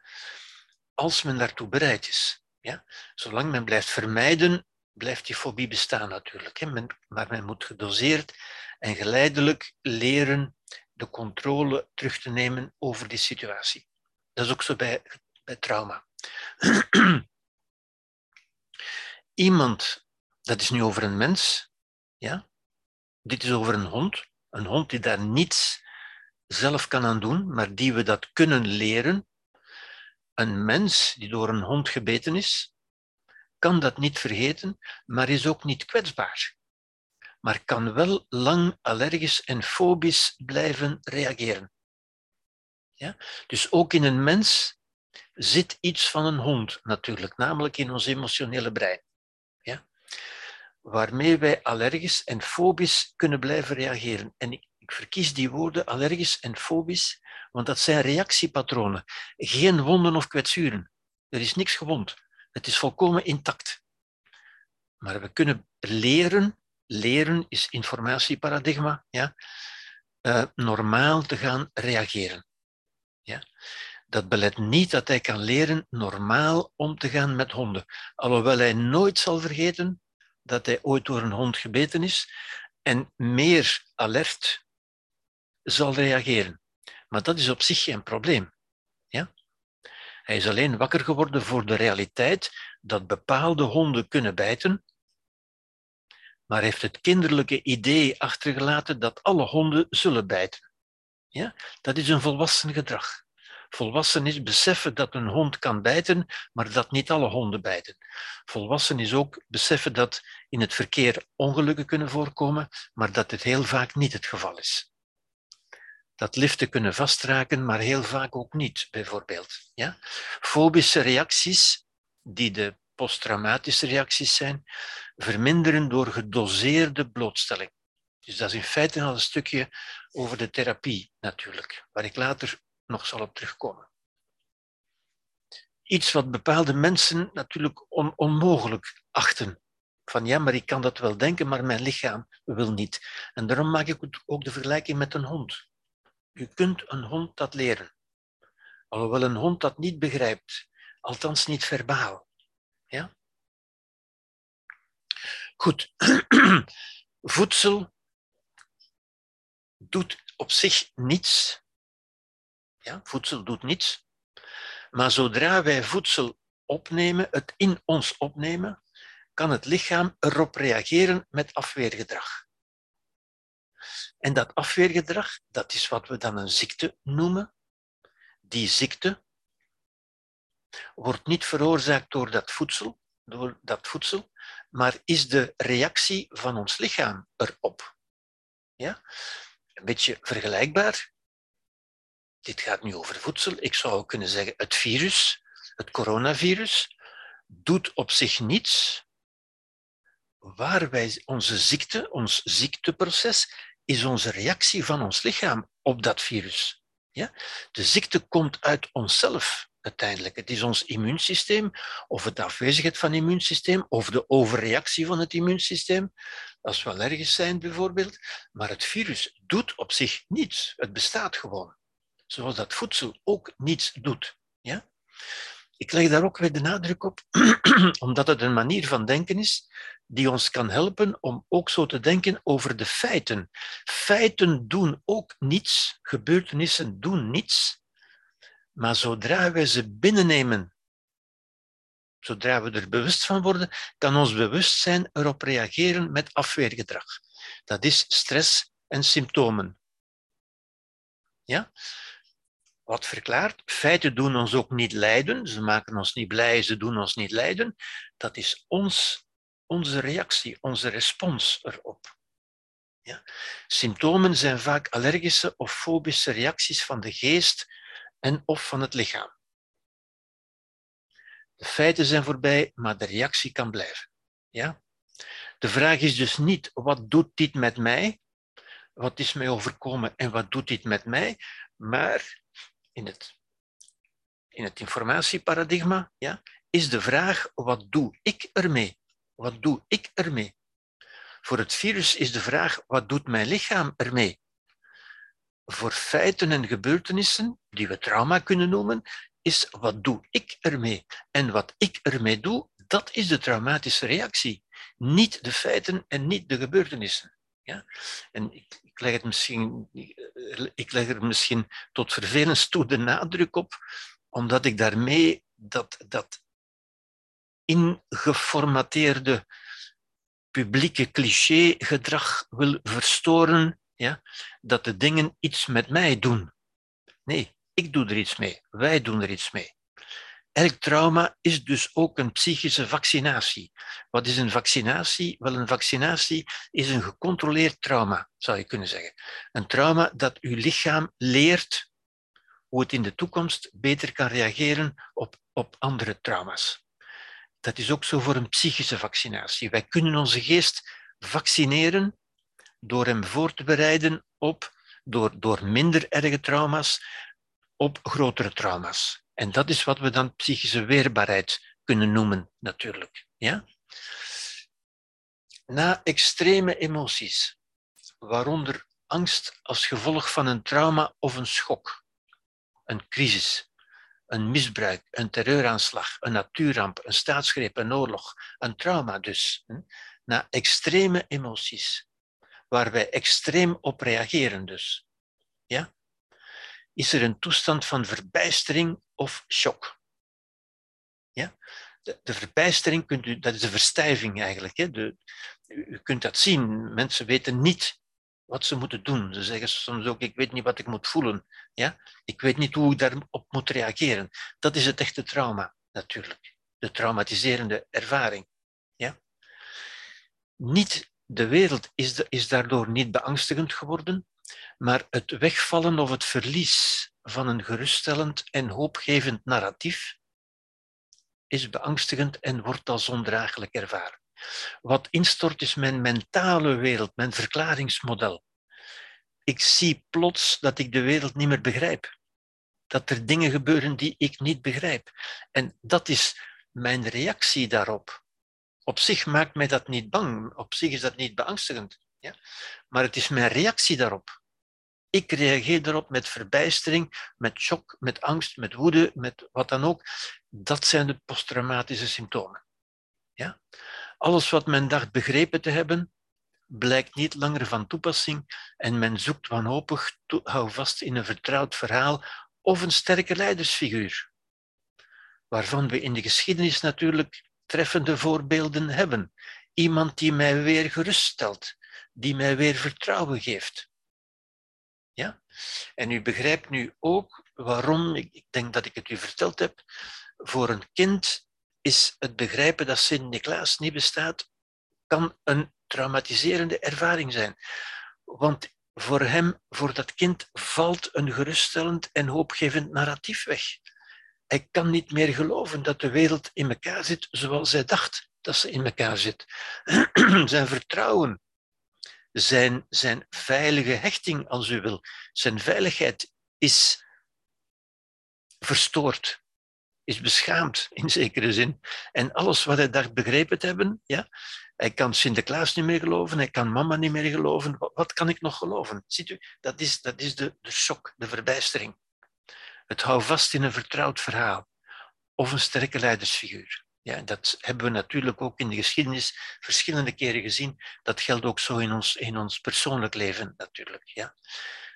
Als men daartoe bereid is. Ja? Zolang men blijft vermijden, blijft die fobie bestaan natuurlijk. Hè? Men, maar men moet gedoseerd en geleidelijk leren de controle terug te nemen over die situatie. Dat is ook zo bij, bij trauma. Iemand, dat is nu over een mens, ja? Dit is over een hond. Een hond die daar niets zelf kan aan doen, maar die we dat kunnen leren. Een mens die door een hond gebeten is, kan dat niet vergeten, maar is ook niet kwetsbaar. Maar kan wel lang allergisch en fobisch blijven reageren. Ja? Dus ook in een mens zit iets van een hond natuurlijk, namelijk in ons emotionele brein waarmee wij allergisch en fobisch kunnen blijven reageren. En ik, ik verkies die woorden allergisch en fobisch, want dat zijn reactiepatronen. Geen wonden of kwetsuren. Er is niks gewond. Het is volkomen intact. Maar we kunnen leren, leren is informatieparadigma, ja, uh, normaal te gaan reageren. Ja. Dat belet niet dat hij kan leren normaal om te gaan met honden. Alhoewel hij nooit zal vergeten dat hij ooit door een hond gebeten is en meer alert zal reageren. Maar dat is op zich geen probleem. Ja? Hij is alleen wakker geworden voor de realiteit dat bepaalde honden kunnen bijten, maar heeft het kinderlijke idee achtergelaten dat alle honden zullen bijten. Ja? Dat is een volwassen gedrag. Volwassen is beseffen dat een hond kan bijten, maar dat niet alle honden bijten. Volwassen is ook beseffen dat in het verkeer ongelukken kunnen voorkomen, maar dat het heel vaak niet het geval is. Dat liften kunnen vastraken, maar heel vaak ook niet, bijvoorbeeld. Ja? Fobische reacties, die de posttraumatische reacties zijn, verminderen door gedoseerde blootstelling. Dus dat is in feite al een stukje over de therapie natuurlijk, waar ik later nog zal op terugkomen. Iets wat bepaalde mensen natuurlijk on onmogelijk achten. Van ja, maar ik kan dat wel denken, maar mijn lichaam wil niet. En daarom maak ik ook de vergelijking met een hond. Je kunt een hond dat leren. Alhoewel een hond dat niet begrijpt, althans niet verbaal. Ja? Goed. Voedsel doet op zich niets ja, voedsel doet niets. Maar zodra wij voedsel opnemen, het in ons opnemen, kan het lichaam erop reageren met afweergedrag. En dat afweergedrag, dat is wat we dan een ziekte noemen. Die ziekte wordt niet veroorzaakt door dat voedsel, door dat voedsel, maar is de reactie van ons lichaam erop. Ja? Een beetje vergelijkbaar dit gaat nu over voedsel. Ik zou kunnen zeggen, het virus, het coronavirus, doet op zich niets. Waar wij onze ziekte, ons ziekteproces, is onze reactie van ons lichaam op dat virus. Ja? De ziekte komt uit onszelf uiteindelijk. Het is ons immuunsysteem, of het afwezigheid van het immuunsysteem, of de overreactie van het immuunsysteem. Als we allergisch zijn bijvoorbeeld. Maar het virus doet op zich niets. Het bestaat gewoon zoals dat voedsel ook niets doet. Ja? Ik leg daar ook weer de nadruk op, omdat het een manier van denken is die ons kan helpen om ook zo te denken over de feiten. Feiten doen ook niets, gebeurtenissen doen niets, maar zodra wij ze binnennemen, zodra we er bewust van worden, kan ons bewustzijn erop reageren met afweergedrag. Dat is stress en symptomen. Ja? Wat verklaart, feiten doen ons ook niet lijden, ze maken ons niet blij, ze doen ons niet lijden. Dat is ons, onze reactie, onze respons erop. Ja? Symptomen zijn vaak allergische of fobische reacties van de geest en of van het lichaam. De feiten zijn voorbij, maar de reactie kan blijven. Ja? De vraag is dus niet, wat doet dit met mij? Wat is mij overkomen en wat doet dit met mij? Maar in het, in het informatieparadigma, ja, is de vraag, wat doe ik ermee? Wat doe ik ermee? Voor het virus is de vraag, wat doet mijn lichaam ermee? Voor feiten en gebeurtenissen, die we trauma kunnen noemen, is wat doe ik ermee? En wat ik ermee doe, dat is de traumatische reactie. Niet de feiten en niet de gebeurtenissen. Ja? En ik, leg misschien, ik leg er misschien tot vervelens toe de nadruk op, omdat ik daarmee dat, dat ingeformateerde publieke cliché-gedrag wil verstoren, ja? dat de dingen iets met mij doen. Nee, ik doe er iets mee. Wij doen er iets mee. Elk trauma is dus ook een psychische vaccinatie. Wat is een vaccinatie? Wel, een vaccinatie is een gecontroleerd trauma, zou je kunnen zeggen. Een trauma dat uw lichaam leert hoe het in de toekomst beter kan reageren op, op andere trauma's. Dat is ook zo voor een psychische vaccinatie. Wij kunnen onze geest vaccineren door hem voor te bereiden op, door, door minder erge trauma's, op grotere trauma's. En dat is wat we dan psychische weerbaarheid kunnen noemen, natuurlijk. Ja? Na extreme emoties, waaronder angst als gevolg van een trauma of een schok, een crisis, een misbruik, een terreuraanslag, een natuurramp, een staatsgreep, een oorlog, een trauma dus. Na extreme emoties, waar wij extreem op reageren dus. Ja? is er een toestand van verbijstering of shock. Ja? De, de verbijstering, kunt u, dat is de verstijving eigenlijk. Hè? De, u kunt dat zien. Mensen weten niet wat ze moeten doen. Ze zeggen soms ook, ik weet niet wat ik moet voelen. Ja? Ik weet niet hoe ik daarop moet reageren. Dat is het echte trauma, natuurlijk. De traumatiserende ervaring. Ja? Niet, de wereld is, is daardoor niet beangstigend geworden, maar het wegvallen of het verlies van een geruststellend en hoopgevend narratief is beangstigend en wordt als ondraaglijk ervaren. Wat instort is mijn mentale wereld, mijn verklaringsmodel. Ik zie plots dat ik de wereld niet meer begrijp. Dat er dingen gebeuren die ik niet begrijp. En dat is mijn reactie daarop. Op zich maakt mij dat niet bang, op zich is dat niet beangstigend. Ja? Maar het is mijn reactie daarop. Ik reageer daarop met verbijstering, met shock, met angst, met woede, met wat dan ook. Dat zijn de posttraumatische symptomen. Ja? Alles wat men dacht begrepen te hebben, blijkt niet langer van toepassing en men zoekt wanhopig houvast in een vertrouwd verhaal of een sterke leidersfiguur, waarvan we in de geschiedenis natuurlijk treffende voorbeelden hebben. Iemand die mij weer geruststelt, die mij weer vertrouwen geeft. En u begrijpt nu ook waarom, ik denk dat ik het u verteld heb, voor een kind is het begrijpen dat Sint-Niklaas niet bestaat, kan een traumatiserende ervaring zijn. Want voor hem, voor dat kind, valt een geruststellend en hoopgevend narratief weg. Hij kan niet meer geloven dat de wereld in elkaar zit zoals hij dacht dat ze in elkaar zit. Zijn vertrouwen zijn, zijn veilige hechting, als u wil, zijn veiligheid is verstoord, is beschaamd in zekere zin. En alles wat hij dacht begrepen te hebben, ja, hij kan Sinterklaas niet meer geloven, hij kan mama niet meer geloven. Wat, kan ik nog geloven? Ziet u, dat is, dat is de, de shock, de verbijstering. Het hou vast in een vertrouwd verhaal of een sterke leidersfiguur. Ja, dat hebben we natuurlijk ook in de geschiedenis verschillende keren gezien. Dat geldt ook zo in ons, in ons persoonlijk leven natuurlijk. Ja.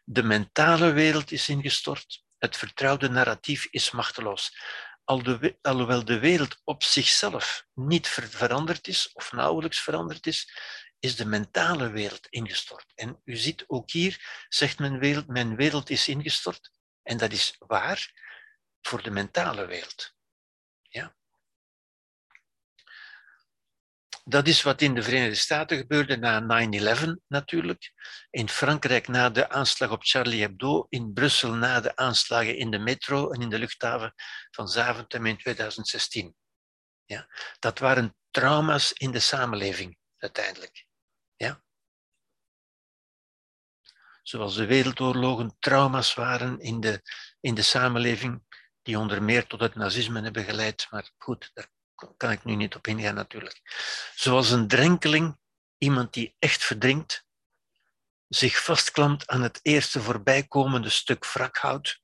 De mentale wereld is ingestort. Het vertrouwde narratief is machteloos. Alhoewel de wereld op zichzelf niet veranderd is, of nauwelijks veranderd is, is de mentale wereld ingestort. En u ziet ook hier, zegt men wereld, mijn wereld is ingestort. En dat is waar voor de mentale wereld. Ja. Dat is wat in de Verenigde Staten gebeurde na 9-11 natuurlijk. In Frankrijk na de aanslag op Charlie Hebdo. In Brussel na de aanslagen in de metro en in de luchthaven van Zaventem in 2016. Ja, dat waren trauma's in de samenleving uiteindelijk. Ja. Zoals de wereldoorlogen trauma's waren in de, in de samenleving, die onder meer tot het nazisme hebben geleid. Maar goed, daar kan ik nu niet op ingaan natuurlijk. Zoals een drenkeling, iemand die echt verdrinkt, zich vastklampt aan het eerste voorbijkomende stuk wrakhout.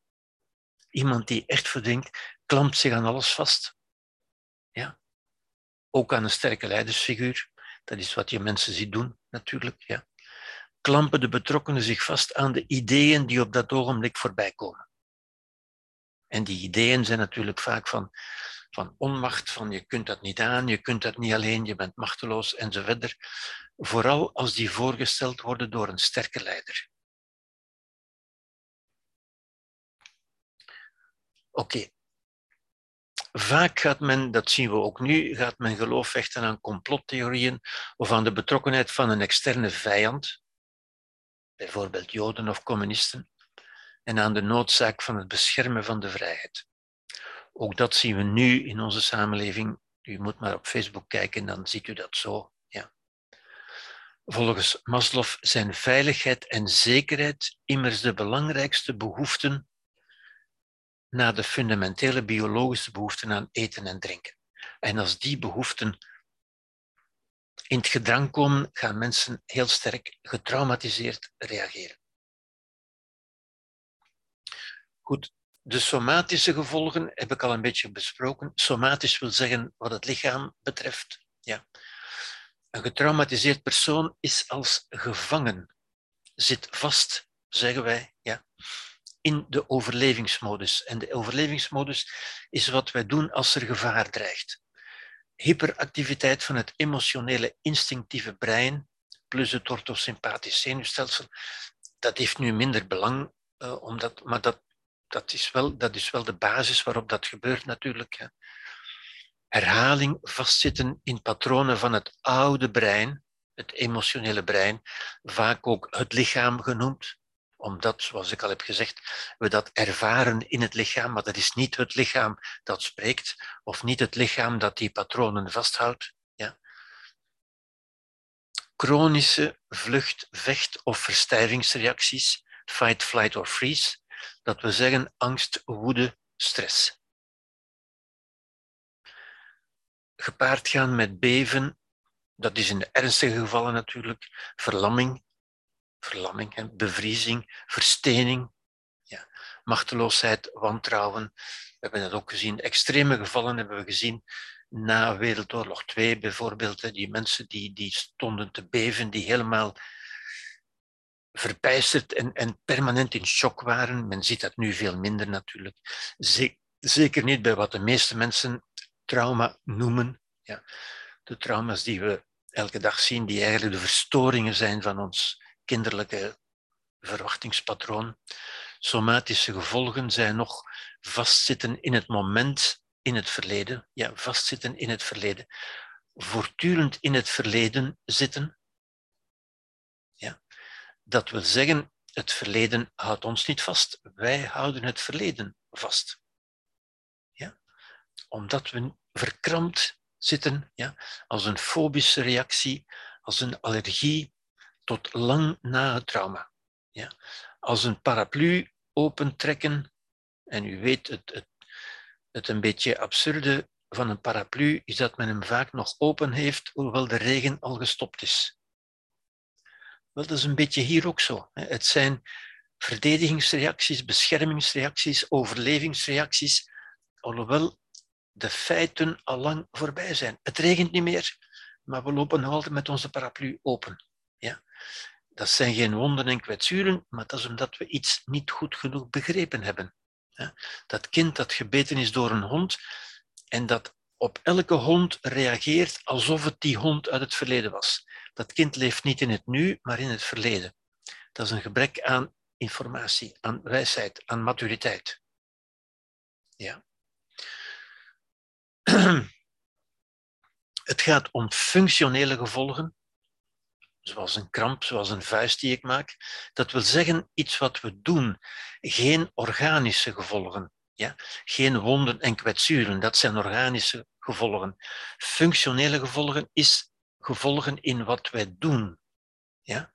Iemand die echt verdrinkt, klampt zich aan alles vast. Ja. Ook aan een sterke leidersfiguur. Dat is wat je mensen ziet doen, natuurlijk. Ja. Klampen de betrokkenen zich vast aan de ideeën die op dat ogenblik voorbij komen. En die ideeën zijn natuurlijk vaak van van onmacht, van je kunt dat niet aan, je kunt dat niet alleen, je bent machteloos enzovoort. Vooral als die voorgesteld worden door een sterke leider. Oké. Vaak gaat men, dat zien we ook nu, gaat men geloof hechten aan complottheorieën of aan de betrokkenheid van een externe vijand, bijvoorbeeld Joden of communisten, en aan de noodzaak van het beschermen van de vrijheid. Ook dat zien we nu in onze samenleving. U moet maar op Facebook kijken, dan ziet u dat zo. Ja. Volgens Maslow zijn veiligheid en zekerheid immers de belangrijkste behoeften na de fundamentele biologische behoeften aan eten en drinken. En als die behoeften in het gedrang komen, gaan mensen heel sterk getraumatiseerd reageren. Goed, de somatische gevolgen heb ik al een beetje besproken. Somatisch wil zeggen wat het lichaam betreft. Ja. Een getraumatiseerd persoon is als gevangen, zit vast, zeggen wij. Ja. in de overlevingsmodus. En de overlevingsmodus is wat wij doen als er gevaar dreigt. Hyperactiviteit van het emotionele instinctieve brein plus het orthosympathisch zenuwstelsel, dat heeft nu minder belang, uh, omdat, maar dat, dat, is wel, dat is wel de basis waarop dat gebeurt natuurlijk. Hè. Herhaling, vastzitten in patronen van het oude brein, het emotionele brein, vaak ook het lichaam genoemd, omdat, zoals ik al heb gezegd, we dat ervaren in het lichaam, maar dat is niet het lichaam dat spreekt, of niet het lichaam dat die patronen vasthoudt. Ja. Chronische vlucht, vecht- of verstijvingsreacties, fight, flight or freeze, dat we zeggen angst, woede, stress. Gepaard gaan met beven, dat is in de ernstige gevallen natuurlijk, verlamming, verlamming, bevriezing, verstening, ja, machteloosheid, wantrouwen. We hebben dat ook gezien. Extreme gevallen hebben we gezien na Wereldoorlog 2 bijvoorbeeld. Die mensen die, die stonden te beven, die helemaal verbijsterd en, en permanent in shock waren. Men ziet dat nu veel minder natuurlijk. Zeker niet bij wat de meeste mensen trauma noemen. Ja. De trauma's die we elke dag zien, die eigenlijk de verstoringen zijn van ons kinderlijke verwachtingspatroon. Somatische gevolgen zijn nog vastzitten in het moment, in het verleden. Ja, vastzitten in het verleden. Voortdurend in het verleden zitten. Dat wil zeggen, het verleden houdt ons niet vast. Wij houden het verleden vast. Ja. Omdat we verkrampt zitten, ja, als een fobische reactie, als een allergie, tot lang na het trauma. Ja? Als een paraplu opentrekken, en u weet het, het, het een beetje absurde van een paraplu is dat men hem vaak nog open heeft, hoewel de regen al gestopt is. Wel, dat is een beetje hier ook zo. Het zijn verdedigingsreacties, beschermingsreacties, overlevingsreacties, alhoewel de feiten al lang voorbij zijn. Het regent niet meer, maar we lopen nog altijd met onze paraplu open. Ja? Dat zijn geen wonden en kwetsuren, maar dat is omdat we iets niet goed genoeg begrepen hebben. Dat kind dat gebeten is door een hond en dat op elke hond reageert alsof het die hond uit het verleden was. Dat kind leeft niet in het nu, maar in het verleden. Dat is een gebrek aan informatie, aan wijsheid, aan maturiteit. Ja. Het gaat om functionele gevolgen zoals een kramp, zoals een vuist die ik maak. Dat wil zeggen iets wat we doen, geen organische gevolgen. Ja? Geen wonden en kwetsuren, dat zijn organische gevolgen. Functionele gevolgen is gevolgen in wat wij doen. Ja?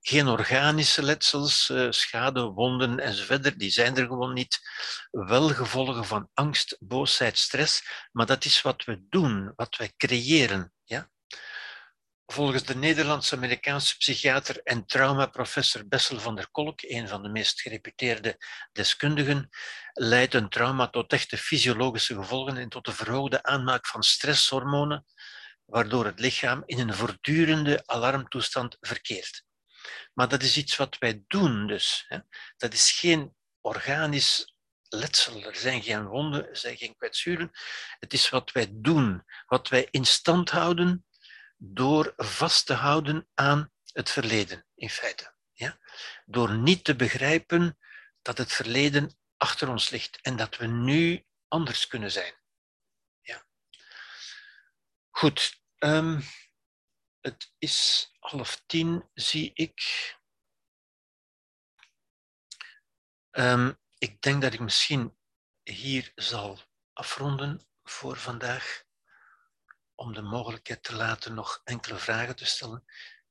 Geen organische letsels, eh, schade, wonden enzovoort, die zijn er gewoon niet. Wel gevolgen van angst, boosheid, stress, maar dat is wat we doen, wat wij creëren. Ja? Volgens de Nederlands-Amerikaanse psychiater en traumaprofessor Bessel van der Kolk, een van de meest gereputeerde deskundigen, leidt een trauma tot echte fysiologische gevolgen en tot de verhoogde aanmaak van stresshormonen, waardoor het lichaam in een voortdurende alarmtoestand verkeert. Maar dat is iets wat wij doen dus. Hè. Dat is geen organisch letsel, er zijn geen wonden, er zijn geen kwetsuren. Het is wat wij doen, wat wij in stand houden door vast te houden aan het verleden, in feite. Ja? Door niet te begrijpen dat het verleden achter ons ligt en dat we nu anders kunnen zijn. Ja. Goed, um, het is half tien, zie ik. Um, ik denk dat ik misschien hier zal afronden voor vandaag om de mogelijkheid te laten nog enkele vragen te stellen.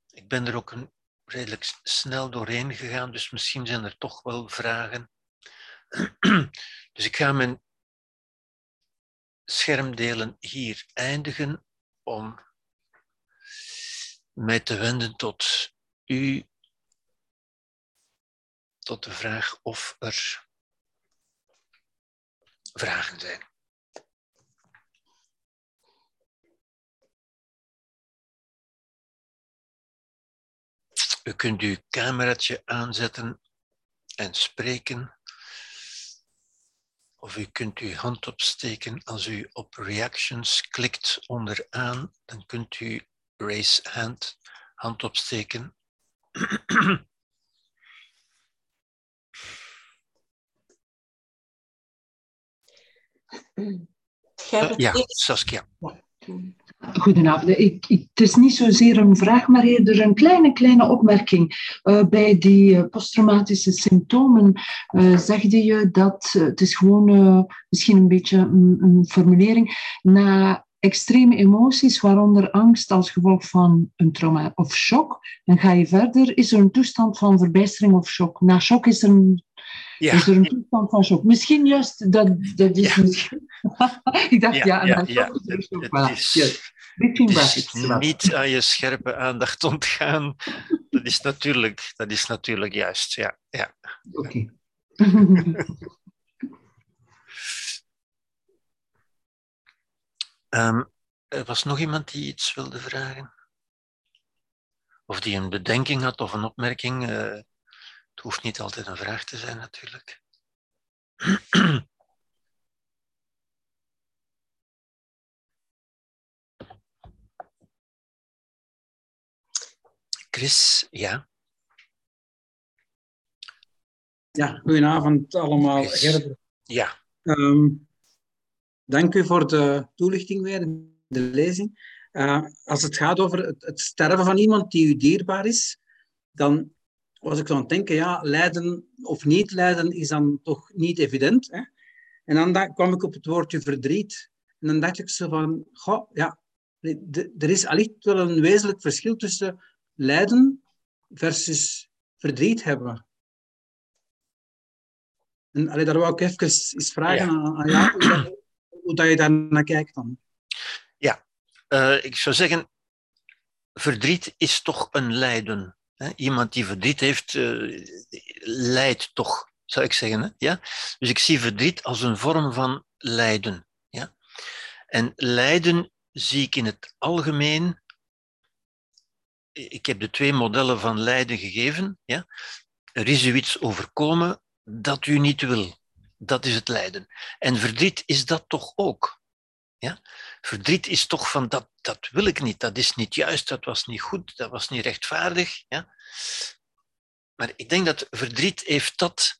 Ik ben er ook een, redelijk snel doorheen gegaan, dus misschien zijn er toch wel vragen. Dus ik ga mijn schermdelen hier eindigen om mij te wenden tot u, tot de vraag of er vragen zijn. U kunt uw cameraatje aanzetten en spreken. Of u kunt uw hand opsteken. Als u op reactions klikt onderaan, dan kunt u raise hand, hand opsteken. ja, Saskia.
Goedenavond. Ik, het is niet zozeer een vraag, maar eerder een kleine, kleine opmerking. Uh, bij die uh, posttraumatische symptomen uh, zegde je dat het is gewoon misschien een beetje een, een, formulering. Na extreme emoties, waaronder angst als gevolg van een trauma of shock, dan ga je verder, is er een toestand van verbijstering of shock. Na shock is er een ja. Is er een toestand van shock? Misschien juist, dat, dat is ja. misschien... ik dacht, ja, ja, ja, ja.
Het, voilà. is, yes. het is niet aan je scherpe aandacht ontgaan. Dat is natuurlijk, dat is natuurlijk juist, ja. ja. Oké. Okay. um, er was nog iemand die iets wilde vragen? Of die een bedenking had of een opmerking? Uh, het hoeft niet altijd een vraag te zijn, natuurlijk. Chris, ja.
Ja, goedenavond allemaal.
Ja.
Um, dank u voor de toelichting weer, de lezing. Uh, als het gaat over het, het, sterven van iemand die u dierbaar is, dan was ik zo aan het denken, ja, lijden of niet lijden is dan toch niet evident. Hè? En dan kwam ik op het woordje verdriet. En dan dacht ik zo van, goh, ja, er is allicht wel een wezenlijk verschil tussen lijden versus verdriet hebben. En allee, daar wou ik even eens vragen aan, aan jou, hoe, dat, hoe dat je daar naar kijkt dan.
Ja, uh, ik zou zeggen, verdriet is toch een lijden. Iemand die verdriet heeft, uh, lijdt toch, zou ik zeggen. Hè? Ja? Dus ik zie verdriet als een vorm van lijden. Ja? En lijden zie ik in het algemeen. Ik heb de twee modellen van lijden gegeven. Ja? Er is u iets overkomen dat u niet wil. Dat is het lijden. En verdriet is dat toch ook. Ja? Verdriet is toch van dat, dat wil ik niet, dat is niet juist, dat was niet goed, dat was niet rechtvaardig. Ja? Maar ik denk dat verdriet heeft dat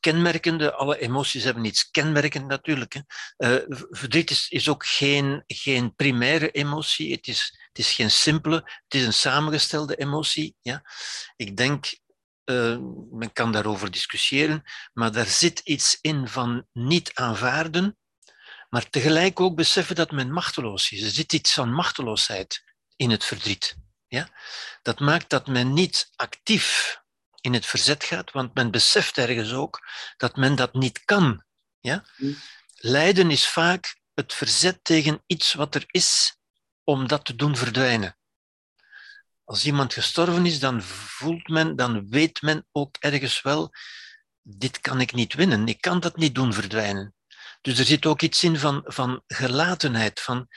kenmerkende, alle emoties hebben iets kenmerkend natuurlijk. Hè. Uh, verdriet is, is ook geen, geen primaire emotie, het is, het is geen simpele, het is een samengestelde emotie. Ja. Ik denk, uh, men kan daarover discussiëren, maar daar zit iets in van niet aanvaarden, maar tegelijk ook beseffen dat men machteloos is. Er zit iets van machteloosheid in het verdriet. Ja? Dat maakt dat men niet actief in het verzet gaat, want men beseft ergens ook dat men dat niet kan. Ja? Lijden is vaak het verzet tegen iets wat er is om dat te doen verdwijnen. Als iemand gestorven is, dan voelt men, dan weet men ook ergens wel, dit kan ik niet winnen, ik kan dat niet doen verdwijnen. Dus er zit ook iets in van, van gelatenheid, van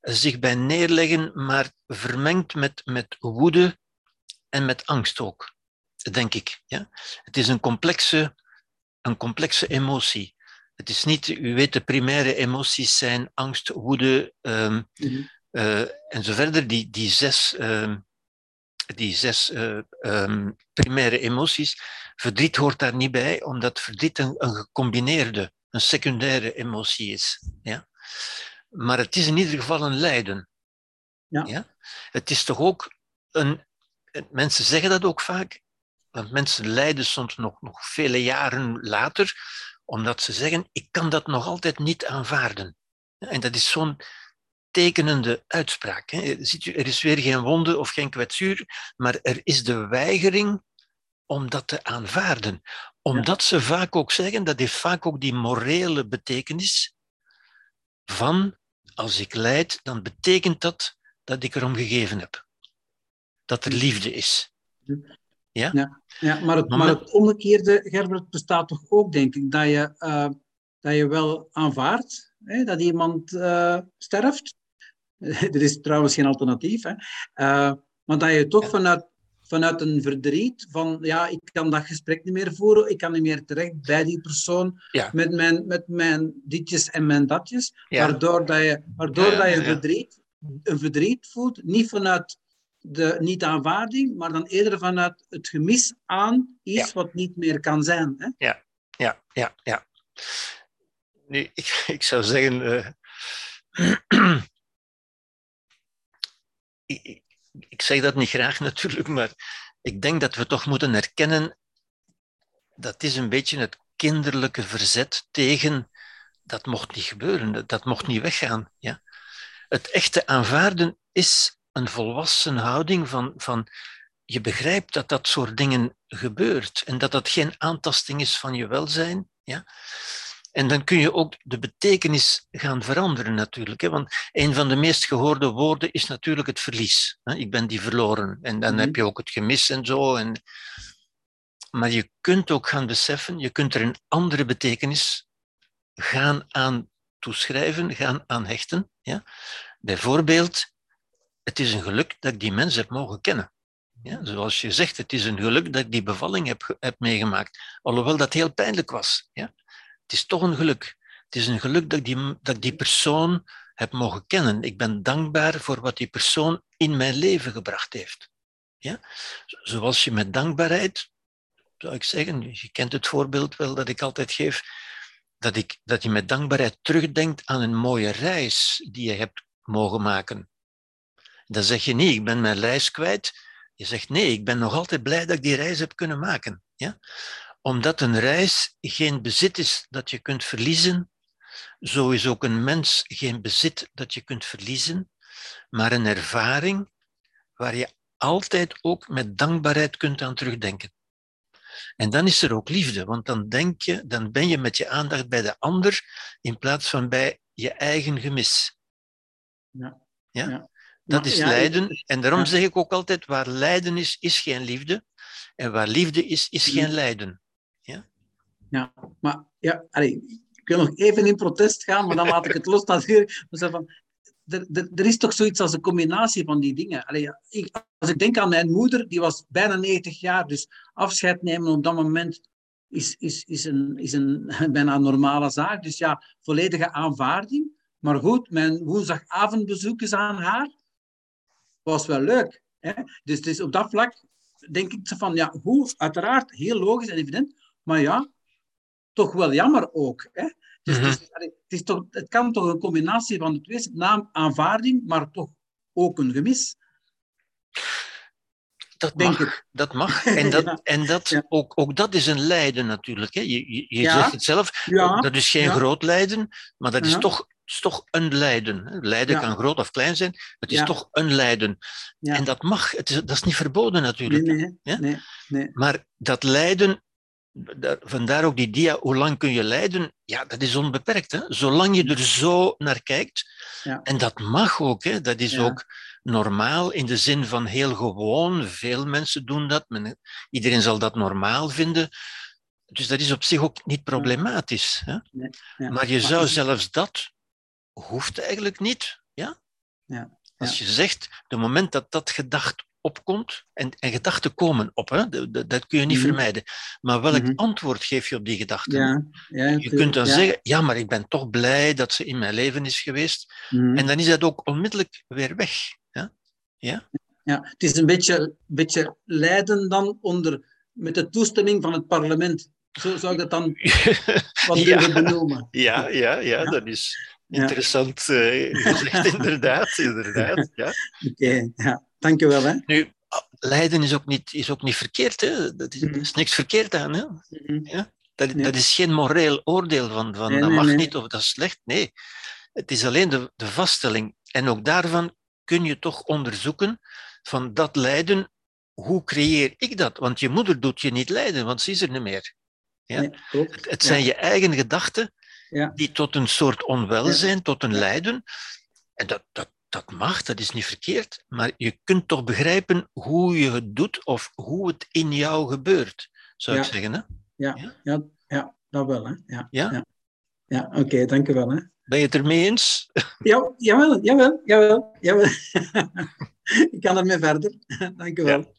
zich bij neerleggen, maar vermengd met, met woede en met angst ook, denk ik. Ja? Het is een complexe, een complexe emotie. Het is niet, u weet, de primaire emoties zijn angst, woede um, mm uh, en zo verder. Die, die zes, uh, die zes uh, um, primaire emoties. Verdriet hoort daar niet bij, omdat verdriet een, een gecombineerde een secundaire emotie is. Ja? Maar het is in ieder geval een lijden. Ja. Ja? Het is toch ook een. Mensen zeggen dat ook vaak, want mensen lijden soms nog, nog vele jaren later, omdat ze zeggen: Ik kan dat nog altijd niet aanvaarden. En dat is zo'n tekenende uitspraak. Hè. Ziet u, er is weer geen wonde of geen kwetsuur, maar er is de weigering om dat te aanvaarden. Omdat ze vaak ook zeggen, dat heeft vaak ook die morele betekenis van als ik leid, dan betekent dat dat ik erom gegeven heb. Dat er liefde is.
Ja? Ja, ja maar, het, maar het omgekeerde, Gerbert, bestaat toch ook, denk ik, dat je, uh, dat je wel aanvaardt hè, dat iemand uh, sterft. er is trouwens geen alternatief. Hè. Uh, maar dat je toch vanuit vanuit een verdriet van, ja, ik kan dat gesprek niet meer voeren, ik kan niet meer terecht bij die persoon
Ja.
met, mijn, met mijn ditjes en mijn datjes,
Ja.
waardoor, dat je, waardoor
Ja,
dat je
ja.
verdriet, een verdriet voelt, niet vanuit de niet-aanvaarding, maar dan eerder vanuit het gemis aan iets wat niet meer kan zijn. Hè?
Ja, ja, ja. Nu, ik, ik zou zeggen. eh, ik, ik- zeg dat niet graag natuurlijk, maar ik denk dat we toch moeten erkennen dat is een beetje het kinderlijke verzet tegen dat mocht niet gebeuren, dat mocht niet weggaan. Ja? Het echte aanvaarden is een volwassen houding van, van je begrijpt dat dat soort dingen gebeurt en dat dat geen aantasting is van je welzijn. Ja? En dan kun je ook de betekenis gaan veranderen natuurlijk. Hè? Want een van de meest gehoorde woorden is natuurlijk het verlies. Hè? Ik ben die verloren. En dan
Mhm.
heb je ook het gemis en zo. En... Maar je kunt ook gaan beseffen, je kunt er een andere betekenis gaan aan toeschrijven, gaan aan hechten. Ja? Bijvoorbeeld, het is een geluk dat ik die mens heb mogen kennen. Ja, zoals je zegt, het is een geluk dat ik die bevalling heb, heb meegemaakt. Alhoewel dat heel pijnlijk was. Ja? Het is toch een geluk. Het is een geluk dat ik, die, dat die persoon heb mogen kennen. Ik ben dankbaar voor wat die persoon in mijn leven gebracht heeft. Ja? Zoals je met dankbaarheid, zou ik zeggen, je kent het voorbeeld wel dat ik altijd geef, dat, ik, dat je met dankbaarheid terugdenkt aan een mooie reis die je hebt mogen maken. Dan zeg je niet, ik ben mijn reis kwijt. Je zegt nee, ik ben nog altijd blij dat ik die reis heb kunnen maken. Ja? Omdat een reis geen bezit is dat je kunt verliezen, zo is ook een mens geen bezit dat je kunt verliezen, maar een ervaring waar je altijd ook met dankbaarheid kunt aan terugdenken. En dan is er ook liefde, want dan denk je, dan ben je met je aandacht bij de ander in plaats van bij je eigen gemis.
Ja.
Ja?
Ja.
Dat is
ja,
lijden. En daarom zeg ik ook altijd, waar lijden is, is geen liefde. En waar liefde is, is geen lijden.
Ja, maar ja, ik wil nog even in protest gaan, maar dan laat ik het los natuurlijk. Van, er, is toch zoiets als een combinatie van die dingen. Allee, ja, als ik denk aan mijn moeder, die was bijna 90 jaar, dus afscheid nemen op dat moment is, is, is, een, is een bijna normale zaak. Dus ja, volledige aanvaarding. Maar goed, mijn woensdagavondbezoekjes aan haar was wel leuk. Hè? Dus, dus op dat vlak denk ik van, ja, hoe, uiteraard, heel logisch en evident, maar ja, toch wel jammer ook. Hè? Dus,
Mhm.
allee, het, is toch, het kan toch een combinatie van de twee zijn, naam aanvaarding, maar toch ook een gemis,
Dat
denk
mag.
ik.
Dat mag. En dat,
Ja.
en dat,
Ja.
ook, ook dat is een lijden natuurlijk. Hè. Je, je, je
Ja.
zegt het zelf, dat is geen groot lijden, maar dat is toch, is toch een lijden. Lijden
Ja.
kan groot of klein zijn, het is
Ja.
toch een lijden.
Ja.
En dat mag, het is, dat is niet verboden natuurlijk.
nee, nee, nee.
Maar dat lijden, daar- vandaar ook die dia, hoe lang kun je lijden? Ja, dat is onbeperkt. Hè? Zolang je er zo naar kijkt.
Ja.
En dat mag ook. Hè? Dat is
Ja.
ook normaal in de zin van heel gewoon. Veel mensen doen dat. Men, iedereen zal dat normaal vinden. Dus dat is op zich ook niet problematisch. Hè?
Nee, ja.
Maar je zou zelfs dat, hoeft eigenlijk niet. Ja?
Ja,
Als je zegt, de moment dat dat gedacht opkomt, en, en gedachten komen op, hè, dat, dat- kun je niet
Mhm.
vermijden. Maar welk
Mhm.
antwoord geef je op die gedachten?
Ja, ja,
Je kunt dan
ja.
zeggen, ja, maar ik ben toch blij dat ze in mijn leven is geweest.
Mhm.
En dan is dat ook onmiddellijk weer weg. Ja? Ja?
Ja, het is een beetje, beetje lijden dan onder, met de toestemming van het parlement. Zo zou ik dat dan wat
Ja.
durven benoemen.
ja, ja, ja, dat is interessant eh, gezegd, inderdaad. inderdaad ja.
Oké, ja. Dank je wel. Hè.
Nu, lijden is ook niet, is ook niet verkeerd. Hè? Dat is, is niks verkeerd aan. Hè?
Mhm.
Dat,
Nee.
dat is geen moreel oordeel van, van
Nee,
dat
nee,
mag niet of dat is slecht. Nee, het is alleen de, de vaststelling. En ook daarvan kun je toch onderzoeken van dat lijden, hoe creëer ik dat? Want je moeder doet je niet lijden, want ze is er niet meer. Ja. Het, het zijn je eigen gedachten
Ja.
die tot een soort onwelzijn, tot een lijden. En dat, dat, dat mag, dat is niet verkeerd. Maar je kunt toch begrijpen hoe je het doet of hoe het in jou gebeurt, zou
Ja.
ik zeggen. Hè?
Ja,
Ja?
ja, ja, dat wel. Hè. Ja,
Ja?
ja. oké, dank je wel. Hè.
Ben je het ermee eens?
Ja, jawel, jawel, jawel, jawel. ik kan ermee verder. dank je wel.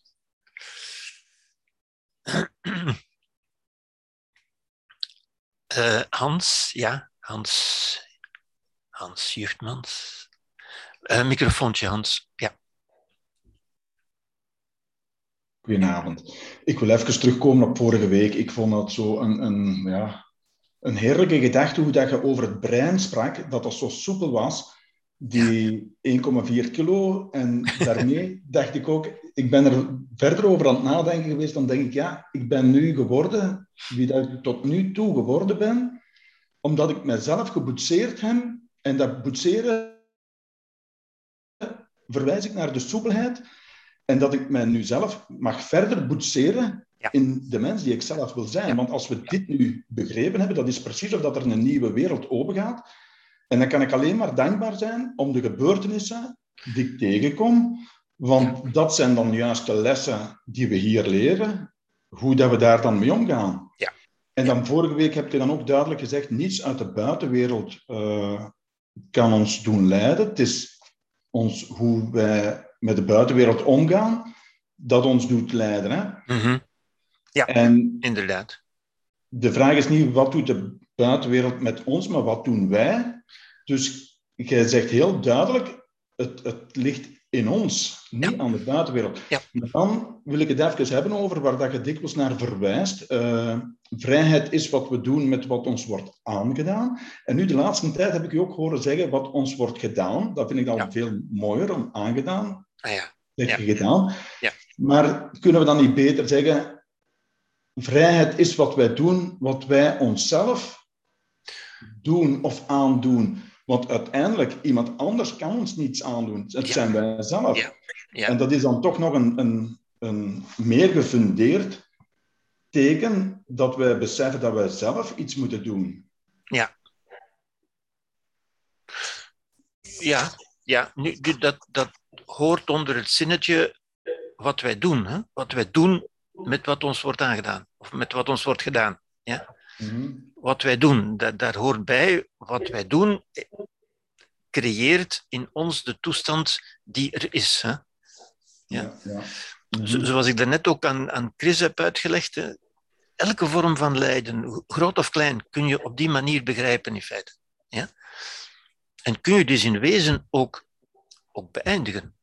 Uh, Hans, ja, Hans, Hans Juchtmans. Uh, microfoontje, Hans, ja.
Goedenavond. Ik wil even terugkomen op vorige week. Ik vond dat zo een, een, ja, een heerlijke gedachte hoe dat je over het brein sprak, dat dat zo soepel was, die 1,4 kilo. En daarmee dacht ik ook, ik ben er verder over aan het nadenken geweest, dan denk ik, ja, ik ben nu geworden wie dat ik tot nu toe geworden ben, omdat ik mezelf geboetseerd heb. En dat boetseren verwijs ik naar de soepelheid. En dat ik mij nu zelf mag verder boetseren in de mens die ik zelf wil zijn. Want als we dit nu begrepen hebben, dat is precies of dat er een nieuwe wereld opengaat. En dan kan ik alleen maar dankbaar zijn om de gebeurtenissen die ik tegenkom. Want dat zijn dan juist de lessen die we hier leren, hoe dat we daar dan mee omgaan.
Ja.
En dan vorige week heb je dan ook duidelijk gezegd, niets uit de buitenwereld uh, kan ons doen lijden. Het is ons, hoe wij met de buitenwereld omgaan, dat ons doet lijden. Hè?
Mm -hmm. Ja,
en
inderdaad.
De vraag is niet wat doet de buitenwereld met ons, maar wat doen wij? Dus jij zegt heel duidelijk, het, het ligt in ons, niet
Ja.
aan de buitenwereld.
Ja.
Maar dan wil ik het even hebben over waar dat je dikwijls naar verwijst. Eh, vrijheid is wat we doen met wat ons wordt aangedaan. En nu de laatste tijd heb ik je ook horen zeggen wat ons wordt gedaan. Dat vind ik dan
Ja.
veel mooier om aangedaan.
Ah ja,
Zeg
Ja.
je gedaan.
Ja.
Maar kunnen we dan niet beter zeggen, vrijheid is wat wij doen, wat wij onszelf doen of aandoen. Want uiteindelijk, iemand anders kan ons niets aandoen. Het
Ja.
zijn wij zelf.
Ja. Ja.
En dat is dan toch nog een, een, een meer gefundeerd teken dat wij beseffen dat wij zelf iets moeten doen.
ja, ja. Nu, nu, dat, dat hoort onder het zinnetje wat wij doen. Hè? Wat wij doen met wat ons wordt aangedaan. Of met wat ons wordt gedaan. Wat wij doen, daar, daar hoort bij wat wij doen, creëert in ons de toestand die er is. Hè? Ja.
ja.
Zo- Zoals ik daarnet ook aan, aan Chris heb uitgelegd, hè, elke vorm van lijden, groot of klein, kun je op die manier begrijpen in feite. Ja? En kun je dus in wezen ook, ook beëindigen.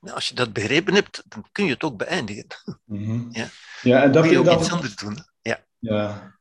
Nou, Als je dat begrepen hebt, dan kun je het ook beëindigen.
Mhm.
Ja.
ja, en dat
kun je ook iets anders doen. hè. Ja,
ja.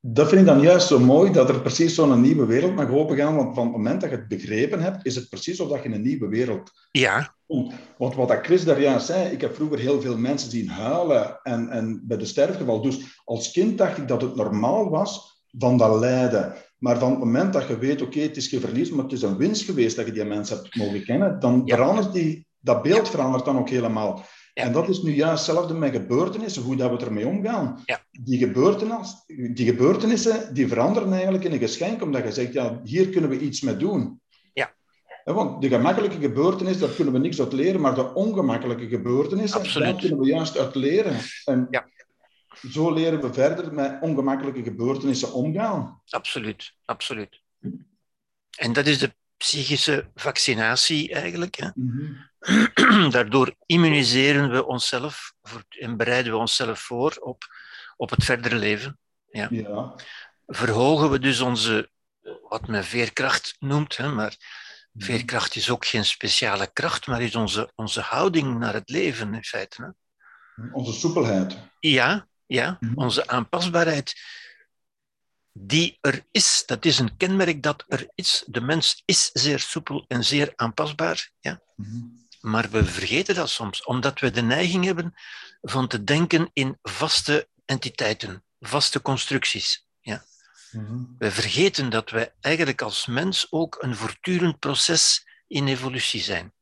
Dat vind ik dan juist zo mooi, dat er precies zo'n nieuwe wereld mag opengaan. Want van het moment dat je het begrepen hebt, is het precies of dat je in een nieuwe wereld
ja,
komt. Want wat dat Chris daar juist zei, ik heb vroeger heel veel mensen zien huilen en, en bij de sterfgeval. Dus als kind dacht ik dat het normaal was van dat lijden. Maar van het moment dat je weet, oké, het is geen verlies, maar het is een winst geweest dat je die mensen hebt mogen kennen, dan
Ja.
verandert die, dat beeld verandert dan ook helemaal.
Ja.
En dat is nu juist hetzelfde met gebeurtenissen, hoe dat we ermee omgaan.
Ja.
Die, gebeurtenis, die gebeurtenissen die veranderen eigenlijk in een geschenk, omdat je zegt, ja, hier kunnen we iets mee doen.
Ja.
Want de gemakkelijke gebeurtenis, daar kunnen we niks uit leren, maar de ongemakkelijke gebeurtenissen,
Absoluut.
daar kunnen we juist uit leren. En
Ja.
zo leren we verder met ongemakkelijke gebeurtenissen omgaan.
absoluut, absoluut. En dat is de psychische vaccinatie eigenlijk. Hè? Daardoor immuniseren we onszelf en bereiden we onszelf voor op, op het verdere leven.
Ja.
Verhogen we dus onze, wat men veerkracht noemt, hè, maar veerkracht is ook geen speciale kracht, maar is onze, onze houding naar het leven in feite. Hè.
Onze soepelheid.
Ja, ja,
Mhm.
onze aanpasbaarheid. Die er is, dat is een kenmerk dat er is. De mens is zeer soepel en zeer aanpasbaar. Ja? Maar we vergeten dat soms, omdat we de neiging hebben van te denken in vaste entiteiten, vaste constructies. Ja? We vergeten dat wij eigenlijk als mens ook een voortdurend proces in evolutie zijn.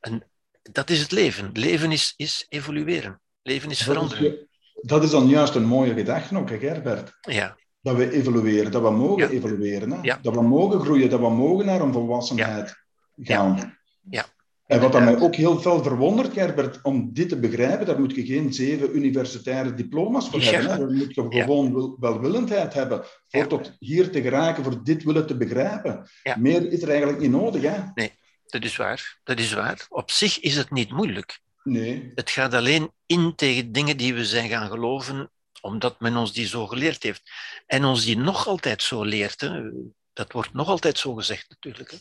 En dat is het leven. Leven is, is evolueren. Leven is
Dat
veranderen.
is, dat is dan juist een mooie gedachte ook, hè, Gerbert.
Ja,
Dat we evolueren, dat we mogen
Ja.
evolueren. Hè?
Ja.
Dat we mogen groeien, dat we mogen naar een volwassenheid gaan.
Ja.
En wat dat mij ook heel veel verwondert, Gerbert, om dit te begrijpen, daar moet je geen zeven universitaire diploma's voor
Ja.
hebben. Hè? Dan moet je gewoon wil- welwillendheid hebben voor
Ja.
tot hier te geraken, voor dit willen te begrijpen.
Ja.
Meer is er eigenlijk niet nodig. Hè?
dat is waar. Dat is waar. Op zich is het niet moeilijk.
Nee.
Het gaat alleen in tegen dingen die we zijn gaan geloven, omdat men ons die zo geleerd heeft. En ons die nog altijd zo leert. Hè. Dat wordt nog altijd zo gezegd, natuurlijk. Hè.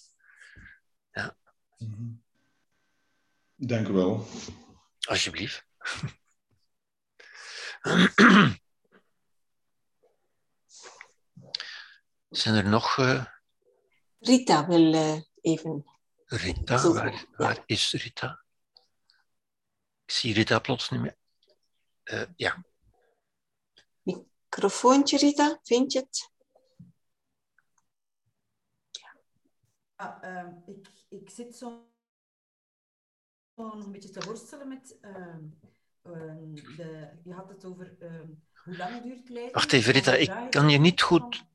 Ja.
Mhm. Dank u wel.
Alsjeblieft. Zijn er nog... Uh...
Rita wil uh, even...
Rita, Zo, waar, waar is Rita? Ik zie Rita plots niet meer. Uh, ja.
Microfoontje, Rita, vind je het?
Ja, uh, ik, ik zit zo nog een beetje te worstelen met... Uh, de, je had het over hoe lang duurt lijden.
Wacht even, Rita, ik kan je niet goed...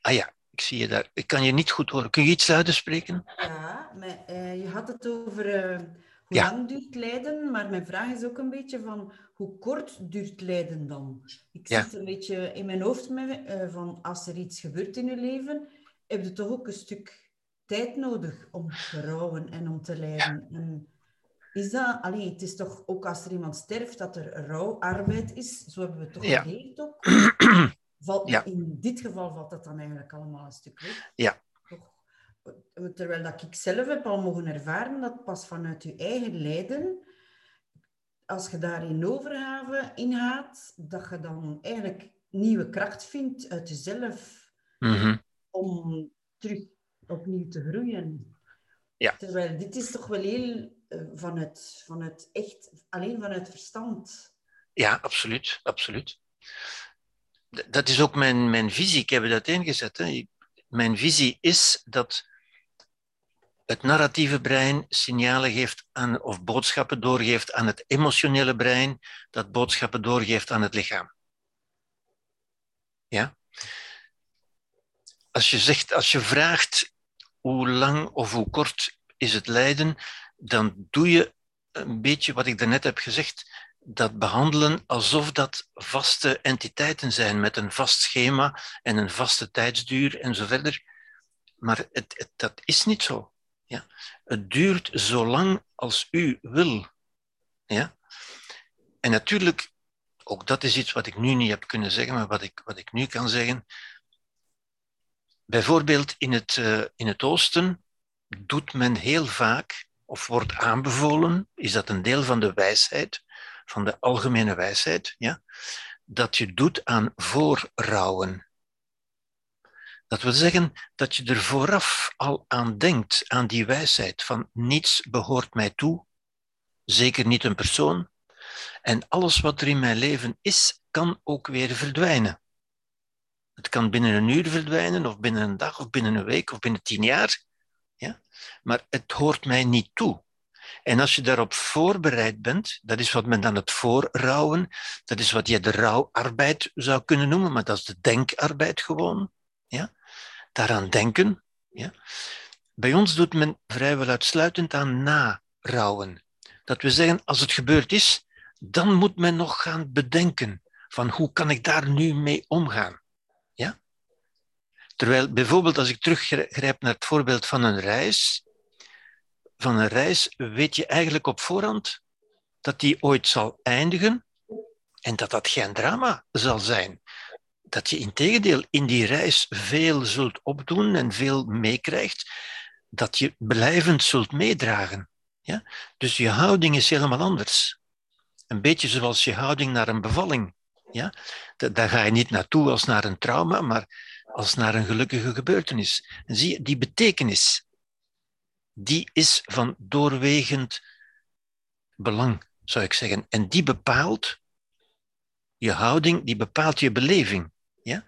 Ah ja, ik zie je daar. Ik kan je niet goed horen. Kun je iets luider spreken?
Ja, maar, uh, je had het over hoe ja. lang duurt lijden, maar mijn vraag is ook een beetje van hoe kort duurt lijden dan? Ik ja. zit een beetje in mijn hoofd met, uh, van als er iets gebeurt in je leven, heb je toch ook een stuk tijd nodig om te rouwen en om te lijden. Ja. En is dat, allee, het is toch ook als er iemand sterft dat er rouwarbeid is, zo hebben we het toch
ja.
geleerd ook. Valt, ja. In dit geval valt dat dan eigenlijk allemaal een stuk weg.
Ja.
Toch? Terwijl dat ik zelf heb al mogen ervaren dat pas vanuit je eigen lijden, als je daarin overgave in gaat, dat je dan eigenlijk nieuwe kracht vindt uit jezelf
mm -hmm.
om terug opnieuw te groeien.
Ja.
Terwijl dit is toch wel heel vanuit, vanuit echt, alleen vanuit verstand.
Ja, absoluut, absoluut dat is ook mijn, mijn visie. Ik heb dat ingezet. Hè. Mijn visie is dat het narratieve brein signalen geeft aan, of boodschappen doorgeeft aan het emotionele brein, dat boodschappen doorgeeft aan het lichaam. Ja? Als je, zegt, als je vraagt hoe lang of hoe kort is het lijden, dan doe je een beetje wat ik daarnet heb gezegd dat behandelen alsof dat vaste entiteiten zijn met een vast schema en een vaste tijdsduur en zo verder. Maar het, dat is niet zo. Ja? Het duurt zo lang als u wil. Ja? En natuurlijk, ook dat is iets wat ik nu niet heb kunnen zeggen, maar wat ik, wat ik nu kan zeggen. Bijvoorbeeld in het, uh, in het Oosten doet men heel vaak, of wordt aanbevolen, is dat een deel van de wijsheid, van de algemene wijsheid, ja, dat je doet aan voorrouwen. Dat wil zeggen dat je er vooraf al aan denkt, aan die wijsheid van niets behoort mij toe, zeker niet een persoon, en alles wat er in mijn leven is, kan ook weer verdwijnen. Het kan binnen een uur verdwijnen, of binnen een dag, of binnen een week, of binnen tien jaar. Ja? Maar het hoort mij niet toe. En als je daarop voorbereid bent, dat is wat men dan het voorrouwen, dat is wat je de rouwarbeid zou kunnen noemen, maar dat is de denkarbeid gewoon. Ja? Daaraan denken. Ja? Bij ons doet men vrijwel uitsluitend aan narouwen. Dat we zeggen, als het gebeurd is, dan moet men nog gaan bedenken van hoe kan ik daar nu mee omgaan. Terwijl bijvoorbeeld als ik teruggrijp naar het voorbeeld van een reis, van een reis weet je eigenlijk op voorhand dat die ooit zal eindigen en dat dat geen drama zal zijn. Dat je in tegendeel in die reis veel zult opdoen en veel meekrijgt, dat je blijvend zult meedragen. Ja? Dus je houding is helemaal anders. Een beetje zoals je houding naar een bevalling. Ja? Daar ga je niet naartoe als naar een trauma, maar als naar een gelukkige gebeurtenis. En zie je, die betekenis, die is van doorwegend belang, zou ik zeggen. En die bepaalt je houding, die bepaalt je beleving. Ja?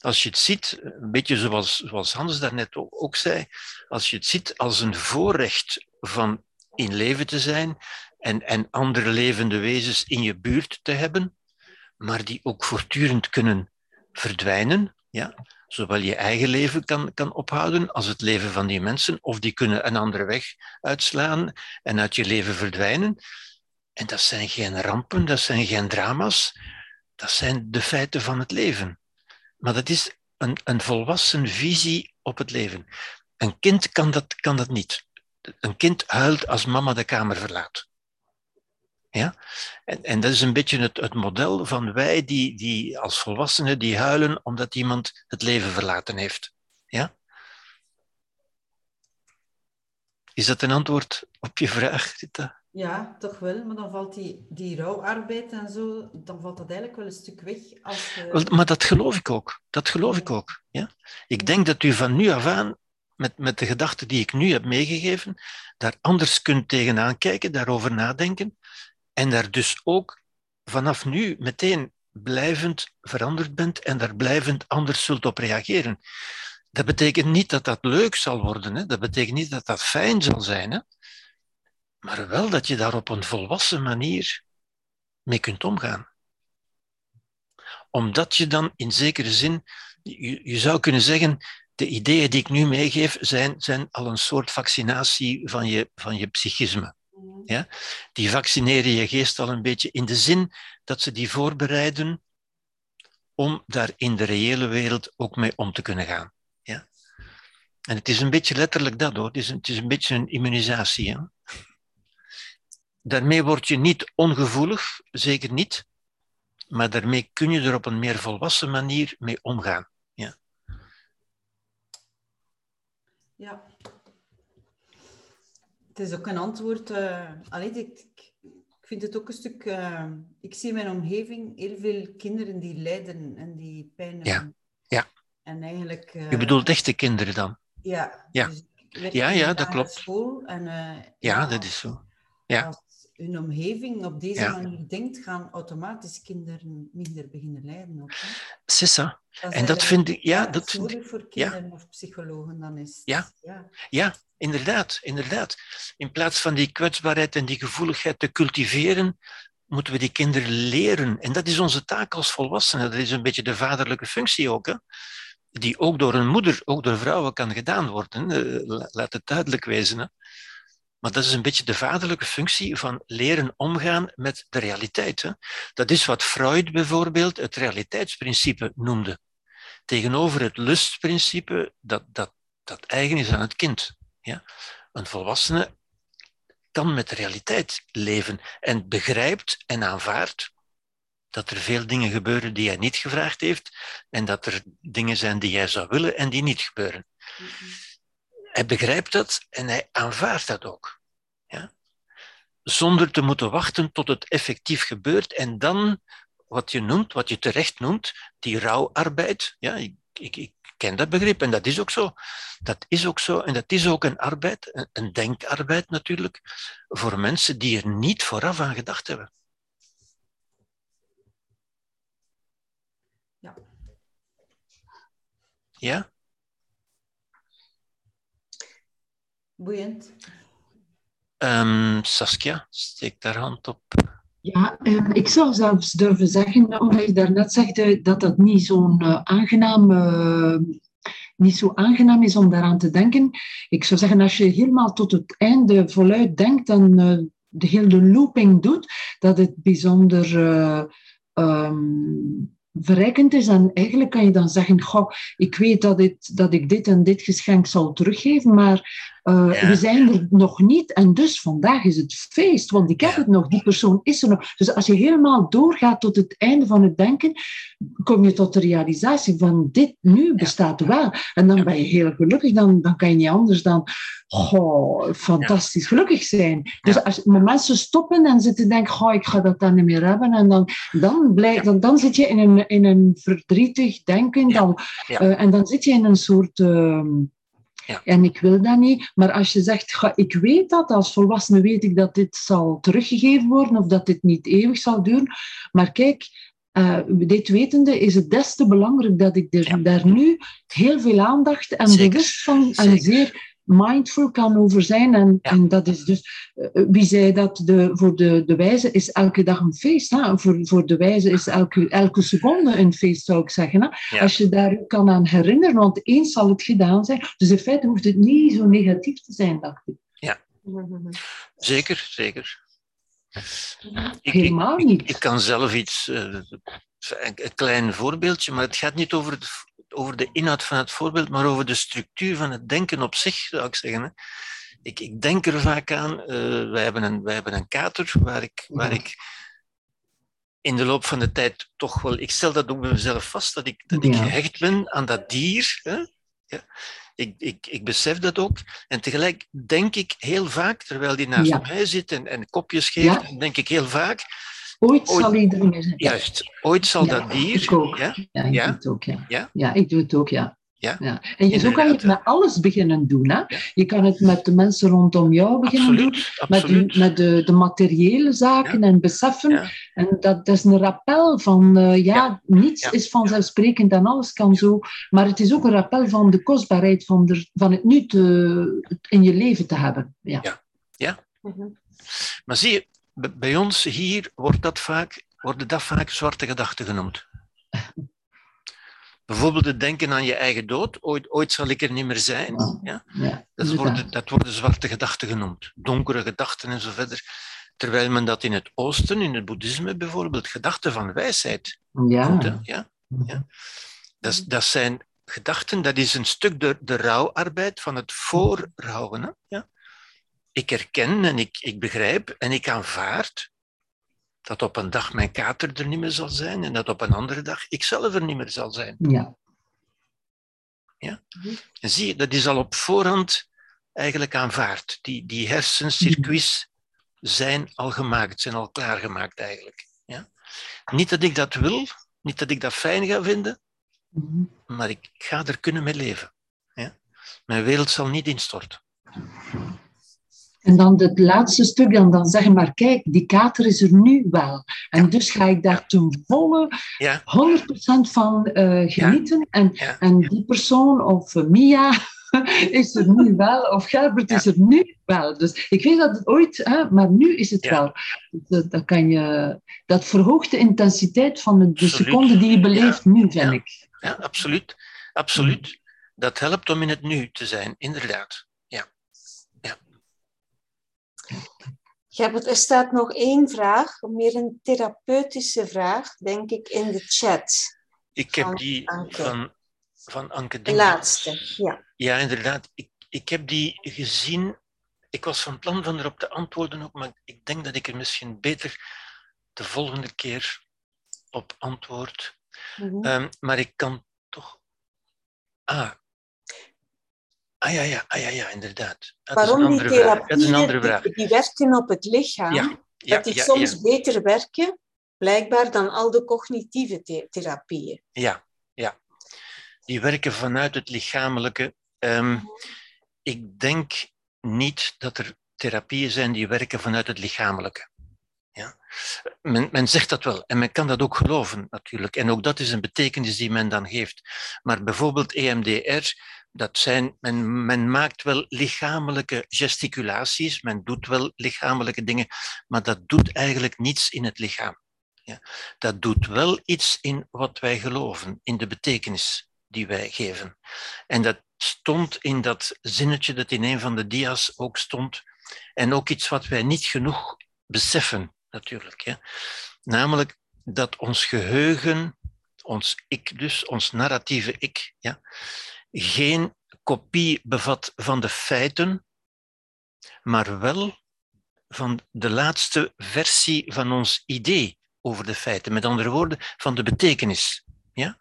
Als je het ziet, een beetje zoals, zoals Hans daarnet ook zei, als je het ziet als een voorrecht van in leven te zijn en, en andere levende wezens in je buurt te hebben, maar die ook voortdurend kunnen verdwijnen, ja? Zowel je eigen leven kan, kan ophouden als het leven van die mensen, of die kunnen een andere weg uitslaan en uit je leven verdwijnen. En dat zijn geen rampen, dat zijn geen drama's, dat zijn de feiten van het leven. Maar dat is een, een volwassen visie op het leven. Een kind kan dat, kan dat niet. Een kind huilt als mama de kamer verlaat. Ja? En, en dat is een beetje het, het model van wij die, die als volwassenen die huilen omdat iemand het leven verlaten heeft. Ja? Is dat een antwoord op je vraag, Rita?
Ja, toch wel. Maar dan valt die, die rouwarbeid en zo, dan valt dat eigenlijk wel een stuk weg. Als, uh...
wel, maar dat geloof ik ook. Dat geloof ik ook. Ja? Ik denk dat u van nu af aan, met, met de gedachten die ik nu heb meegegeven, daar anders kunt tegenaan kijken, daarover nadenken. En daar dus ook vanaf nu meteen blijvend veranderd bent en daar blijvend anders zult op reageren. Dat betekent niet dat dat leuk zal worden. Hè? Dat betekent niet dat dat fijn zal zijn. Hè? Maar wel dat je daar op een volwassen manier mee kunt omgaan. Omdat je dan in zekere zin, je, je zou kunnen zeggen, de ideeën die ik nu meegeef zijn, zijn al een soort vaccinatie van je, van je psychisme. Ja? Die vaccineren je geest al een beetje in de zin dat ze die voorbereiden om daar in de reële wereld ook mee om te kunnen gaan. Ja? En het is een beetje letterlijk dat hoor, het is een, het is een beetje een immunisatie. Hè? Daarmee word je niet ongevoelig, zeker niet, maar daarmee kun je er op een meer volwassen manier mee omgaan. Ja.
Ja. Het is ook een antwoord. Uh, allee, ik, ik vind het ook een stuk. Uh, ik zie in mijn omgeving heel veel kinderen die lijden en die pijn
hebben. Ja. ja.
En eigenlijk. Uh,
Je bedoelt echte kinderen dan?
Ja.
Ja,
dus
ja, ja dat klopt.
School en,
ja, dat is zo. Ja.
Als hun omgeving op deze
Ja.
manier denkt, gaan automatisch kinderen minder beginnen lijden. Ook.
Sissa. En dat vind ik, ja, dat vind ik,
voor kinderen of psychologen, dan is
Ja.
ja.
ja, inderdaad, inderdaad. In plaats van die kwetsbaarheid en die gevoeligheid te cultiveren, moeten we die kinderen leren. En dat is onze taak als volwassenen. Dat is een beetje de vaderlijke functie ook, hè? die ook door een moeder, ook door vrouwen kan gedaan worden. Eh, la- Laat het duidelijk wezen. Hè? Maar dat is een beetje de vaderlijke functie van leren omgaan met de realiteit. Hè? Dat is wat Freud bijvoorbeeld het realiteitsprincipe noemde. Tegenover het lustprincipe dat, dat, dat eigen is aan het kind. Ja? Een volwassene kan met de realiteit leven en begrijpt en aanvaardt dat er veel dingen gebeuren die hij niet gevraagd heeft en dat er dingen zijn die hij zou willen en die niet gebeuren. Hij begrijpt dat en hij aanvaardt dat ook. Ja? Zonder te moeten wachten tot het effectief gebeurt en dan, wat je noemt, wat je terecht noemt, die rouwarbeid. Ja, ik, ik, ik ken dat begrip en dat is ook zo. Dat is ook zo en dat is ook een arbeid, een, een denkarbeid natuurlijk, voor mensen die er niet vooraf aan gedacht hebben.
Ja.
Ja?
Boeiend.
Ehm, Saskia, steek daar hand op.
Ja, eh, ik zou zelfs durven zeggen, omdat je daarnet zegde dat dat niet zo'n eh, aangenaam, eh, niet zo aangenaam is om daaraan te denken. Ik zou zeggen, als je helemaal tot het einde voluit denkt en eh, de hele looping doet, dat het bijzonder eh, ehm, verrijkend is. En eigenlijk kan je dan zeggen, goh, ik weet dat, dit, dat ik dit en dit geschenk zal teruggeven, maar eh,
Ja.
we zijn er nog niet. En dus vandaag is het feest, want ik heb het nog, die persoon is er nog. Dus als je helemaal doorgaat tot het einde van het denken, kom je tot de realisatie van dit nu bestaat wel. En dan ben je heel gelukkig, dan, dan kan je niet anders dan goh, fantastisch gelukkig zijn. Dus als maar mensen stoppen en zitten denken, goh, ik ga dat dan niet meer hebben, en dan, dan, blijf, dan, dan zit je in een, in een verdrietig denken, dan, eh, en dan zit je in een soort... ehm,
Ja.
En ik wil dat niet. Maar als je zegt, ga, ik weet dat, als volwassene weet ik dat dit zal teruggegeven worden of dat dit niet eeuwig zal duren. Maar kijk, eh, dit wetende is het des te belangrijk dat ik er,
Ja.
daar nu heel veel aandacht en
Zeker.
bewust van en
Zeker.
zeer mindful kan over zijn. En,
Ja.
en dat is dus, eh, wie zei dat de, voor de, de wijze is elke dag een feest. Hè? Voor, voor de wijze is elke, elke seconde een feest, zou ik zeggen. Hè?
Ja.
Als je daar kan aan herinneren, want eens zal het gedaan zijn. Dus in feite hoeft het niet zo negatief te zijn, dacht ik.
Zeker, zeker. Ik,
Helemaal
ik,
niet.
ik kan zelf iets, eh, een, een klein voorbeeldje, maar het gaat niet over, het, over de inhoud van het voorbeeld, maar over de structuur van het denken op zich, zou ik zeggen. Hè. ik, ik denk er vaak aan, uh, wij, hebben een, wij hebben een kater waar ik, waar ik in de loop van de tijd toch wel, ik stel dat ook bij mezelf vast, dat ik, dat ik gehecht ben aan dat dier. Hè? Ja. Ik, ik, ik besef dat ook. En tegelijk denk ik heel vaak, terwijl die naast mij zit en, en kopjes geeft, denk ik heel vaak.
Ooit, zal iedereen zijn.
Juist, ooit zal dat dier.
Ik ook. Ja, ja ik doe het ook. Ja. Ja? ik doe het ook, ja. Ja. ja. En je, zo kan je het met alles beginnen doen. Hè? Je kan het met de mensen rondom jou beginnen doen, met, met de, de materiële zaken en beseffen. En dat, dat, is een rappel van, uh, ja, niets is vanzelfsprekend en alles kan zo. Maar het is ook een rappel van de kostbaarheid van, de, van het nu te, in je leven te hebben. Ja.
ja. ja. Mhm. Maar zie je, bij ons hier wordt dat vaak, worden dat vaak zwarte gedachten genoemd. Bijvoorbeeld het denken aan je eigen dood. Ooit, ooit zal ik er niet meer zijn. Ja? ja dat, worden, dat worden zwarte gedachten genoemd. Donkere gedachten en zo verder. Terwijl men dat in het oosten, in het boeddhisme bijvoorbeeld, gedachten van wijsheid
ja.
ja? ja? Dat, dat zijn gedachten, dat is een stuk de, de rouwarbeid van het voorrouwen. Hè? Ja? Ik herken en ik, ik begrijp en ik aanvaard dat op een dag mijn kater er niet meer zal zijn en dat op een andere dag ik zelf er niet meer zal zijn.
Ja.
ja? En zie je, dat is al op voorhand eigenlijk aanvaard. Die, die hersencircuits zijn al gemaakt, zijn al klaargemaakt eigenlijk. Ja? Niet dat ik dat wil, niet dat ik dat fijn ga vinden, mhm. maar ik ga er kunnen mee leven. Ja? Mijn wereld zal niet instorten.
En dan het laatste stuk, dan, dan zeggen maar, kijk, die kater is er nu wel. En dus ga ik daar ten volle ja. 100% van uh, genieten. En, en die persoon, of uh, Mia, is er nu wel, of Gerbert is er nu wel. Dus ik weet dat het ooit, hè, maar nu is het wel. Dat, dat, kan je, dat verhoogt de intensiteit van de, de seconde die je beleeft nu, vind ik.
Ja, absoluut. Absoluut. Dat helpt om in het nu te zijn, inderdaad.
Er staat nog één vraag, meer een therapeutische vraag, denk ik, in de chat.
Ik heb die van, van Anke
De laatste, ja.
Ja, inderdaad. Ik, ik heb die gezien. Ik was van plan van erop te antwoorden ook, maar ik denk dat ik er misschien beter de volgende keer op antwoord. Mm maar ik kan toch... Ah, Ah ja, ja, ah, ja, ja inderdaad. Dat
Waarom die therapieën, dat is een andere vraag. Die, die werken op het lichaam, ja, ja, dat die soms beter werken, blijkbaar, dan al de cognitieve therapieën.
Ja, ja. Die werken vanuit het lichamelijke. Um, ik denk niet dat er therapieën zijn die werken vanuit het lichamelijke. Ja. Men, men, zegt dat wel en men kan dat ook geloven natuurlijk. En ook dat is een betekenis die men dan geeft. Maar bijvoorbeeld EMDR dat zijn, men, men maakt wel lichamelijke gesticulaties, men doet wel lichamelijke dingen, maar dat doet eigenlijk niets in het lichaam. Ja. Dat doet wel iets in wat wij geloven, in de betekenis die wij geven. En dat stond in dat zinnetje dat in een van de dia's ook stond, en ook iets wat wij niet genoeg beseffen, natuurlijk. Namelijk dat ons geheugen, ons ik dus, ons narratieve ik, ja, geen kopie bevat van de feiten, maar wel van de laatste versie van ons idee over de feiten. Met andere woorden, van de betekenis. Ja?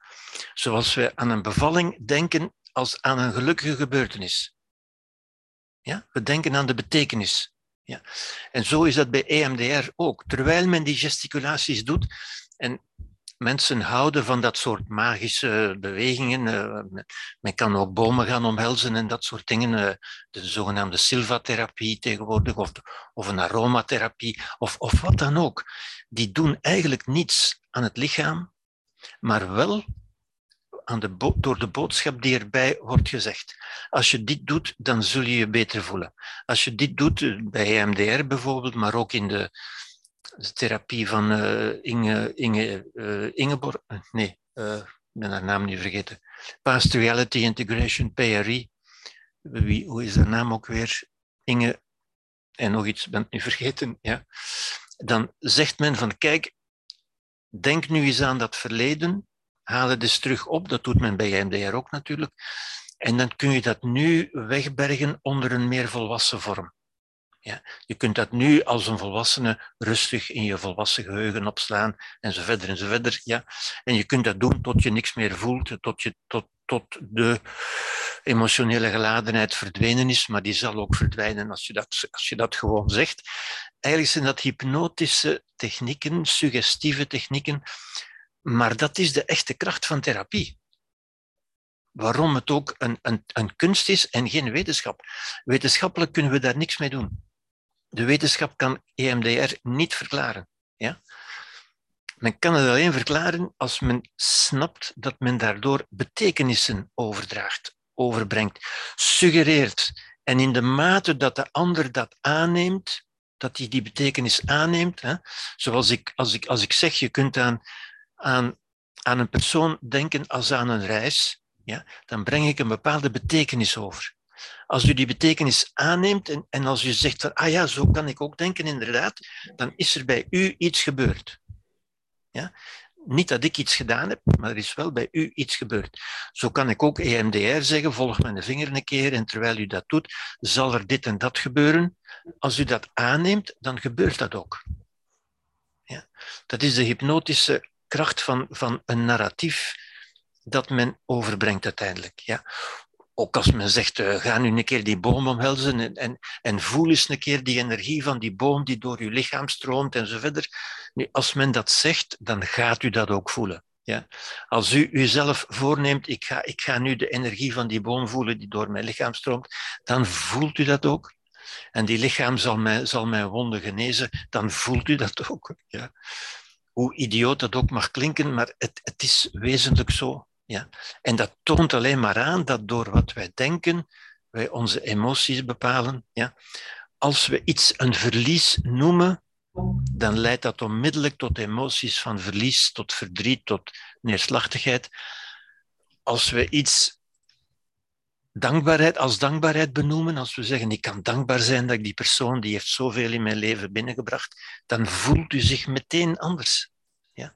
Zoals we aan een bevalling denken als aan een gelukkige gebeurtenis. Ja? We denken aan de betekenis. Ja? En zo is dat bij EMDR ook. Terwijl men die gesticulaties doet, en mensen houden van dat soort magische bewegingen. Eh, men kan ook bomen gaan omhelzen en dat soort dingen. Eh, de zogenaamde Silva-therapie tegenwoordig, of, of een aromatherapie, of, of wat dan ook. Die doen eigenlijk niets aan het lichaam, maar wel aan de door de boodschap die erbij wordt gezegd. Als je dit doet, dan zul je je beter voelen. Als je dit doet, eh, bij EMDR bijvoorbeeld, maar ook in de, de therapie van uh, Inge, Inge, uh, Ingeborg, eh, nee, ik ben haar naam niet vergeten. Past Reality Integration, PRI. Wie, hoe is haar naam ook weer? Inge, en nog iets, ben ik nu vergeten. Ja. Dan zegt men van, kijk, denk nu eens aan dat verleden, haal het eens terug op, dat doet men bij MDR ook natuurlijk, En dan kun je dat nu wegbergen onder een meer volwassen vorm. Ja, je kunt dat nu als een volwassene rustig in je volwassen geheugen opslaan en zo verder en zo verder. Ja. En je kunt dat doen tot je niks meer voelt, tot, je, tot, tot de emotionele geladenheid verdwenen is, maar die zal ook verdwijnen als je dat, als je dat gewoon zegt. Eigenlijk zijn dat hypnotische technieken, suggestieve technieken, maar dat is de echte kracht van therapie waarom het ook een, een, een kunst is en geen wetenschap. Wetenschappelijk kunnen we daar niks mee doen. De wetenschap kan EMDR niet verklaren. Ja? Men kan het alleen verklaren als men snapt dat men daardoor betekenissen overdraagt, overbrengt, suggereert. En in de mate dat de ander dat aanneemt, dat hij die betekenis aanneemt, hè, zoals ik, als, ik, als ik zeg, je kunt aan, aan, aan een persoon denken als aan een reis, ja, dan breng ik een bepaalde betekenis over. Als u die betekenis aanneemt en, en als u zegt van, ah ja, zo kan ik ook denken, inderdaad, dan is er bij u iets gebeurd. Ja? Niet dat ik iets gedaan heb, maar er is wel bij u iets gebeurd. Zo kan ik ook EMDR zeggen, volg mijn vinger een keer en terwijl u dat doet, zal er dit en dat gebeuren. Als u dat aanneemt, dan gebeurt dat ook. Ja? Dat is de hypnotische kracht van, van een narratief dat men overbrengt uiteindelijk. Ja. Ook als men zegt, uh, ga nu een keer die boom omhelzen en, en, en, voel eens een keer die energie van die boom die door uw lichaam stroomt en zo verder. Nu, als men dat zegt, dan gaat u dat ook voelen. Ja? Als u uzelf voorneemt, ik ga, ik ga nu de energie van die boom voelen die door mijn lichaam stroomt, dan voelt u dat ook. En die lichaam zal, mij, zal mijn wonden genezen, dan voelt u dat ook. Ja? Hoe idioot dat ook mag klinken, maar het, het is wezenlijk zo. Ja. En dat toont alleen maar aan dat door wat wij denken, wij onze emoties bepalen. Ja. Als we iets een verlies noemen, dan leidt dat onmiddellijk tot emoties van verlies, tot verdriet, tot neerslachtigheid. Als we iets dankbaarheid als dankbaarheid benoemen, als we zeggen ik kan dankbaar zijn dat ik die persoon die heeft zoveel in mijn leven binnengebracht, dan voelt u zich meteen anders. Ja?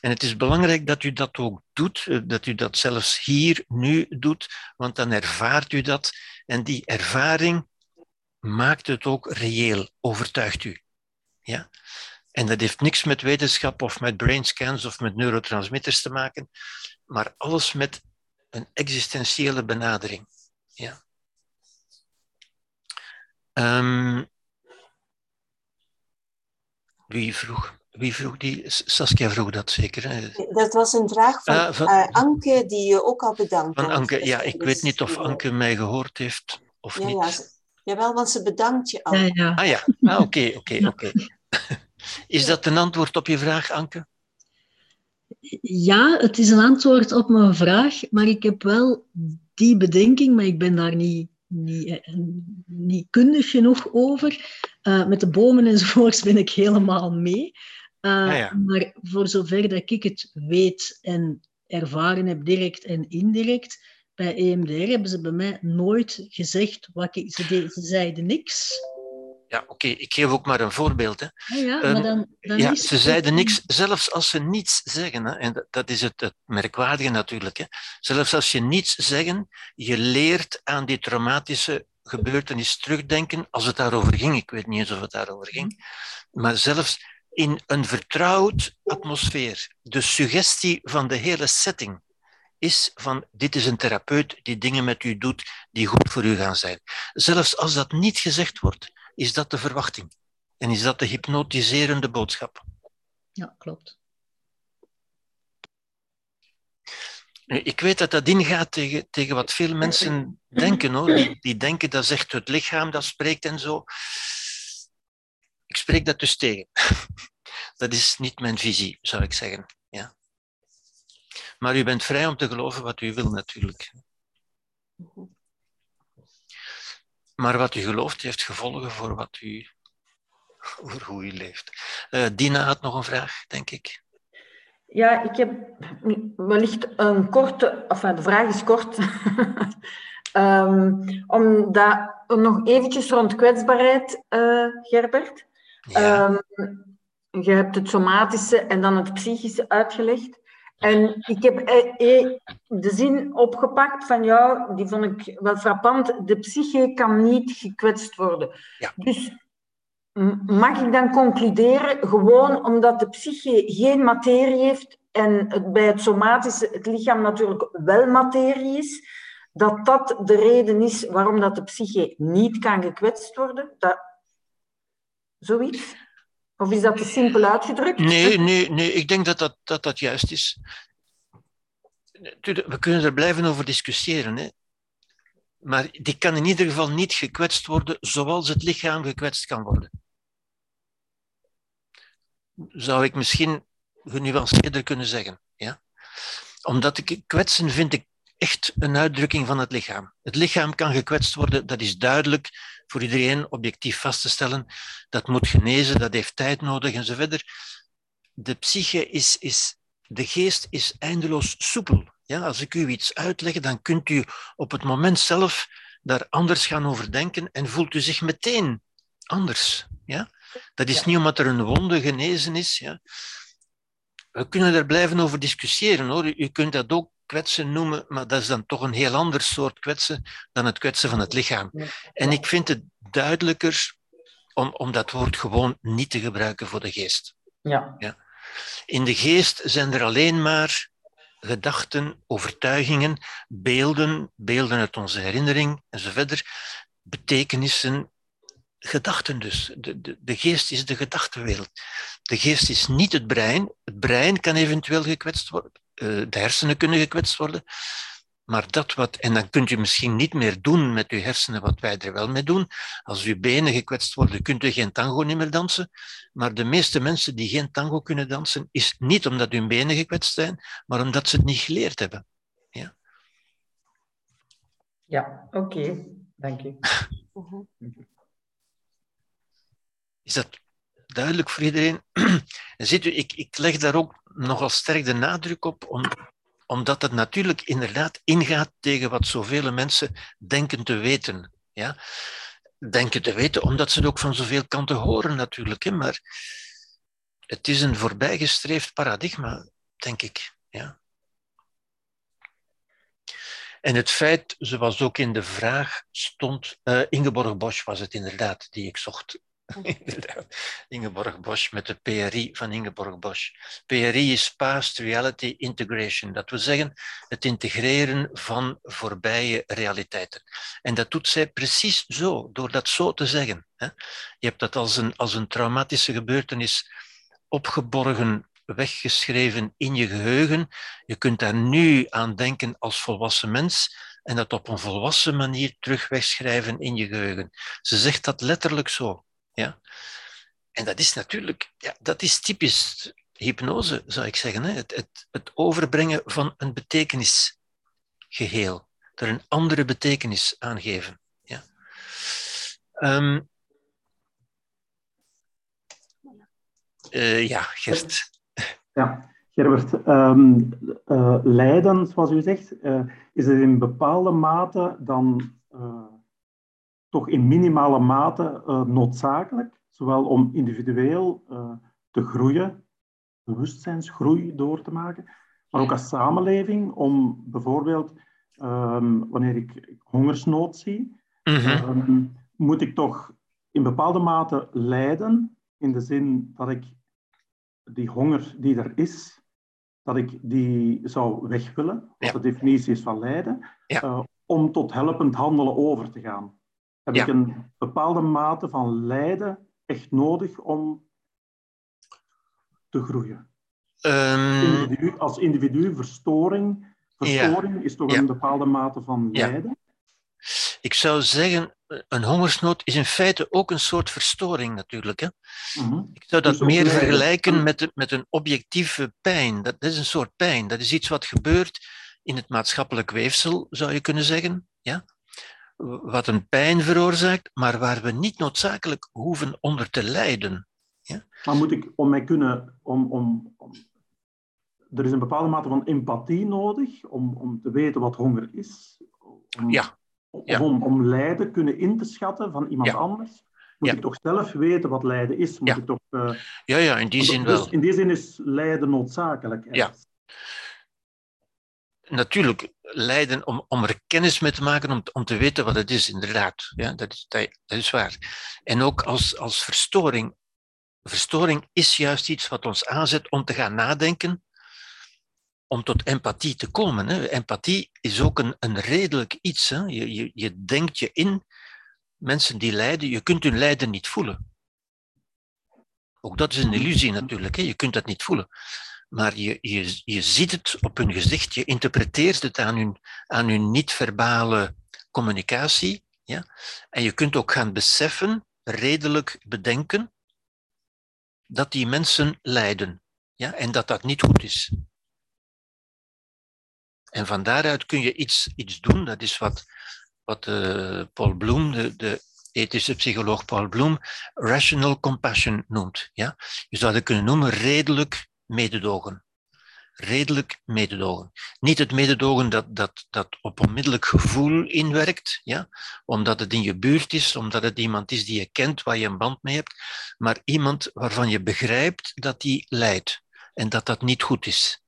En het is belangrijk dat u dat ook doet, eh, dat u dat zelfs hier, nu doet, want dan ervaart u dat. En die ervaring maakt het ook reëel, overtuigt u. Ja? En dat heeft niks met wetenschap of met brainscans of met neurotransmitters te maken, maar alles met een existentiële benadering. Ja. Um, wie vroeg? Wie vroeg die? Saskia vroeg dat zeker. Hè?
Dat was een vraag van, van uh, Anke, die je ook al bedankt
Van Anke, ja, ik weet niet of Anke mij gehoord heeft of
ja,
niet.
Ja, jawel, want ze bedankt je al.
Ja, ja.
Ah ja, ah, oké, oké, oké. Is dat een antwoord op je vraag, Anke?
Ja, het is een antwoord op mijn vraag, maar ik heb wel die bedenking, maar ik ben daar niet, niet, niet kundig genoeg over. Uh, met de bomen enzovoorts ben ik helemaal mee. Uh, ja. Maar voor zover dat ik het weet en ervaren heb, direct en indirect, bij EMDR hebben ze bij mij nooit gezegd, wat ik, ze, de, ze zeiden niks.
Ja, oké, okay. ik geef ook maar een voorbeeld. Hè.
Ah, ja, um, maar dan, dan
ja,
is
ze zeiden niks, zelfs als ze niets zeggen. Hè, en dat, dat is het, het, merkwaardige natuurlijk. Hè. Zelfs als je niets zeggen, je leert aan die traumatische gebeurtenis terugdenken als het daarover ging. Ik weet niet eens of het daarover ging. Maar zelfs in een vertrouwd atmosfeer. De suggestie van de hele setting is van dit is een therapeut die dingen met u doet die goed voor u gaan zijn. Zelfs als dat niet gezegd wordt, is dat de verwachting. En is dat de hypnotiserende boodschap.
Ja, klopt.
Ik weet dat dat ingaat tegen, tegen wat veel mensen denken. Hoor. Die, die denken dat zegt het lichaam dat spreekt en zo. Ik spreek dat dus tegen. Dat is niet mijn visie, zou ik zeggen. Ja. Maar u bent vrij om te geloven wat u wil, natuurlijk. Maar wat u gelooft heeft gevolgen voor, wat u, voor hoe u leeft. Uh, Dina had nog een vraag, denk ik.
Ja, ik heb wellicht een korte, enfin de vraag is kort. um, omdat nog eventjes rond kwetsbaarheid, uh, Gerbert. Ja. Um, je hebt het somatische en dan het psychische uitgelegd. En ik heb eh, eh, de zin opgepakt van jou, die vond ik wel frappant. De psyche kan niet gekwetst worden.
Ja.
Dus mag ik dan concluderen, gewoon omdat de psyche geen materie heeft en het, bij het somatische het lichaam natuurlijk wel materie is, dat dat de reden is waarom dat de psyche niet kan gekwetst worden? Dat... Zoiets? Of is dat te simpel uitgedrukt?
Nee, nee, nee ik denk dat dat, dat, dat juist is. We kunnen er blijven over discussiëren. Hè. Maar die kan in ieder geval niet gekwetst worden zoals het lichaam gekwetst kan worden. Zou ik misschien genuanceerder kunnen zeggen. Ja? Omdat ik kwetsen vind ik echt een uitdrukking van het lichaam. Het lichaam kan gekwetst worden, dat is duidelijk voor iedereen objectief vast te stellen. Dat moet genezen, dat heeft tijd nodig enzovoort. De psyche is, is, de geest is eindeloos soepel. Ja, als ik u iets uitleg, dan kunt u op het moment zelf daar anders gaan over denken en voelt u zich meteen anders. Ja? Dat is niet omdat er een wonde genezen is. Ja? We kunnen er blijven over discussiëren hoor. U kunt dat ook kwetsen noemen, maar dat is dan toch een heel ander soort kwetsen dan het kwetsen van het lichaam. En ik vind het duidelijker om, om dat woord gewoon niet te gebruiken voor de geest.
Ja.
ja. In de geest zijn er alleen maar gedachten, overtuigingen, beelden, beelden uit onze herinnering enzovoort, betekenissen, gedachten dus. De, de, de geest is de gedachtenwereld. De geest is niet het brein. Het brein kan eventueel gekwetst worden. Eh, de hersenen kunnen gekwetst worden. Maar dat wat, en dan kunt u misschien niet meer doen met uw hersenen wat wij er wel mee doen. Als uw benen gekwetst worden, kunt u geen tango niet meer dansen. Maar de meeste mensen die geen tango kunnen dansen, is niet omdat hun benen gekwetst zijn, maar omdat ze het niet geleerd hebben. Ja,
ja oké. Dank u.
Is dat duidelijk voor iedereen? En u, ik, ik leg daar ook nogal sterk de nadruk op, om, omdat het natuurlijk inderdaad ingaat tegen wat zoveel mensen denken te weten. Ja? Denken te weten, omdat ze het ook van zoveel kanten horen natuurlijk. Hè? Maar het is een voorbijgestreefd paradigma, denk ik. Ja? En het feit, zoals ook in de vraag stond, uh, Ingeborg Bosch was het inderdaad die ik zocht. Ingeborg Bosch met de PRI van Ingeborg Bosch. PRI is Past Reality Integration. Dat wil zeggen het integreren van voorbije realiteiten. En dat doet zij precies zo, door dat zo te zeggen. Je hebt dat als een, als een traumatische gebeurtenis opgeborgen weggeschreven in je geheugen. Je kunt daar nu aan denken als volwassen mens en dat op een volwassen manier terug wegschrijven in je geheugen. Ze zegt dat letterlijk zo. Ja? En dat is natuurlijk, ja, dat is typisch hypnose, zou ik zeggen. Hè? Het, het, het overbrengen van een betekenisgeheel. Er een andere betekenis aan geven. Ja, um, uh, ja Gert.
Ja, Gerbert, um, uh, lijden, zoals u zegt, uh, is het in bepaalde mate dan toch in minimale mate uh, noodzakelijk, zowel om individueel uh, te groeien, bewustzijnsgroei door te maken, maar ook als samenleving om bijvoorbeeld, um, wanneer ik hongersnood zie, mm -hmm. um, moet ik toch in bepaalde mate lijden, in de zin dat ik die honger die er is, dat ik die zou weg willen, wat ja. de definitie is van lijden, ja. uh, om tot helpend handelen over te gaan heb ja. ik een bepaalde mate van lijden echt nodig om te groeien.
Um,
individu, als individu, verstoring, verstoring ja. is toch ja. een bepaalde mate van lijden?
Ik zou zeggen, een hongersnood is in feite ook een soort verstoring natuurlijk. Hè?
Mm -hmm.
Ik zou dat dus meer vergelijken met, met een objectieve pijn. Dat, dat is een soort pijn. Dat is iets wat gebeurt in het maatschappelijk weefsel, zou je kunnen zeggen. Ja? Wat een pijn veroorzaakt, maar waar we niet noodzakelijk hoeven onder te lijden. Ja?
Maar moet ik, om mij kunnen, om, om, om, er is een bepaalde mate van empathie nodig om, om te weten wat honger is. Om,
ja.
Om, om lijden kunnen in te schatten van iemand
ja.
anders. Moet ik toch zelf weten wat lijden is? Moet
ja.
Ik toch, uh,
ja, ja, in die zin
dus
wel.
In die zin is lijden noodzakelijk.
Ja. Natuurlijk lijden om, om er kennis mee te maken, om, om te weten wat het is, inderdaad. Ja, dat, is, dat, dat is waar. En ook als, als verstoring. Verstoring is juist iets wat ons aanzet om te gaan nadenken, om tot empathie te komen. Hè. Empathie is ook een, een redelijk iets. Hè. Je, je, je denkt je in mensen die lijden, je kunt hun lijden niet voelen. Ook dat is een illusie natuurlijk, hè. je kunt dat niet voelen maar je, je, je ziet het op hun gezicht, je interpreteert het aan hun, aan hun niet-verbale communicatie. Ja? En je kunt ook gaan beseffen, redelijk bedenken, dat die mensen lijden ja? en dat dat niet goed is. En van daaruit kun je iets, iets doen, dat is wat, wat uh, Paul Bloem, de, de ethische psycholoog Paul Bloem, rational compassion noemt. Ja? Je zou het kunnen noemen redelijk mededogen. Redelijk mededogen. Niet het mededogen dat, dat, dat op onmiddellijk gevoel inwerkt, ja? omdat het in je buurt is, omdat het iemand is die je kent, waar je een band mee hebt, maar iemand waarvan je begrijpt dat die lijdt en dat dat niet goed is.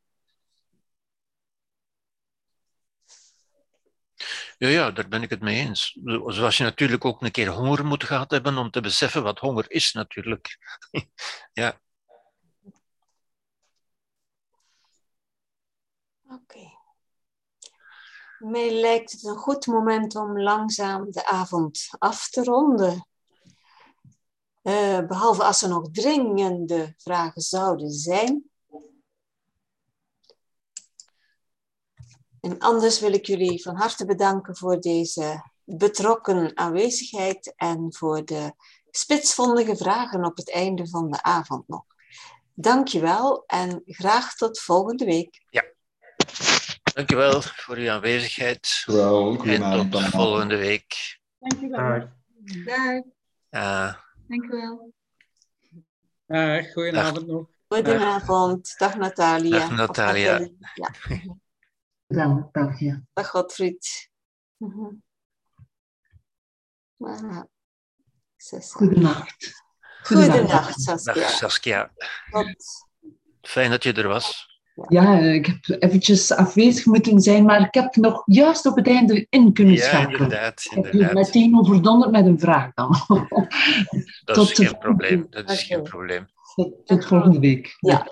Ja, ja, daar ben ik het mee eens. Zoals je natuurlijk ook een keer honger moet gehad hebben om te beseffen wat honger is, natuurlijk. ja.
Oké. Mij lijkt het een goed moment om langzaam de avond af te ronden. Uh, behalve als er nog dringende vragen zouden zijn. En anders wil ik jullie van harte bedanken voor deze betrokken aanwezigheid en voor de spitsvondige vragen op het einde van de avond nog. Dankjewel en graag tot volgende week.
Ja. Dankjewel voor uw aanwezigheid.
Wel,
en tot volgende week.
Dankjewel. Dag.
Uh,
Dankjewel.
Uh, goedenavond nog.
Goedenavond. Dag Natalia.
Dag Natalia.
Ja. Dag Natalia.
Dag Godfried. -hmm.
Goedenacht.
Goedenacht, Saskia.
Dag Saskia. Fijn dat je er was.
Ja, ik heb eventjes afwezig moeten zijn, maar ik heb nog juist op het einde in kunnen
ja,
schakelen.
Inderdaad, inderdaad.
Ik heb meteen overdonderd met een vraag dan.
Dat is geen probleem. Dat is geen probleem.
Tot, tot volgende week.
Ja,